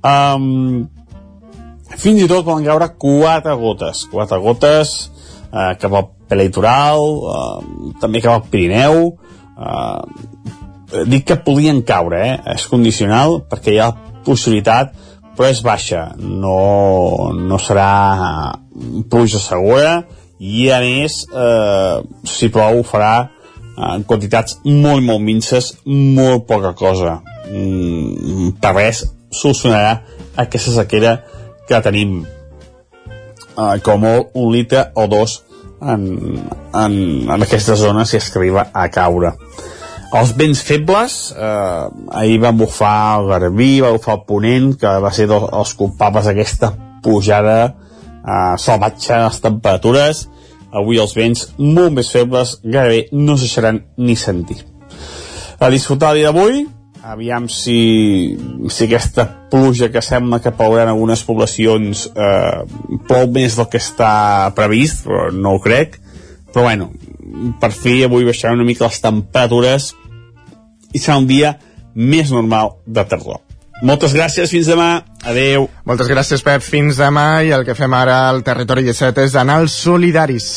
Um, fins i tot poden caure quatre gotes, quatre gotes uh, cap al prelitoral, uh, també cap al Pirineu, Eh, dic que podien caure, eh? és condicional perquè hi ha possibilitat però és baixa. No, no serà pluja segura i a més eh, si plou farà en quantitats molt molt minces molt poca cosa. Mm, per res solucionarà aquesta sequera que tenim eh, com un litre o dos en, en, en aquesta zona si es que arriba a caure els vents febles, eh, ahir van bufar el Garbí, va bufar el Ponent, que va ser dos, els culpables d'aquesta pujada eh, salvatge a les temperatures. Avui els vents molt més febles gairebé no se deixaran ni sentir. A disfrutar el dia d'avui, aviam si, si aquesta pluja que sembla que plourà en algunes poblacions eh, plou més del que està previst, però no ho crec. Però bueno, per fi avui baixaran una mica les temperatures i serà un dia més normal de tardor. Moltes gràcies, fins demà. Adeu. Moltes gràcies, Pep. Fins demà. I el que fem ara al Territori 17 és anar als solidaris.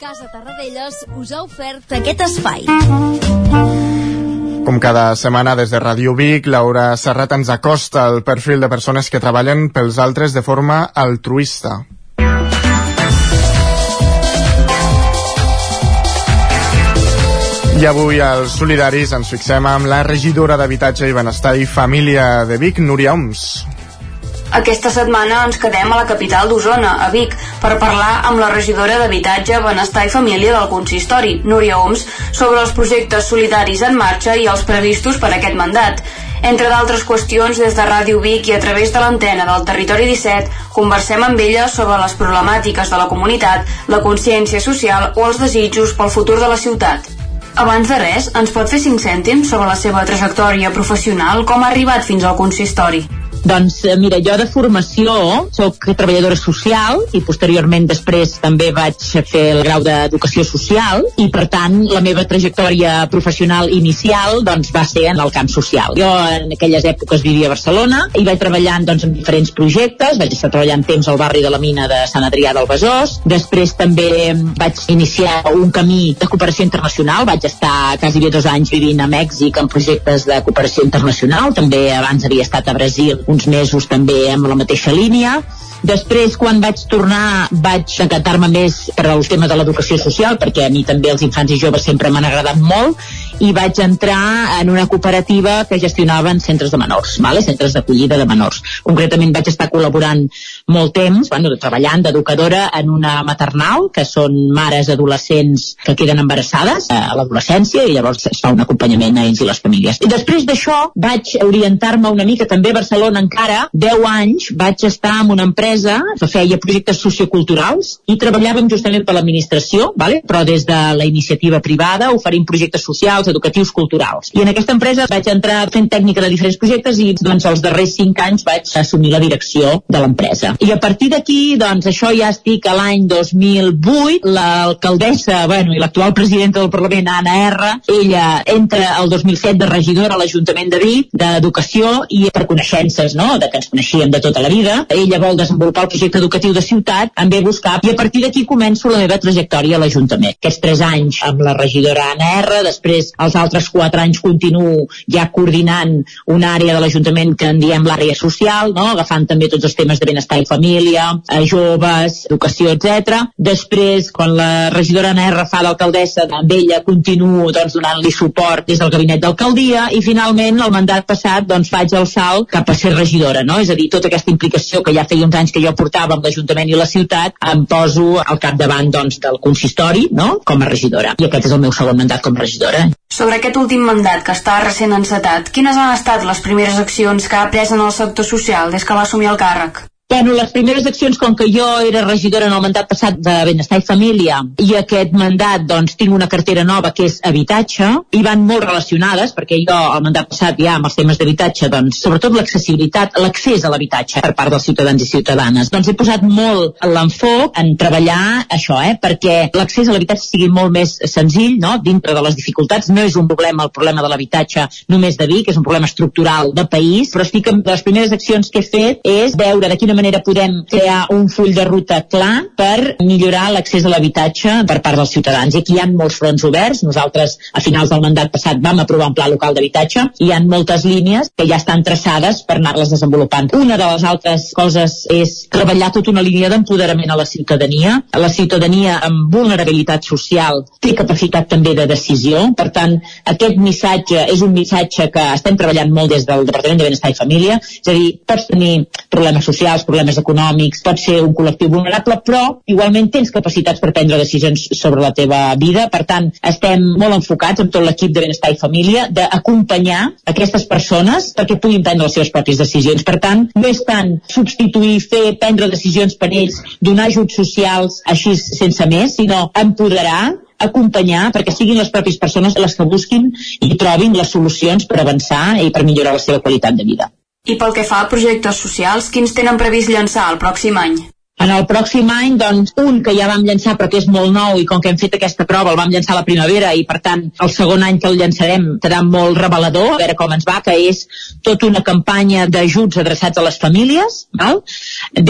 Casa Tarradellas us ha ofert aquest espai. Com cada setmana des de Ràdio Vic, Laura Serrat ens acosta el perfil de persones que treballen pels altres de forma altruista. I avui als Solidaris ens fixem amb la regidora d'Habitatge i Benestar i Família de Vic, Núria Oms. Aquesta setmana ens quedem a la capital d'Osona, a Vic, per parlar amb la regidora d'Habitatge, Benestar i Família del Consistori, Núria Oms, sobre els projectes solidaris en marxa i els previstos per aquest mandat. Entre d'altres qüestions, des de Ràdio Vic i a través de l'antena del Territori 17, conversem amb ella sobre les problemàtiques de la comunitat, la consciència social o els desitjos pel futur de la ciutat. Abans de res, ens pot fer 5 cèntims sobre la seva trajectòria professional, com ha arribat fins al consistori? Doncs eh, mira, jo de formació sóc treballadora social i posteriorment després també vaig fer el grau d'educació social i per tant la meva trajectòria professional inicial doncs va ser en el camp social. Jo en aquelles èpoques vivia a Barcelona i vaig treballant doncs en diferents projectes, vaig estar treballant temps al barri de la mina de Sant Adrià del Besòs, després també vaig iniciar un camí de cooperació internacional, vaig estar quasi bé dos anys vivint a Mèxic en projectes de cooperació internacional, també abans havia estat a Brasil uns mesos també amb la mateixa línia. Després, quan vaig tornar, vaig encantar-me més per al tema de l'educació social, perquè a mi també els infants i joves sempre m'han agradat molt, i vaig entrar en una cooperativa que gestionaven centres de menors, vale? centres d'acollida de menors. Concretament vaig estar col·laborant molt temps, bueno, treballant d'educadora en una maternal, que són mares adolescents que queden embarassades a l'adolescència, i llavors es fa un acompanyament a ells i les famílies. I després d'això vaig orientar-me una mica també a Barcelona encara, 10 anys, vaig estar en una empresa que feia projectes socioculturals i treballàvem justament per l'administració, vale? però des de la iniciativa privada oferint projectes socials, educatius, culturals. I en aquesta empresa vaig entrar fent tècnica de diferents projectes i doncs els darrers 5 anys vaig assumir la direcció de l'empresa. I a partir d'aquí, doncs això ja estic a l'any 2008, l'alcaldessa, bueno, i l'actual presidenta del Parlament, Anna R, ella entra el 2007 de regidora a l'Ajuntament de Vic, d'Educació i per coneixences, no?, de que ens coneixíem de tota la vida. Ella vol desenvolupar el projecte educatiu de ciutat, em ve buscar i a partir d'aquí començo la meva trajectòria a l'Ajuntament. Aquests 3 anys amb la regidora Anna R, després els altres 4 anys continuo ja coordinant una àrea de l'Ajuntament que en diem l'àrea social, no? agafant també tots els temes de benestar i família, a joves, educació, etc. Després, quan la regidora Anna R fa d'alcaldessa, amb ella continuo doncs, donant-li suport des del gabinet d'alcaldia i finalment el mandat passat doncs, faig el salt cap a ser regidora, no? és a dir, tota aquesta implicació que ja feia uns anys que jo portava amb l'Ajuntament i la ciutat, em poso al capdavant doncs, del consistori no? com a regidora. I aquest és el meu segon mandat com a regidora. Sobre aquest últim mandat, que està recent encetat, quines han estat les primeres accions que ha pres en el sector social des que va assumir el càrrec? Bueno, les primeres accions, com que jo era regidora en el mandat passat de Benestar i Família, i aquest mandat, doncs, tinc una cartera nova que és habitatge, i van molt relacionades, perquè jo, el mandat passat, ja amb els temes d'habitatge, doncs, sobretot l'accessibilitat, l'accés a l'habitatge per part dels ciutadans i ciutadanes. Doncs he posat molt l'enfoc en treballar això, eh, perquè l'accés a l'habitatge sigui molt més senzill, no?, dintre de les dificultats. No és un problema, el problema de l'habitatge només de Vic, és un problema estructural de país, però estic amb les primeres accions que he fet és veure de quina manera podem crear un full de ruta clar per millorar l'accés a l'habitatge per part dels ciutadans. I aquí hi ha molts fronts oberts. Nosaltres, a finals del mandat passat, vam aprovar un pla local d'habitatge i hi ha moltes línies que ja estan traçades per anar-les desenvolupant. Una de les altres coses és treballar tota una línia d'empoderament a la ciutadania. La ciutadania amb vulnerabilitat social té capacitat també de decisió. Per tant, aquest missatge és un missatge que estem treballant molt des del Departament de Benestar i Família. És a dir, pots tenir problemes socials, problemes econòmics, pot ser un col·lectiu vulnerable, però igualment tens capacitats per prendre decisions sobre la teva vida. Per tant, estem molt enfocats amb tot l'equip de Benestar i Família d'acompanyar aquestes persones perquè puguin prendre les seves pròpies decisions. Per tant, no és tant substituir, fer, prendre decisions per ells, donar ajuts socials així sense més, sinó empoderar acompanyar perquè siguin les pròpies persones les que busquin i trobin les solucions per avançar i per millorar la seva qualitat de vida. I pel que fa a projectes socials, quins tenen previst llançar el pròxim any? En el pròxim any, doncs, un que ja vam llançar però que és molt nou i com que hem fet aquesta prova el vam llançar a la primavera i per tant el segon any que el llançarem serà molt revelador, a veure com ens va, que és tota una campanya d'ajuts adreçats a les famílies, val?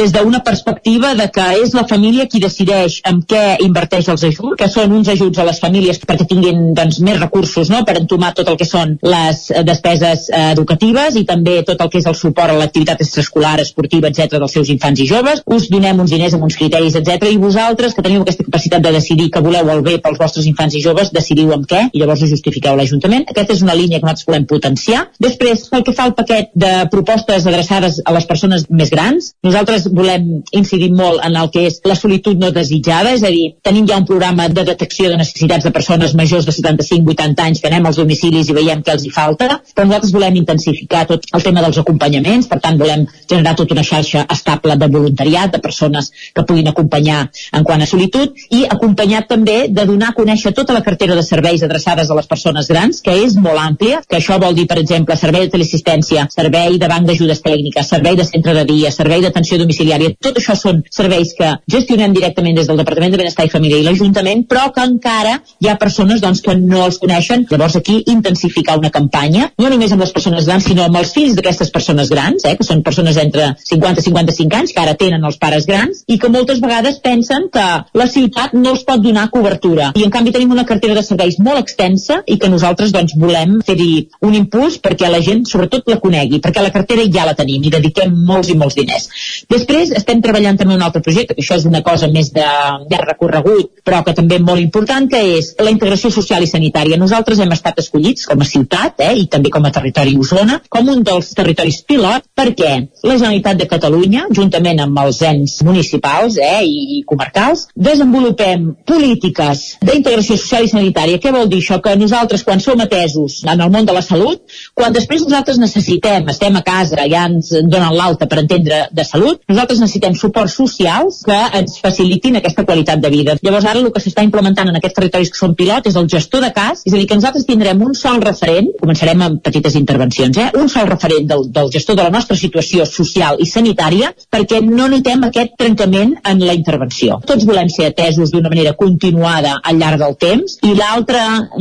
des d'una perspectiva de que és la família qui decideix en què inverteix els ajuts, que són uns ajuts a les famílies perquè tinguin doncs, més recursos no? per entomar tot el que són les despeses eh, educatives i també tot el que és el suport a l'activitat extraescolar, esportiva, etc dels seus infants i joves. Us donem uns diners amb uns criteris, etc. I vosaltres, que teniu aquesta capacitat de decidir que voleu el bé pels vostres infants i joves, decidiu amb què i llavors ho justifiqueu a l'Ajuntament. Aquesta és una línia que nosaltres volem potenciar. Després, pel que fa al paquet de propostes adreçades a les persones més grans, nosaltres volem incidir molt en el que és la solitud no desitjada, és a dir, tenim ja un programa de detecció de necessitats de persones majors de 75-80 anys que anem als domicilis i veiem què els hi falta, però nosaltres volem intensificar tot el tema dels acompanyaments, per tant volem generar tota una xarxa estable de voluntariat, de persones persones que puguin acompanyar en quant a solitud i acompanyat també de donar a conèixer tota la cartera de serveis adreçades a les persones grans, que és molt àmplia, que això vol dir, per exemple, servei de teleassistència, servei de banc d'ajudes tècniques, servei de centre de dia, servei d'atenció domiciliària, tot això són serveis que gestionem directament des del Departament de Benestar i Família i l'Ajuntament, però que encara hi ha persones doncs, que no els coneixen. Llavors aquí intensificar una campanya, no només amb les persones grans, sinó amb els fills d'aquestes persones grans, eh, que són persones entre 50 i 55 anys, que ara tenen els pares grans, grans i que moltes vegades pensen que la ciutat no els pot donar cobertura. I en canvi tenim una cartera de serveis molt extensa i que nosaltres doncs, volem fer-hi un impuls perquè la gent sobretot la conegui, perquè la cartera ja la tenim i dediquem molts i molts diners. Després estem treballant també un altre projecte, que això és una cosa més de, de recorregut, però que també molt important, que és la integració social i sanitària. Nosaltres hem estat escollits com a ciutat eh, i també com a territori Osona, com un dels territoris pilot, perquè la Generalitat de Catalunya, juntament amb els ens municipals eh, i, i comarcals, desenvolupem polítiques d'integració social i sanitària. Què vol dir això? Que nosaltres, quan som atesos en el món de la salut, quan després nosaltres necessitem, estem a casa, ja ens donen l'alta per entendre de salut, nosaltres necessitem suports socials que ens facilitin aquesta qualitat de vida. Llavors ara el que s'està implementant en aquests territoris que són pilot és el gestor de cas, és a dir, que nosaltres tindrem un sol referent, començarem amb petites intervencions, eh? un sol referent del, del gestor de la nostra situació social i sanitària, perquè no notem aquest trencament en la intervenció. Tots volem ser atesos d'una manera continuada al llarg del temps i l'altre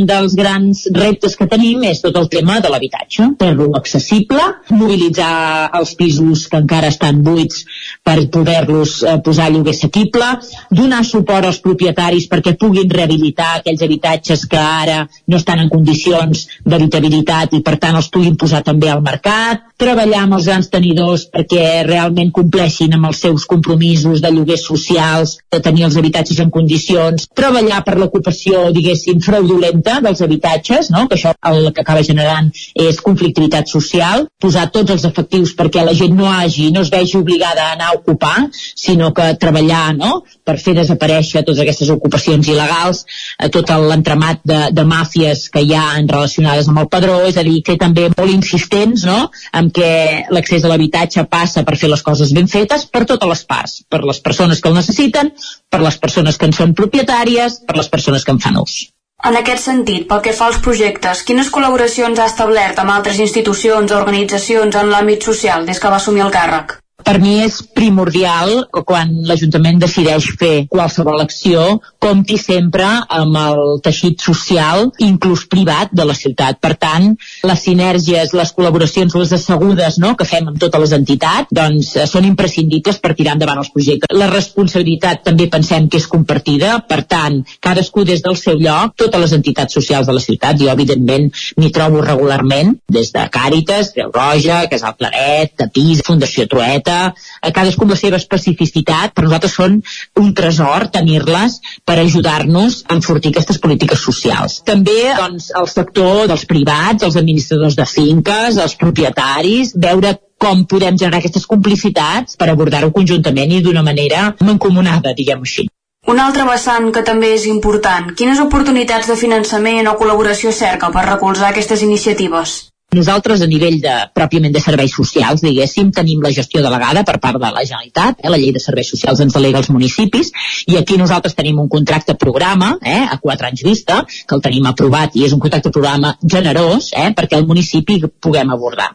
dels grans reptes que tenim és tot el tema de l'habitatge. Fer-lo accessible, mobilitzar els pisos que encara estan buits per poder-los eh, posar a lloguer assequible, donar suport als propietaris perquè puguin rehabilitar aquells habitatges que ara no estan en condicions d'habitabilitat i per tant els puguin posar també al mercat, treballar amb els grans tenidors perquè realment compleixin amb els seus compromisos de lloguers socials, de tenir els habitatges en condicions, treballar per l'ocupació, diguéssim, fraudulenta dels habitatges, no? que això el que acaba generant és conflictivitat social, posar tots els efectius perquè la gent no hagi, no es vegi obligada a anar a ocupar, sinó que treballar no? per fer desaparèixer totes aquestes ocupacions il·legals, eh, tot l'entramat de, de màfies que hi ha relacionades amb el padró, és a dir, que també molt insistents no? en què l'accés a l'habitatge passa per fer les coses ben fetes per totes les parts, per les persones que el necessiten, per les persones que en són propietàries, per les persones que en fan ús. En aquest sentit, pel que fa als projectes, quines col·laboracions ha establert amb altres institucions o organitzacions en l'àmbit social des que va assumir el càrrec? Per mi és primordial que quan l'Ajuntament decideix fer qualsevol acció compti sempre amb el teixit social, inclús privat de la ciutat. Per tant, les sinergies, les col·laboracions, les assegudes no?, que fem amb totes les entitats, doncs eh, són imprescindibles per tirar endavant els projectes. La responsabilitat també pensem que és compartida, per tant, cadascú des del seu lloc, totes les entitats socials de la ciutat, jo evidentment m'hi trobo regularment, des de Càritas, Creu Roja, Casal Claret, Tapís, Fundació Trueta, a cadascú amb la seva especificitat, per nosaltres són un tresor tenir-les per ajudar-nos a enfortir aquestes polítiques socials. També doncs, el sector dels privats, els administradors de finques, els propietaris, veure com podem generar aquestes complicitats per abordar-ho conjuntament i d'una manera mancomunada, diguem-ho així. Un altre vessant que també és important, quines oportunitats de finançament o col·laboració cerca per recolzar aquestes iniciatives? Nosaltres, a nivell de, pròpiament de serveis socials, diguéssim, tenim la gestió delegada per part de la Generalitat, eh? la llei de serveis socials ens delega als municipis, i aquí nosaltres tenim un contracte programa, eh? a quatre anys vista, que el tenim aprovat, i és un contracte programa generós, eh? perquè el municipi puguem abordar.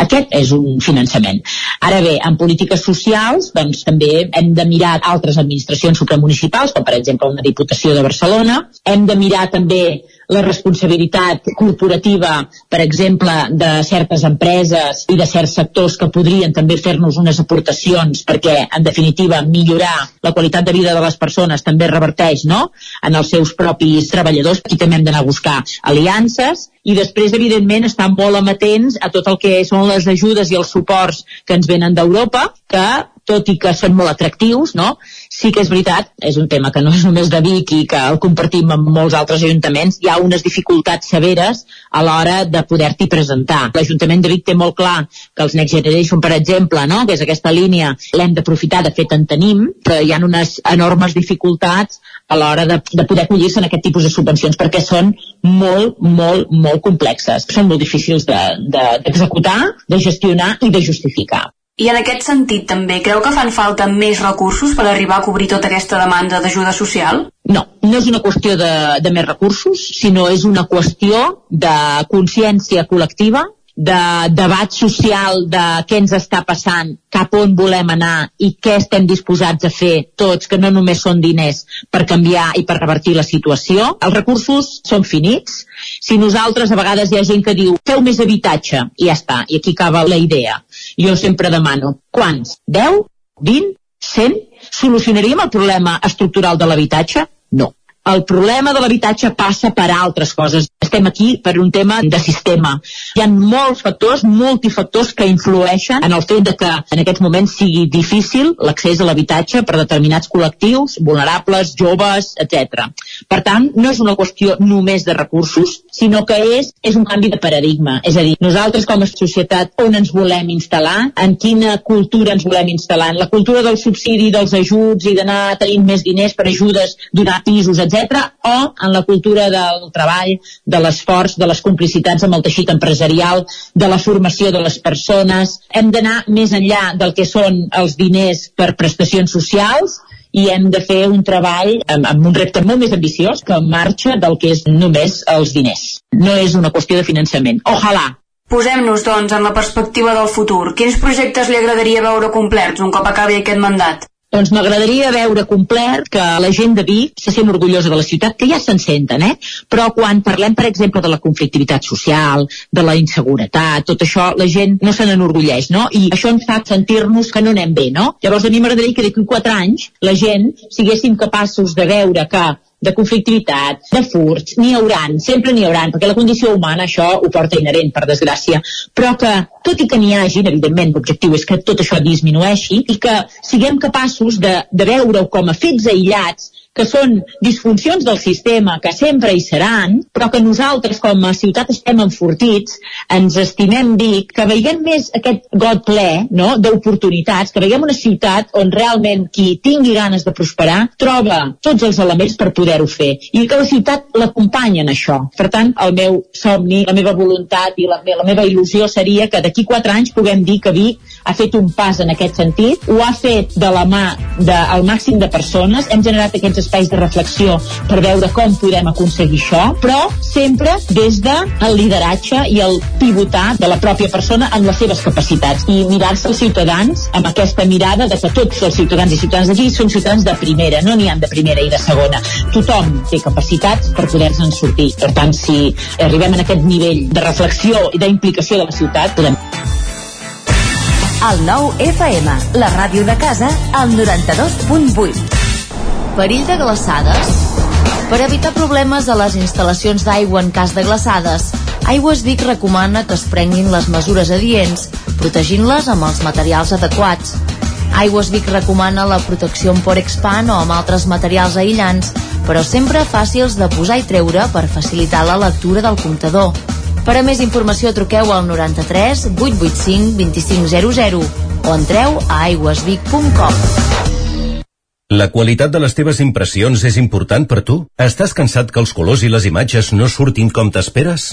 Aquest és un finançament. Ara bé, en polítiques socials, doncs també hem de mirar altres administracions supramunicipals, com per exemple una Diputació de Barcelona, hem de mirar també la responsabilitat corporativa, per exemple, de certes empreses i de certs sectors que podrien també fer-nos unes aportacions perquè, en definitiva, millorar la qualitat de vida de les persones també reverteix no? en els seus propis treballadors. Aquí també hem d'anar a buscar aliances i després, evidentment, estar molt amatents a tot el que són les ajudes i els suports que ens venen d'Europa, que tot i que són molt atractius, no? sí que és veritat, és un tema que no és només de Vic i que el compartim amb molts altres ajuntaments, hi ha unes dificultats severes a l'hora de poder-t'hi presentar. L'Ajuntament de Vic té molt clar que els Next Generation, per exemple, no? que és aquesta línia, l'hem d'aprofitar, de fet en tenim, però hi ha unes enormes dificultats a l'hora de, de poder acollir-se en aquest tipus de subvencions perquè són molt, molt, molt complexes. Són molt difícils d'executar, de, de, de gestionar i de justificar. I en aquest sentit també, creu que fan falta més recursos per arribar a cobrir tota aquesta demanda d'ajuda social? No, no és una qüestió de, de més recursos, sinó és una qüestió de consciència col·lectiva de debat social de què ens està passant, cap on volem anar i què estem disposats a fer tots, que no només són diners per canviar i per revertir la situació. Els recursos són finits. Si nosaltres, a vegades hi ha gent que diu feu més habitatge, i ja està, i aquí acaba la idea. Jo sempre demano, quants? 10? 20? 100? Solucionaríem el problema estructural de l'habitatge? No. El problema de l'habitatge passa per altres coses. Estem aquí per un tema de sistema. Hi ha molts factors, multifactors que influeixen en el fet de que en aquests moments sigui difícil l'accés a l'habitatge per determinats col·lectius, vulnerables, joves, etc. Per tant, no és una qüestió només de recursos, sinó que és, és un canvi de paradigma. És a dir, nosaltres com a societat on ens volem instal·lar, en quina cultura ens volem instal·lar, en la cultura del subsidi, dels ajuts i d'anar tenint més diners per ajudes, donar pisos, etc etc o en la cultura del treball, de l'esforç, de les complicitats amb el teixit empresarial, de la formació de les persones. Hem d'anar més enllà del que són els diners per prestacions socials i hem de fer un treball amb, amb un repte molt més ambiciós que marxa del que és només els diners. No és una qüestió de finançament. Ojalà Posem-nos, doncs, en la perspectiva del futur. Quins projectes li agradaria veure complerts un cop acabi aquest mandat? Doncs m'agradaria veure complert que la gent de Vic se sent orgullosa de la ciutat, que ja se'n senten, eh? Però quan parlem, per exemple, de la conflictivitat social, de la inseguretat, tot això, la gent no se n'enorgulleix, no? I això ens fa sentir-nos que no anem bé, no? Llavors a mi m'agradaria que d'aquí quatre anys la gent siguéssim capaços de veure que de conflictivitat, de furts, n'hi hauran, sempre n'hi hauran, perquè la condició humana això ho porta inherent, per desgràcia, però que, tot i que n'hi hagi, evidentment, l'objectiu és que tot això disminueixi i que siguem capaços de, de veure-ho com a fets aïllats que són disfuncions del sistema que sempre hi seran, però que nosaltres com a ciutat estem enfortits, ens estimem Vic, que veiem més aquest got ple no? d'oportunitats, que veiem una ciutat on realment qui tingui ganes de prosperar troba tots els elements per poder-ho fer i que la ciutat l'acompanya en això. Per tant, el meu somni, la meva voluntat i la, la meva il·lusió seria que d'aquí quatre anys puguem dir que Vic ha fet un pas en aquest sentit, ho ha fet de la mà del màxim de persones, hem generat aquests espais de reflexió per veure com podem aconseguir això, però sempre des de lideratge i el pivotar de la pròpia persona amb les seves capacitats i mirar-se els ciutadans amb aquesta mirada de que tots els ciutadans i ciutadans d'aquí són ciutadans de primera, no n'hi han de primera i de segona. Tothom té capacitats per poder-se'n sortir. Per tant, si arribem a aquest nivell de reflexió i d'implicació de la ciutat, podem el nou FM, la ràdio de casa, al 92.8. Perill de glaçades? Per evitar problemes a les instal·lacions d'aigua en cas de glaçades, Aigües Vic recomana que es prenguin les mesures adients, protegint-les amb els materials adequats. Aigües Vic recomana la protecció amb Porexpan o amb altres materials aïllants, però sempre fàcils de posar i treure per facilitar la lectura del comptador. Per a més informació truqueu al 93 885 2500 o entreu a aigüesvic.com. La qualitat de les teves impressions és important per tu? Estàs cansat que els colors i les imatges no surtin com t'esperes?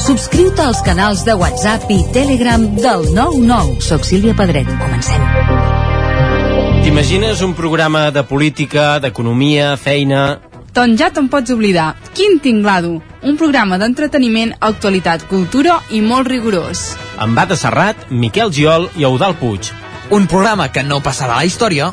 Subscriu-te als canals de WhatsApp i Telegram del 99. Soc Sílvia Pedret. Comencem. T'imagines un programa de política, d'economia, feina... Doncs ja te'n pots oblidar. Quin tinglado! Un programa d'entreteniment, actualitat, cultura i molt rigorós. Amb Bata Serrat, Miquel Giol i Eudal Puig. Un programa que no passarà a la història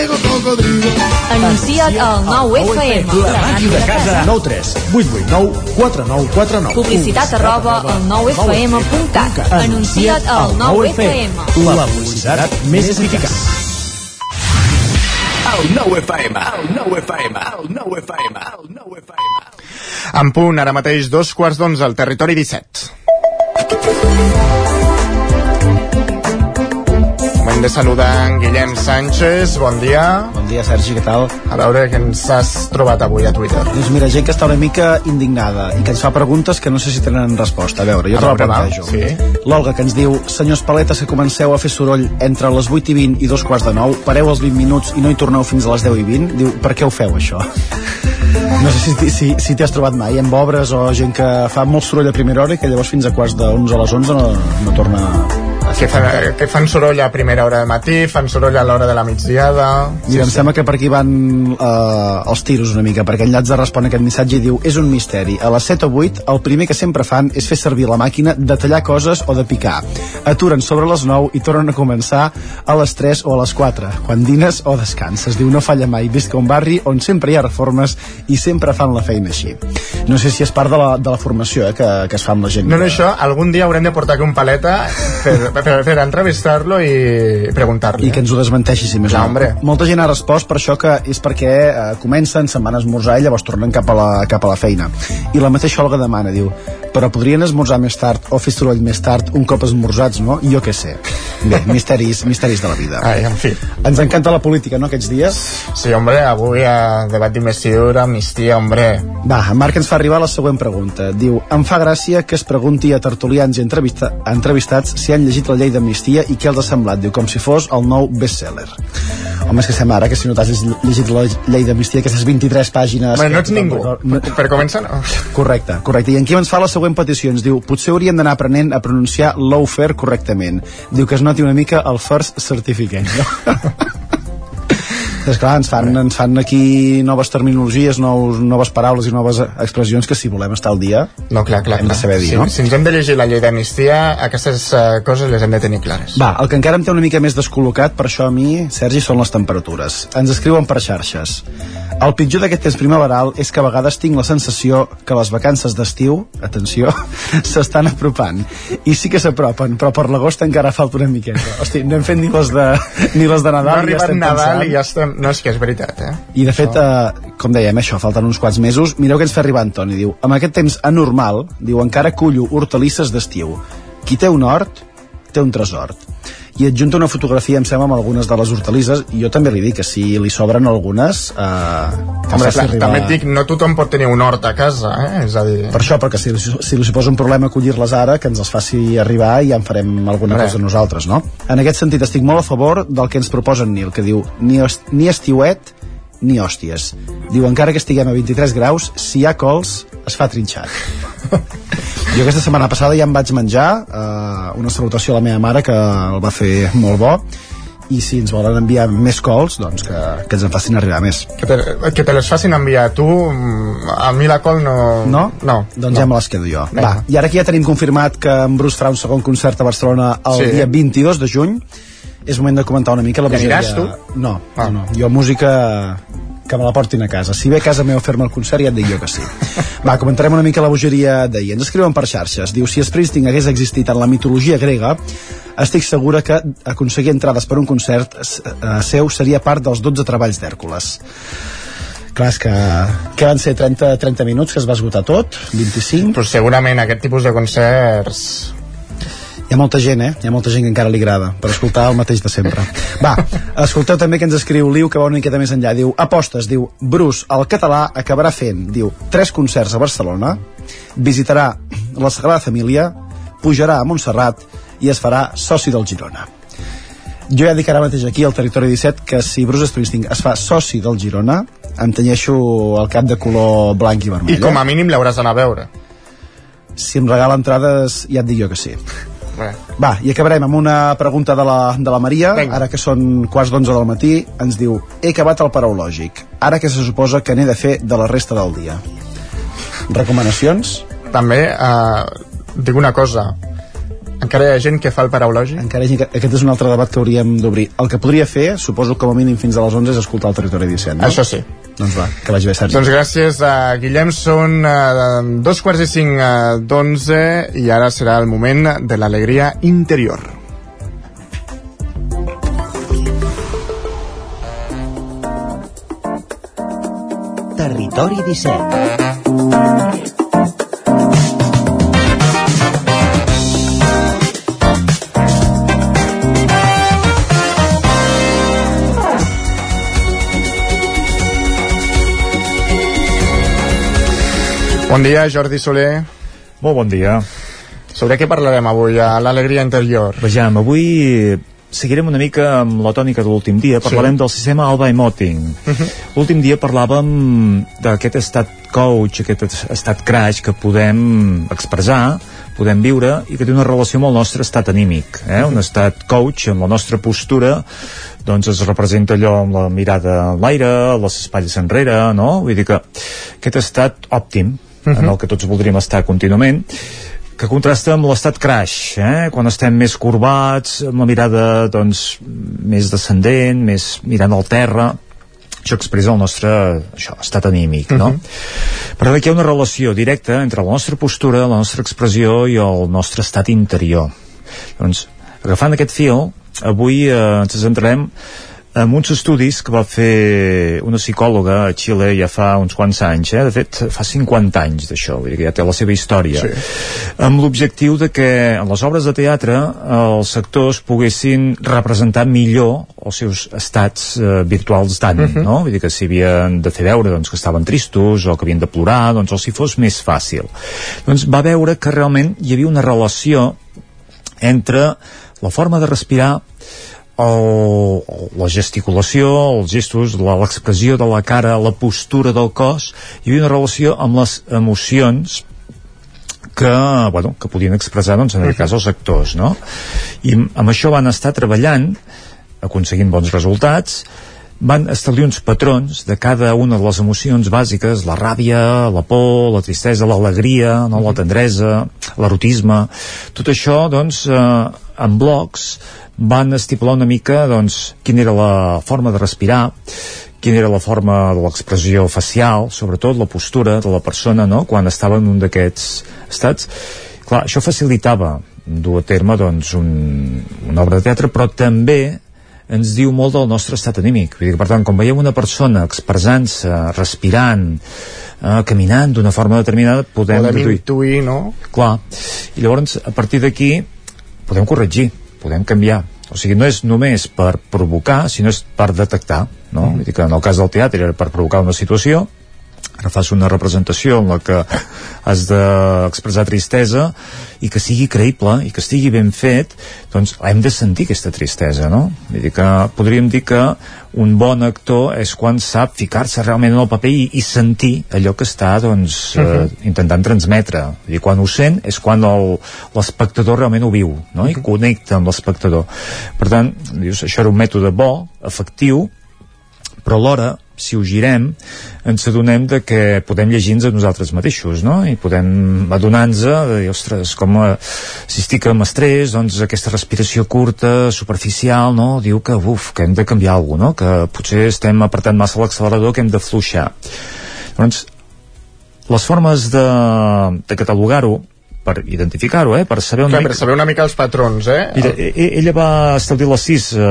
cocodrilo. Anuncia't al 9FM. La màquina de casa. 9 3 8 8 9 4 9 4 9. Publicitat arroba al 9FM.cat. Anuncia't al 9FM. La publicitat més eficaç. El 9 FM, el 9 FM, el 9 FM, el 9 FM. En punt, ara mateix, dos quarts d'onze al territori 17. Moment de saludar en Guillem Sánchez, bon dia. Bon dia, Sergi, què tal? A veure què ens has trobat avui a Twitter. Doncs mira, gent que està una mica indignada i que ens fa preguntes que no sé si tenen resposta. A veure, jo A te la plantejo. sí. L'Olga, que ens diu Senyors paletes que comenceu a fer soroll entre les 8 i 20 i dos quarts de 9, pareu els 20 minuts i no hi torneu fins a les 10 i 20. Diu, per què ho feu, això? No sé si, si, si t'hi has trobat mai amb obres o gent que fa molt soroll a primera hora i que llavors fins a quarts de 11 a les 11 no, no torna Que fan, que fan soroll a primera hora de matí, fan soroll a l'hora de la migdiada... Mira, em sembla que per aquí van eh, els tiros una mica, perquè en Llats respon aquest missatge i diu és un misteri. A les 7 o 8 el primer que sempre fan és fer servir la màquina de tallar coses o de picar. Aturen sobre les 9 i tornen a començar a les 3 o a les 4, quan dines o descanses. Diu, no falla mai, visc a un barri on sempre hi ha reformes i sempre fan la feina així. No sé si és part de la, de la formació eh, que, que es fa amb la gent. No, no, això, algun dia haurem de portar aquí un paleta per, per, per entrevistar-lo i preguntar-li. i que ens ho desmenteixi si més no. hombre. Molta gent ha respost per això que és perquè eh, comencen, se'n van a esmorzar i llavors tornen cap a, la, cap a la feina. I la mateixa Olga demana, diu, però podrien esmorzar més tard o fer soroll més tard un cop esmorzats, no? Jo què sé. Bé, misteris, misteris de la vida. Ai, en fi. Ens encanta la política, no, aquests dies? Sí, hombre, avui a debat d'investidura, amnistia, hombre. Va, Marc ens fa arribar la següent pregunta. Diu, em fa gràcia que es pregunti a tertulians i entrevista, entrevistats si han llegit la llei d'amnistia i què els ha semblat. Diu, com si fos el nou bestseller. Home, és que sembla ara que si no t'has llegit la llei d'amnistia, aquestes 23 pàgines... Bueno, no que ets ningú. No, Per començar, no. Correcte, correcte. I en Quim ens fa la següent petició. Ens diu, potser hauríem d'anar aprenent a pronunciar lawfare correctament. Diu que es noti una mica el first certificate. No? És clar, ens fan, ens fan aquí noves terminologies, nous, noves paraules i noves expressions que si volem estar al dia No, clar, clar. hem de clar. saber dir, si, no? si ens hem de llegir la llei d'amnistia, aquestes uh, coses les hem de tenir clares. Va, el que encara em té una mica més descol·locat, per això a mi, Sergi, són les temperatures. Ens escriuen per xarxes. El pitjor d'aquest temps primaveral és que a vegades tinc la sensació que les vacances d'estiu, atenció, s'estan apropant. I sí que s'apropen, però per l'agost encara falta una miqueta. Hosti, no hem fet ni les de, ni les de No ha Nadal, ja arribat Nadal pensant. i ja estem... No, és que és veritat, eh? I de fet, eh, com dèiem, això, falten uns quants mesos. Mireu que ens fa arribar Antoni, diu, amb aquest temps anormal, diu, encara cullo hortalisses d'estiu. Qui té un hort, té un tresor. I adjunta una fotografia, em sembla, amb algunes de les hortalisses i jo també li dic que si li sobren algunes eh, que Home, clar, arribar... també et dic, no tothom pot tenir un hort a casa, eh? És a dir... Per això, perquè si, si li suposa un problema collir-les ara, que ens els faci arribar i ja en farem alguna Res. cosa nosaltres, no? En aquest sentit estic molt a favor del que ens proposa en Nil, que diu ni, est- ni estiuet ni hòsties. Diu, encara que estiguem a 23 graus, si hi ha cols, es fa trinxat. jo aquesta setmana passada ja em vaig menjar eh, una salutació a la meva mare que el va fer molt bo i si ens volen enviar més cols doncs que, que ens en facin arribar més Que te, que te les facin enviar tu, mm, a mi la col no... No? No. Doncs no. ja me les quedo jo. Vinga. Va, I ara que ja tenim confirmat que en Bruce farà un segon concert a Barcelona el Sí. dia 22 de juny, és moment de comentar una mica la bogeria. aniràs, tu? No, Ah. no, no. Jo música que me la portin a casa. Si ve a casa meva a fer-me el concert, ja et dic jo que sí. Va, comentarem una mica la bogeria d'ahir. Ens escriuen per xarxes. Diu, si Springsteen hagués existit en la mitologia grega, estic segura que aconseguir entrades per un concert eh, seu seria part dels 12 treballs d'Hèrcules. Clar, és que, que van ser 30, 30 minuts que es va esgotar tot, 25. Però segurament aquest tipus de concerts... Hi ha molta gent, eh? Hi ha molta gent que encara li agrada per escoltar el mateix de sempre. Va, escolteu també que ens escriu Liu, que va una miqueta més enllà. Diu, apostes, diu, Bruce, el català acabarà fent, diu, tres concerts a Barcelona, visitarà la Sagrada Família, pujarà a Montserrat i es farà soci del Girona. Jo ja dic ara mateix aquí al Territori 17 que si Bruce Springsteen es fa soci del Girona, em tenyeixo el cap de color blanc i vermell. I com a eh? mínim l'hauràs d'anar a veure. Si em regala entrades, ja et dic jo que sí. Bé. Va, i acabarem amb una pregunta de la, de la Maria, Venga. ara que són quarts d'onze del matí, ens diu, he acabat el paraulògic, ara que se suposa que n'he de fer de la resta del dia. Recomanacions? També, eh, dic una cosa, encara hi ha gent que fa el paraulògic? Encara hi ha, aquest és un altre debat que hauríem d'obrir. El que podria fer, suposo que com a mínim fins a les 11 és escoltar el Territori 17, no? Això sí. Doncs va, que vagi bé, Sergi. Doncs gràcies, uh, Guillem. Són uh, dos quarts i cinc uh, d'onze i ara serà el moment de l'alegria interior. Territori 17 Bon dia, Jordi Soler. Molt bon dia. Sobre què parlarem avui a l'alegria interior? Vejam, avui seguirem una mica amb la tònica de l'últim dia. Parlarem sí. del sistema Alba Emoting. Uh -huh. L'últim dia parlàvem d'aquest estat coach, aquest estat crash que podem expressar, podem viure i que té una relació amb el nostre estat anímic. Eh? Un estat coach, amb la nostra postura, doncs es representa allò amb la mirada en l'aire, les espatlles enrere, no? Vull dir que aquest estat òptim, uh -huh. en el que tots voldríem estar contínuament, que contrasta amb l'estat crash, eh? quan estem més corbats, amb la mirada doncs, més descendent, més mirant al terra, això expressa el nostre això, estat anímic, no? Uh -huh. Per tant, aquí hi ha una relació directa entre la nostra postura, la nostra expressió i el nostre estat interior. Doncs, agafant aquest fil, avui eh, ens centrarem amb uns estudis que va fer una psicòloga a Xile ja fa uns quants anys, eh? de fet fa 50 anys d'això, vull dir que ja té la seva història Sí. amb l'objectiu de que en les obres de teatre els actors poguessin representar millor els seus estats eh, virtuals d'ànim, Mhm. no? Vull dir que si havien de fer veure doncs, que estaven tristos o que havien de plorar, doncs els hi fos més fàcil. Doncs va veure que realment hi havia una relació entre la forma de respirar el, la gesticulació, els gestos, la- l'expressió de la cara, la postura del cos, hi havia una relació amb les emocions que, bueno, que podien expressar doncs, en aquest cas els actors no? i amb això van estar treballant aconseguint bons resultats van establir uns patrons de cada una de les emocions bàsiques, la ràbia, la por, la tristesa, l'alegria, no? la tendresa, l'erotisme, tot això, doncs, eh, en blocs van estipular una mica, doncs, quina era la forma de respirar, quina era la forma de l'expressió facial, sobretot la postura de la persona, no?, quan estava en un d'aquests estats. Clar, això facilitava dur a terme, doncs, un, una obra de teatre, però també ens diu molt del nostre estat anímic. Vull dir que, per tant, quan veiem una persona expressant-se, respirant, eh, caminant d'una forma determinada, podem, Podem deduir. intuir, no? Clar. I llavors, a partir d'aquí, podem corregir, podem canviar. o sigui, no és només per provocar, sinó és per detectar, no? Mm. Vull dir que en el cas del teatre era per provocar una situació, ara fas una representació en la que has d'expressar tristesa i que sigui creïble i que estigui ben fet, doncs hem de sentir aquesta tristesa, no? Vull dir que podríem dir que un bon actor és quan sap ficar-se realment en el paper i, i sentir allò que està doncs, uh -huh. eh, intentant transmetre. Dir, quan ho sent és quan l'espectador realment ho viu no? Uh -huh. i connecta amb l'espectador. Per tant, dius, això era un mètode bo, efectiu, però alhora si ho girem, ens adonem de que podem llegir-nos a nosaltres mateixos, no? I podem adonar-nos de dir, ostres, com a, si estic amb estrès, doncs aquesta respiració curta, superficial, no? Diu que, uf, que hem de canviar alguna no? Que potser estem apretant massa l'accelerador, que hem de fluixar. Doncs, les formes de, de catalogar-ho per identificar-ho, eh? per saber una Clar, mica... per saber una mica els patrons, eh? Mira, e, e ella va establir les sis eh,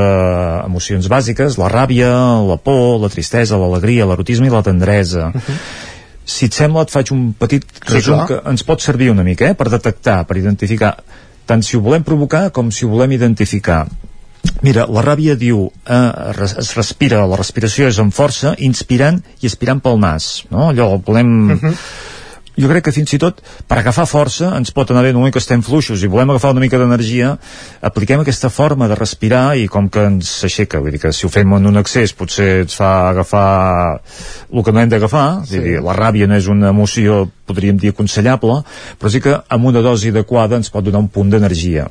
emocions bàsiques, la ràbia, la por, la tristesa, l'alegria, l'erotisme i la tendresa. Uh -huh. Si et sembla, et faig un petit resum sí, que ens pot servir una mica, eh? per detectar, per identificar, tant si ho volem provocar com si ho volem identificar. Mira, la ràbia diu, eh, es respira, la respiració és amb força, inspirant i expirant pel nas, no? Allò, volem... Uh -huh jo crec que fins i tot per agafar força ens pot anar bé en un moment que estem fluixos i volem agafar una mica d'energia apliquem aquesta forma de respirar i com que ens s'aixeca, vull dir que si ho fem en un excés potser ens fa agafar el que no hem d'agafar sí. dir, la ràbia no és una emoció podríem dir aconsellable, però sí que amb una dosi adequada ens pot donar un punt d'energia.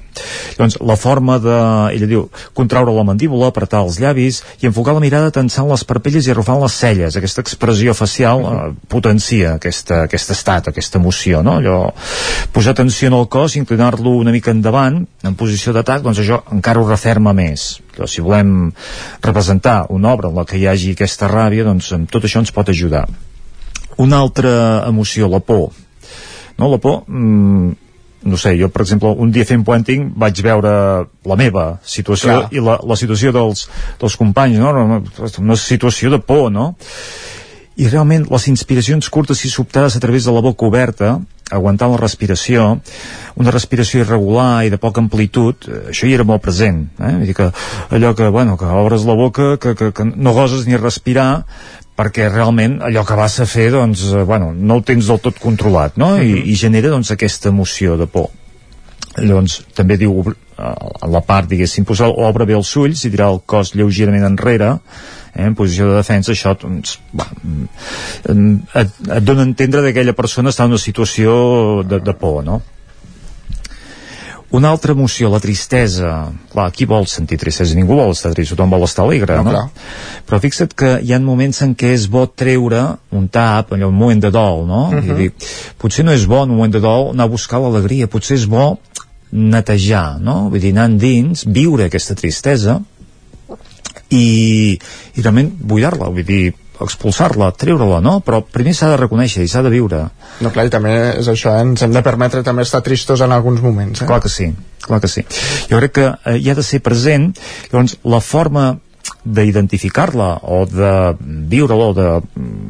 Llavors, la forma de, ella diu, contraure la mandíbula, apretar els llavis i enfocar la mirada tensant les parpelles i arrufant les celles. Aquesta expressió facial eh, potencia aquesta, aquest estat, aquesta emoció, no? Allò, posar atenció en el cos, inclinar-lo una mica endavant, en posició d'atac, doncs això encara ho referma més. Però si volem representar una obra en la que hi hagi aquesta ràbia, doncs amb tot això ens pot ajudar una altra emoció, la por. No, la por, mmm, no sé, jo per exemple un dia fent puenting vaig veure la meva situació Clar. i la, la situació dels, dels companys no? una situació de por no? I realment les inspiracions curtes i sobtades a través de la boca oberta aguantant la respiració una respiració irregular i de poca amplitud eh, això hi era molt present eh? Vull dir que allò que, bueno, que obres la boca que, que, que no goses ni respirar perquè realment allò que vas a fer doncs, eh, bueno, no ho tens del tot controlat no? I, i genera doncs, aquesta emoció de por llavors també diu a eh, la part diguéssim posar obre bé els ulls i tirar el cos lleugerament enrere eh, en posició de defensa això doncs, bueno, mm, et, et dona a entendre que aquella persona està en una situació de, de por no? Una altra emoció, la tristesa. Clar, qui vol sentir tristesa? Ningú vol estar trist, tothom vol estar alegre, no? no? Però fixa't que hi ha moments en què és bo treure un tap, allò, un moment de dol, no? Uh -huh. dir, potser no és bo en un moment de dol anar a buscar l'alegria, potser és bo netejar, no? Vull dir, anar endins, viure aquesta tristesa i, i realment buidar-la, vull dir, expulsar-la, treure-la, no? Però primer s'ha de reconèixer i s'ha de viure. No, clar, i també és això, eh? ens hem de permetre també estar tristos en alguns moments. Eh? Clar que sí, clar que sí. Jo crec que eh, hi ha de ser present, llavors la forma d'identificar-la o de viure-la o de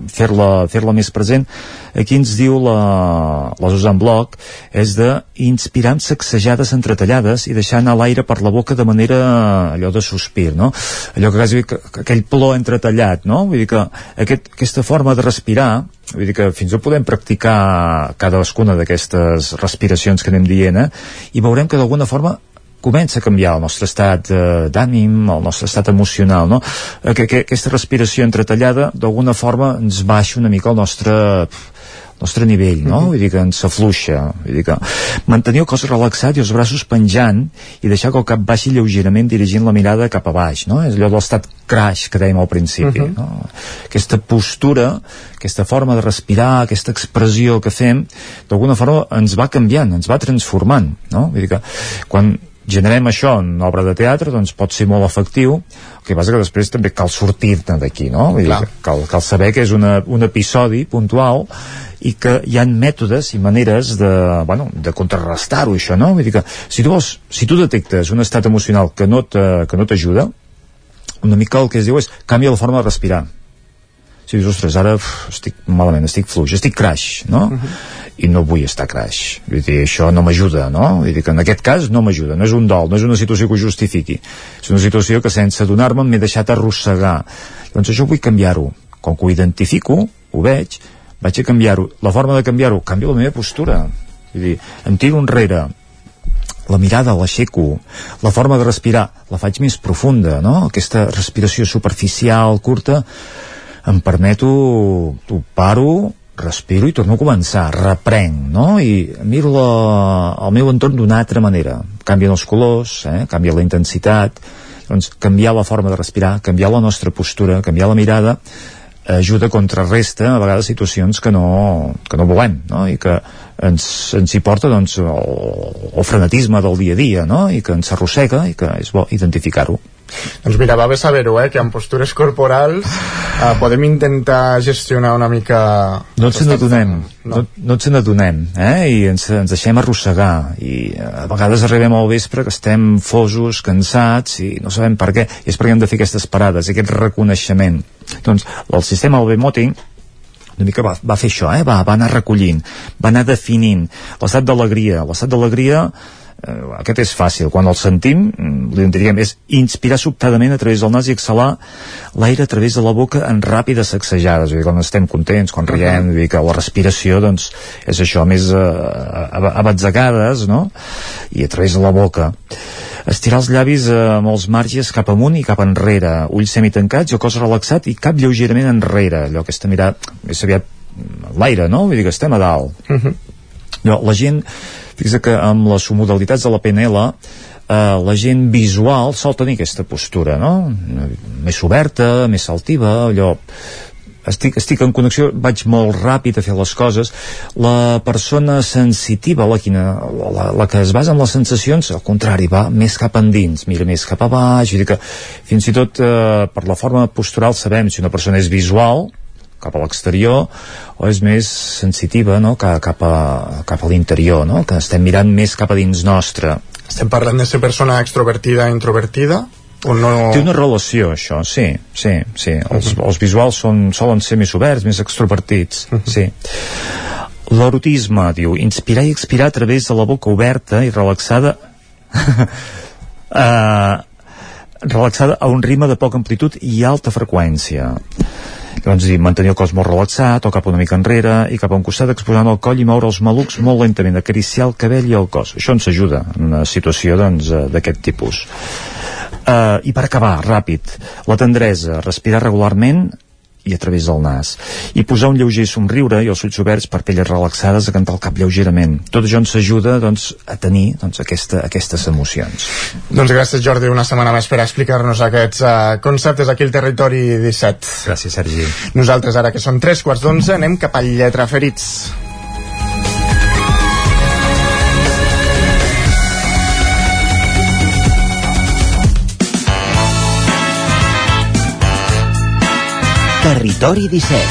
fer-la fer, més present aquí ens diu la, la Susan Bloch és de inspirar amb sacsejades entretallades i deixar anar l'aire per la boca de manera allò de sospir no? allò que quasi que, que aquell plor entretallat no? vull dir que aquest, aquesta forma de respirar vull dir que fins i tot podem practicar cadascuna d'aquestes respiracions que anem dient eh? i veurem que d'alguna forma comença a canviar el nostre estat eh, d'ànim, el nostre estat emocional, no? Eh, que, que aquesta respiració entretallada d'alguna forma ens baixa una mica el nostre nostre nivell, no? Vull dir que ens afluixa. Vull dir que mantenir el cos relaxat i els braços penjant i deixar que el cap baixi lleugerament dirigint la mirada cap a baix, no? És allò de l'estat crash que dèiem al principi, uh -huh. no? Aquesta postura, aquesta forma de respirar, aquesta expressió que fem, d'alguna forma ens va canviant, ens va transformant, no? Vull dir que quan generem això en obra de teatre doncs pot ser molt efectiu el que passa que després també cal sortir-ne d'aquí no? Vull dir, cal, cal saber que és una, un episodi puntual i que hi han mètodes i maneres de, bueno, de contrarrestar-ho això, no? Vull dir que si tu, vols, si tu detectes un estat emocional que no t'ajuda una mica el que es diu és canvia la forma de respirar si dius, ostres, ara uf, estic malament, estic fluix, estic crash, no? Uh -huh. i no vull estar crash vull dir, això no m'ajuda, no? vull dir que en aquest cas no m'ajuda, no és un dol no és una situació que ho justifiqui, és una situació que sense adonar-me'n m'he deixat arrossegar doncs això vull canviar-ho com que ho identifico, ho veig vaig a canviar-ho, la forma de canviar-ho canvio la meva postura vull dir, em tiro enrere la mirada l'aixeco, la forma de respirar la faig més profunda, no? Aquesta respiració superficial, curta, em permeto, ho paro, respiro i torno a començar, reprenc, no? I miro la, el meu entorn d'una altra manera. Canvien els colors, eh? canvia la intensitat, doncs canviar la forma de respirar, canviar la nostra postura, canviar la mirada, ajuda contrarresta a vegades situacions que no, que no volem no? i que ens, ens hi porta doncs, el, el frenetisme del dia a dia no? i que ens arrossega i que és bo identificar-ho doncs mira, va bé saber-ho, eh, que amb postures corporals eh, podem intentar gestionar una mica... No ens n'adonem, no. no, no ens n'adonem, eh, i ens, ens deixem arrossegar, i eh, a vegades arribem al vespre que estem fosos, cansats, i no sabem per què, i és perquè hem de fer aquestes parades, aquest reconeixement. Doncs el sistema del Bemoting una mica va, va fer això, eh? va, va anar recollint, va anar definint l'estat d'alegria. L'estat d'alegria aquest és fàcil, quan el sentim mm, diríem, és inspirar sobtadament a través del nas i exhalar l'aire a través de la boca en ràpides sacsejades dir, quan estem contents, quan riem dir que la respiració doncs, és això més eh, a, batzegades no? i a través de la boca estirar els llavis eh, amb els marges cap amunt i cap enrere ulls semitancats i el cos relaxat i cap lleugerament enrere allò que està mirat més aviat l'aire, no? Vull dir que estem a dalt. Uh -huh. No, la gent Fixa que amb les modalitats de la PNL eh, la gent visual sol tenir aquesta postura, no? Més oberta, més saltiva, allò estic, estic en connexió, vaig molt ràpid a fer les coses. La persona sensitiva, la, quina, la, la que es basa en les sensacions, al contrari, va més cap endins, mira més cap a baix, vull dir que fins i tot eh, per la forma postural sabem si una persona és visual, cap a l'exterior o és més sensitiva no? cap, cap a, cap a l'interior no? que estem mirant més cap a dins nostre estem parlant de ser persona extrovertida introvertida o no... Té una relació, això, sí, sí, sí. Els, uh -huh. els visuals són, solen ser més oberts, més extrovertits, uh -huh. sí. L'erotisme, diu, inspirar i expirar a través de la boca oberta i relaxada uh, relaxada a un ritme de poca amplitud i alta freqüència doncs dir, mantenir el cos molt relaxat o cap una mica enrere i cap a un costat exposant el coll i moure els malucs molt lentament, acariciar el cabell i el cos. Això ens ajuda en una situació doncs, eh, d'aquest tipus. Uh, i per acabar, ràpid la tendresa, respirar regularment i a través del nas. I posar un lleuger somriure i els ulls oberts per pelles relaxades a cantar el cap lleugerament. Tot això ens ajuda doncs, a tenir doncs, aquesta, aquestes emocions. Doncs gràcies Jordi. Una setmana més per explicar-nos aquests uh, conceptes aquí al Territori 17 Gràcies Sergi. Nosaltres ara que són tres quarts d'onze anem cap al Lletra Ferits Territori 17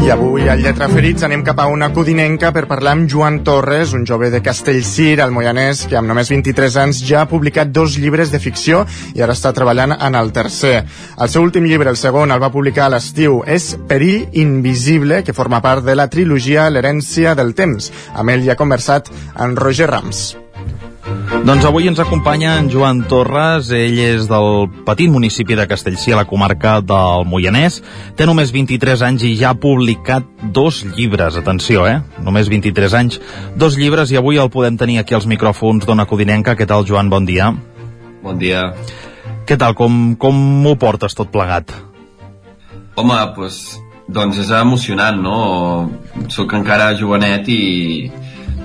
I avui al Lletra Ferits anem cap a una codinenca per parlar amb Joan Torres, un jove de Castellcir, al Moianès, que amb només 23 anys ja ha publicat dos llibres de ficció i ara està treballant en el tercer. El seu últim llibre, el segon, el va publicar a l'estiu. És Perill Invisible, que forma part de la trilogia L'herència del temps. Amb ell ja ha conversat en Roger Rams. Doncs avui ens acompanya en Joan Torres, ell és del petit municipi de Castellcí, a la comarca del Moianès. Té només 23 anys i ja ha publicat dos llibres, atenció, eh? Només 23 anys, dos llibres i avui el podem tenir aquí als micròfons d'Ona Codinenca. Què tal, Joan? Bon dia. Bon dia. Què tal? Com, com m'ho portes tot plegat? Home, pues, doncs és emocionant, no? Soc encara jovenet i,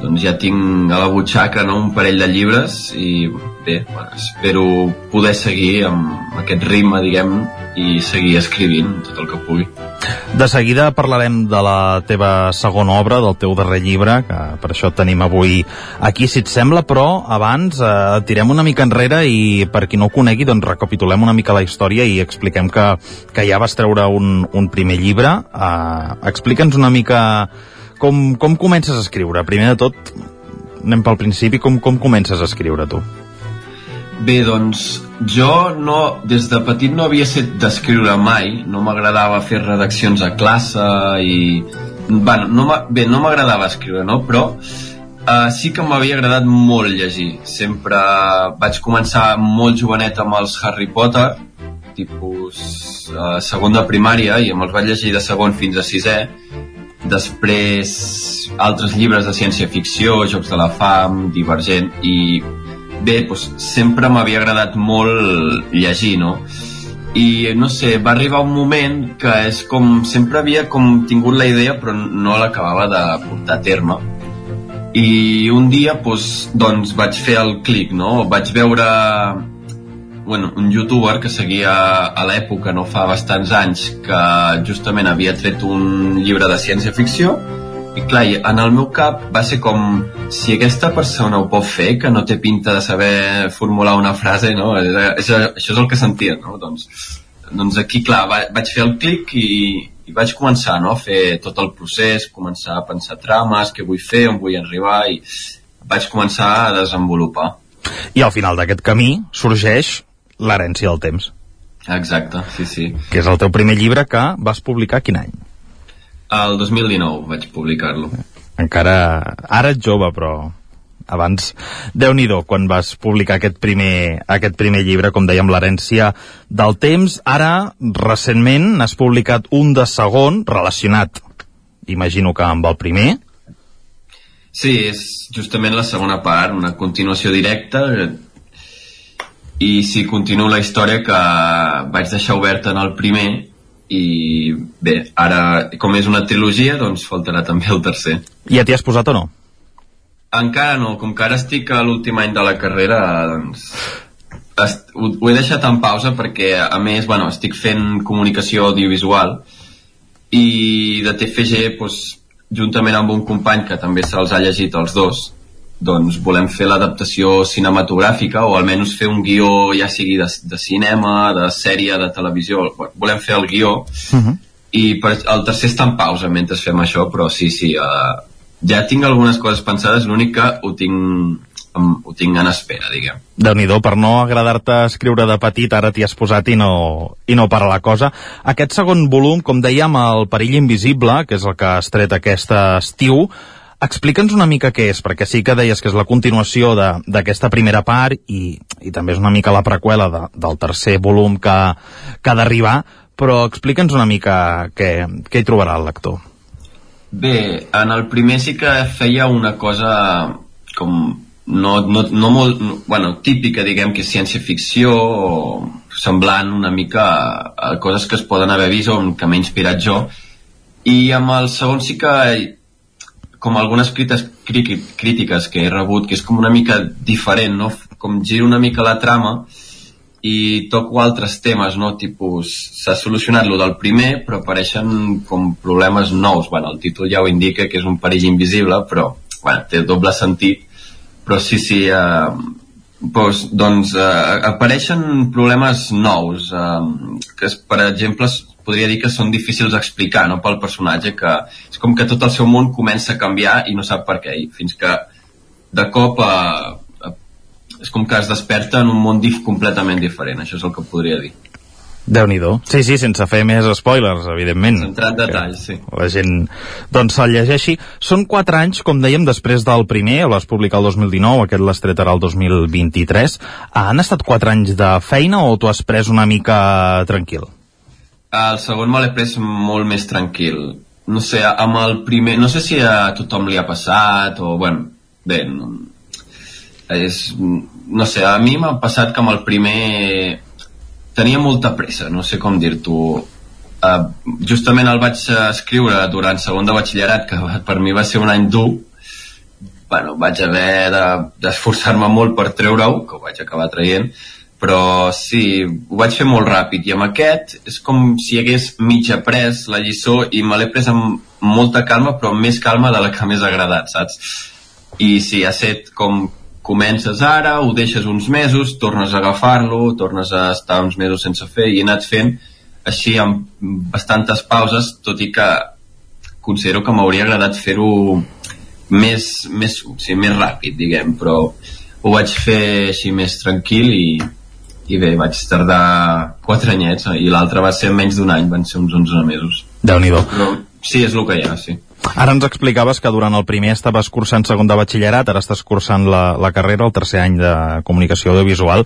doncs ja tinc a la butxaca no, un parell de llibres i bé, bueno, espero poder seguir amb aquest ritme, diguem, i seguir escrivint tot el que pugui. De seguida parlarem de la teva segona obra, del teu darrer llibre, que per això tenim avui aquí, si et sembla, però abans eh, tirem una mica enrere i per qui no ho conegui, doncs recapitulem una mica la història i expliquem que, que ja vas treure un, un primer llibre. Eh, Explica'ns una mica com, com comences a escriure? Primer de tot, anem pel principi, com, com comences a escriure tu? Bé, doncs, jo no, des de petit no havia set d'escriure mai, no m'agradava fer redaccions a classe i... Bueno, no bé, no m'agradava escriure, no? Però uh, sí que m'havia agradat molt llegir. Sempre vaig començar molt jovenet amb els Harry Potter, tipus uh, segon de primària, i me'ls vaig llegir de segon fins a sisè. Després, altres llibres de ciència-ficció, Jocs de la Fam, Divergent, i bé, doncs, sempre m'havia agradat molt llegir, no? I, no sé, va arribar un moment que és com... Sempre havia com tingut la idea, però no l'acabava de portar a terme. I un dia, doncs, doncs vaig fer el clic, no? Vaig veure bueno, un youtuber que seguia a l'època, no fa bastants anys, que justament havia tret un llibre de ciència-ficció i clar, en el meu cap va ser com si aquesta persona ho pot fer, que no té pinta de saber formular una frase, no? Això, això és el que sentia, no? Doncs, doncs aquí, clar, va, vaig fer el clic i, i vaig començar no? a fer tot el procés, començar a pensar trames, què vull fer, on vull arribar i vaig començar a desenvolupar. I al final d'aquest camí sorgeix l'herència del temps. Exacte, sí, sí. Que és el teu primer llibre que vas publicar quin any? El 2019 vaig publicar-lo. Encara... Ara ets jove, però abans, déu nhi quan vas publicar aquest primer, aquest primer llibre, com dèiem, l'herència del temps. Ara, recentment, n'has publicat un de segon relacionat, imagino que amb el primer. Sí, és justament la segona part, una continuació directa i sí, continuo la història que vaig deixar oberta en el primer i bé, ara com és una trilogia doncs faltarà també el tercer ja t'hi has posat o no? encara no, com que ara estic a l'últim any de la carrera doncs est, ho, ho he deixat en pausa perquè a més, bueno, estic fent comunicació audiovisual i de TFG doncs, juntament amb un company que també se'ls ha llegit els dos doncs volem fer l'adaptació cinematogràfica o almenys fer un guió ja sigui de, de cinema, de sèrie, de televisió volem fer el guió Uh -huh. i per, el tercer està en pausa mentre fem això però sí, sí uh, ja tinc algunes coses pensades l'únic que ho tinc, em- ho tinc en espera diguem déu nhi per no agradar-te escriure de petit, ara t'hi has posat i no, i no para la cosa. Aquest segon volum, com dèiem, El perill invisible, que és el que has tret aquest estiu, explica'ns una mica què és, perquè sí que deies que és la continuació d'aquesta primera part i, i també és una mica la preqüela de, del tercer volum que, que ha d'arribar, però explica'ns una mica què, què hi trobarà el lector. Bé, en el primer sí que feia una cosa com no, no, no molt, no, bueno, típica, diguem, que ciència-ficció o semblant una mica a, a coses que es poden haver vist o que m'he inspirat jo. I amb el segon sí que com algunes crítiques, crí- crítiques que he rebut, que és com una mica diferent, no? Com giro una mica la trama i toco altres temes, no? Tipus, s'ha solucionat lo del primer, però apareixen com problemes nous. Bueno, el títol ja ho indica, que és un perill invisible, però, bueno, té doble sentit. Però sí, sí, eh, doncs, doncs eh, apareixen problemes nous, eh, que, per exemple, podria dir que són difícils d'explicar no, pel personatge, que és com que tot el seu món comença a canviar i no sap per què, i fins que de cop eh, eh, és com que es desperta en un món dif completament diferent, això és el que podria dir. déu nhi Sí, sí, sense fer més spoilers, evidentment. Entrar en detalls, sí. la gent doncs se'l llegeixi. Són 4 anys, com dèiem, després del primer, el vas publicar el 2019, aquest l'has tret ara el 2023. Han estat 4 anys de feina o t'ho has pres una mica tranquil? El segon me l'he pres molt més tranquil. No sé, amb el primer... No sé si a tothom li ha passat o... Bueno, bé, no, és, no sé, a mi m'ha passat que amb el primer tenia molta pressa, no sé com dir-t'ho. Uh, justament el vaig escriure durant segon de batxillerat, que per mi va ser un any dur. Bueno, vaig haver de- d'esforçar-me molt per treure-ho, que ho vaig acabar traient, però sí, ho vaig fer molt ràpid i amb aquest és com si hagués mig après la lliçó i me l'he pres amb molta calma però amb més calma de la que m'és agradat, saps? I sí, ha set com comences ara, ho deixes uns mesos, tornes a agafar-lo, tornes a estar uns mesos sense fer i he anat fent així amb bastantes pauses, tot i que considero que m'hauria agradat fer-ho més, més, o sigui, més ràpid, diguem, però ho vaig fer així més tranquil i, i bé, vaig tardar 4 anyets i l'altre va ser menys d'un any, van ser uns 11 mesos. déu nhi Però sí, és el que hi ha, sí. Ara ens explicaves que durant el primer estaves cursant segon de batxillerat, ara estàs cursant la, la carrera, el tercer any de comunicació audiovisual.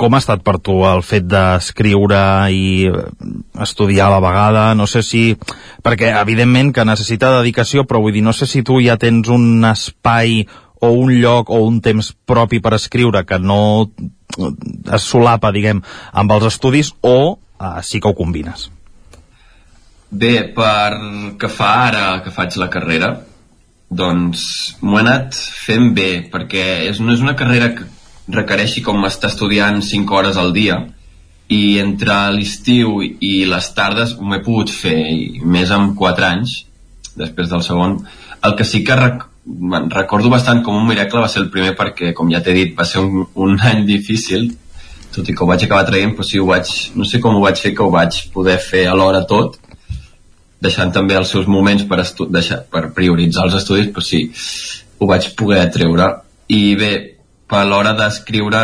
Com ha estat per tu el fet d'escriure i estudiar a la vegada? No sé si... Perquè, evidentment, que necessita dedicació, però vull dir, no sé si tu ja tens un espai o un lloc o un temps propi per escriure que no es solapa, diguem, amb els estudis o uh, sí que ho combines? Bé, per que fa ara que faig la carrera, doncs m'ho he anat fent bé, perquè és, no és una carrera que requereixi com estar estudiant 5 hores al dia, i entre l'estiu i les tardes m'ho he pogut fer, i més amb 4 anys, després del segon. El que sí que recordo bastant com un miracle va ser el primer perquè, com ja t'he dit, va ser un, un any difícil, tot i que ho vaig acabar traient, però sí ho vaig, no sé com ho vaig fer, que ho vaig poder fer alhora tot, deixant també els seus moments per, deixar, per prioritzar els estudis, però sí, ho vaig poder treure. I bé, per l'hora d'escriure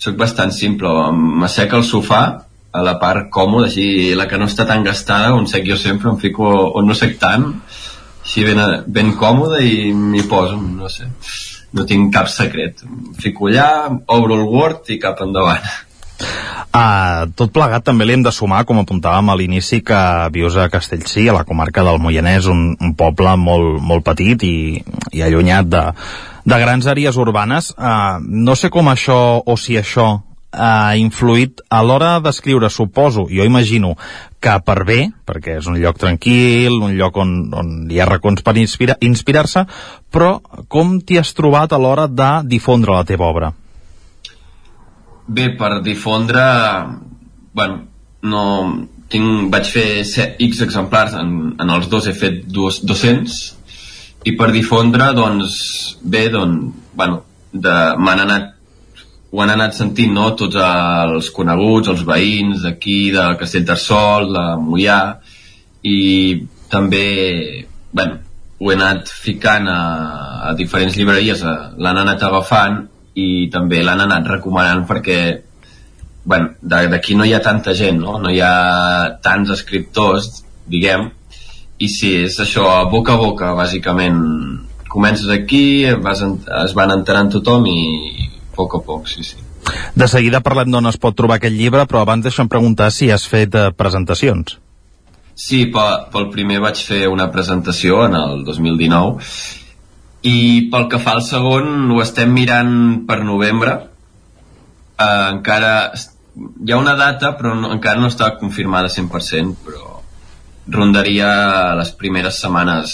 sóc bastant simple, m'assec al sofà, a la part còmoda, així la que no està tan gastada, on sec jo sempre, em fico on no sec tant, així ben, ben còmode i m'hi poso, no sé, no tinc cap secret. Fico allà, obro el Word i cap endavant. Uh, tot plegat també li hem de sumar, com apuntàvem a l'inici, que vius a Castellcí, a la comarca del Moianès, un, un poble molt, molt petit i, i allunyat de, de grans àrees urbanes. Uh, no sé com això, o si això ha influït a l'hora d'escriure, suposo, jo imagino que per bé, perquè és un lloc tranquil, un lloc on, on hi ha racons per inspira, inspirar-se, però com t'hi has trobat a l'hora de difondre la teva obra? Bé, per difondre, bueno, no, tinc, vaig fer X exemplars, en, en els dos he fet dos, 200, i per difondre, doncs, bé, doncs, bueno, m'han anat ho han anat sentint no? tots els coneguts, els veïns d'aquí, de Castellterçol, de Mollà, i també, bueno, ho he anat ficant a, a diferents llibreries, l'han anat agafant i també l'han anat recomanant perquè bueno, d'aquí no hi ha tanta gent, no? no hi ha tants escriptors, diguem, i si és això, boca a boca, bàsicament, comences aquí, vas, es van enterant tothom i poc a poc, sí, sí. De seguida parlem d'on es pot trobar aquest llibre, però abans deixa'm preguntar si has fet eh, presentacions. Sí, pel primer vaig fer una presentació en el 2019 i pel que fa al segon ho estem mirant per novembre eh, encara hi ha una data però no, encara no està confirmada 100% però rondaria les primeres setmanes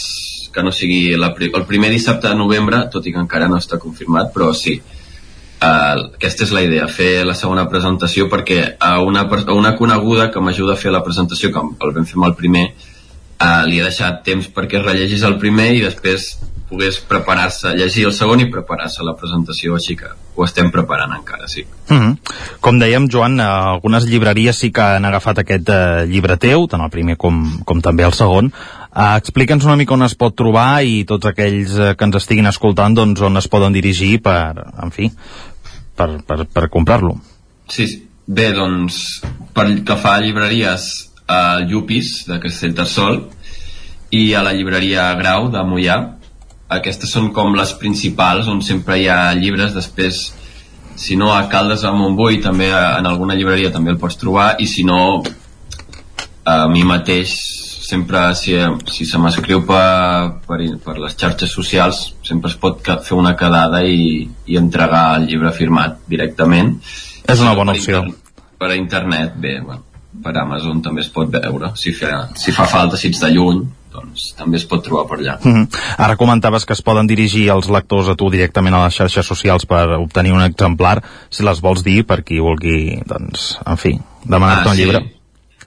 que no sigui la, el primer dissabte de novembre tot i que encara no està confirmat però sí, Uh, aquesta és la idea, fer la segona presentació perquè a una, a una coneguda que m'ajuda a fer la presentació, que el vam fer amb el primer, uh, li he deixat temps perquè rellegís el primer i després pogués preparar-se, llegir el segon i preparar-se la presentació, així que ho estem preparant encara, sí. Mm -hmm. Com dèiem, Joan, algunes llibreries sí que han agafat aquest uh, llibre teu, tant el primer com, com també el segon. Uh, Explica'ns una mica on es pot trobar i tots aquells uh, que ens estiguin escoltant, doncs on es poden dirigir per, en fi, per, per, per comprar-lo. Sí, bé, doncs, per que fa llibreries a Llupis, de Castellterçol, i a la llibreria Grau, de Mollà, aquestes són com les principals on sempre hi ha llibres després si no a Caldes a Montbui també en alguna llibreria també el pots trobar i si no a mi mateix sempre si, si se m'escriu per, per, per les xarxes socials sempre es pot fer una quedada i, i entregar el llibre firmat directament és una bona opció per a internet bé, bueno, per Amazon també es pot veure si fa, si fa falta, si ets de lluny doncs també es pot trobar per allà. Mm -hmm. Ara comentaves que es poden dirigir els lectors a tu directament a les xarxes socials per obtenir un exemplar, si les vols dir per qui vulgui, doncs, en fi, demanar-te ah, un sí. llibre.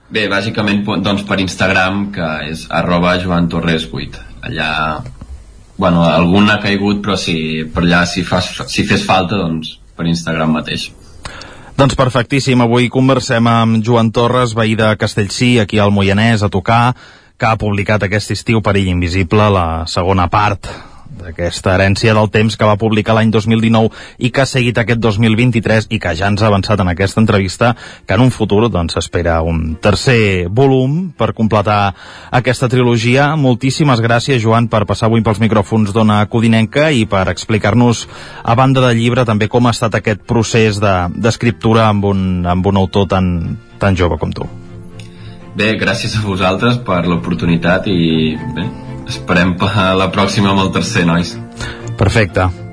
Bé, bàsicament doncs, per Instagram, que és arroba Joan Torres 8. Allà, bueno, algun ha caigut, però si per allà si, fas, si fes falta, doncs per Instagram mateix. Doncs perfectíssim, avui conversem amb Joan Torres, veí de Castellcí, aquí al Moianès, a tocar, que ha publicat aquest estiu Perill Invisible, la segona part aquesta herència del temps que va publicar l'any 2019 i que ha seguit aquest 2023 i que ja ens ha avançat en aquesta entrevista que en un futur doncs s'espera un tercer volum per completar aquesta trilogia. Moltíssimes gràcies, Joan, per passar avui pels micròfons d'Ona Codinenca i per explicar-nos, a banda del llibre, també com ha estat aquest procés d'escriptura de, amb, un, amb un autor tan, tan jove com tu. Bé, gràcies a vosaltres per l'oportunitat i bé, esperem per la pròxima amb el tercer, nois. Perfecte.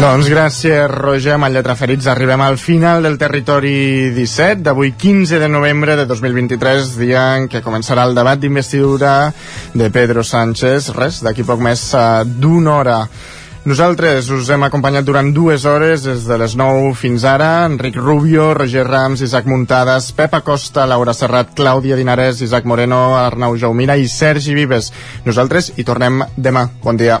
Doncs gràcies, Roger, amb el Lletraferits arribem al final del territori 17 d'avui 15 de novembre de 2023, dia en què començarà el debat d'investidura de Pedro Sánchez. Res, d'aquí poc més uh, d'una hora. Nosaltres us hem acompanyat durant dues hores, des de les 9 fins ara, Enric Rubio, Roger Rams, Isaac Muntades, Pep Acosta, Laura Serrat, Clàudia Dinarès, Isaac Moreno, Arnau Jaumira i Sergi Vives. Nosaltres hi tornem demà. Bon dia.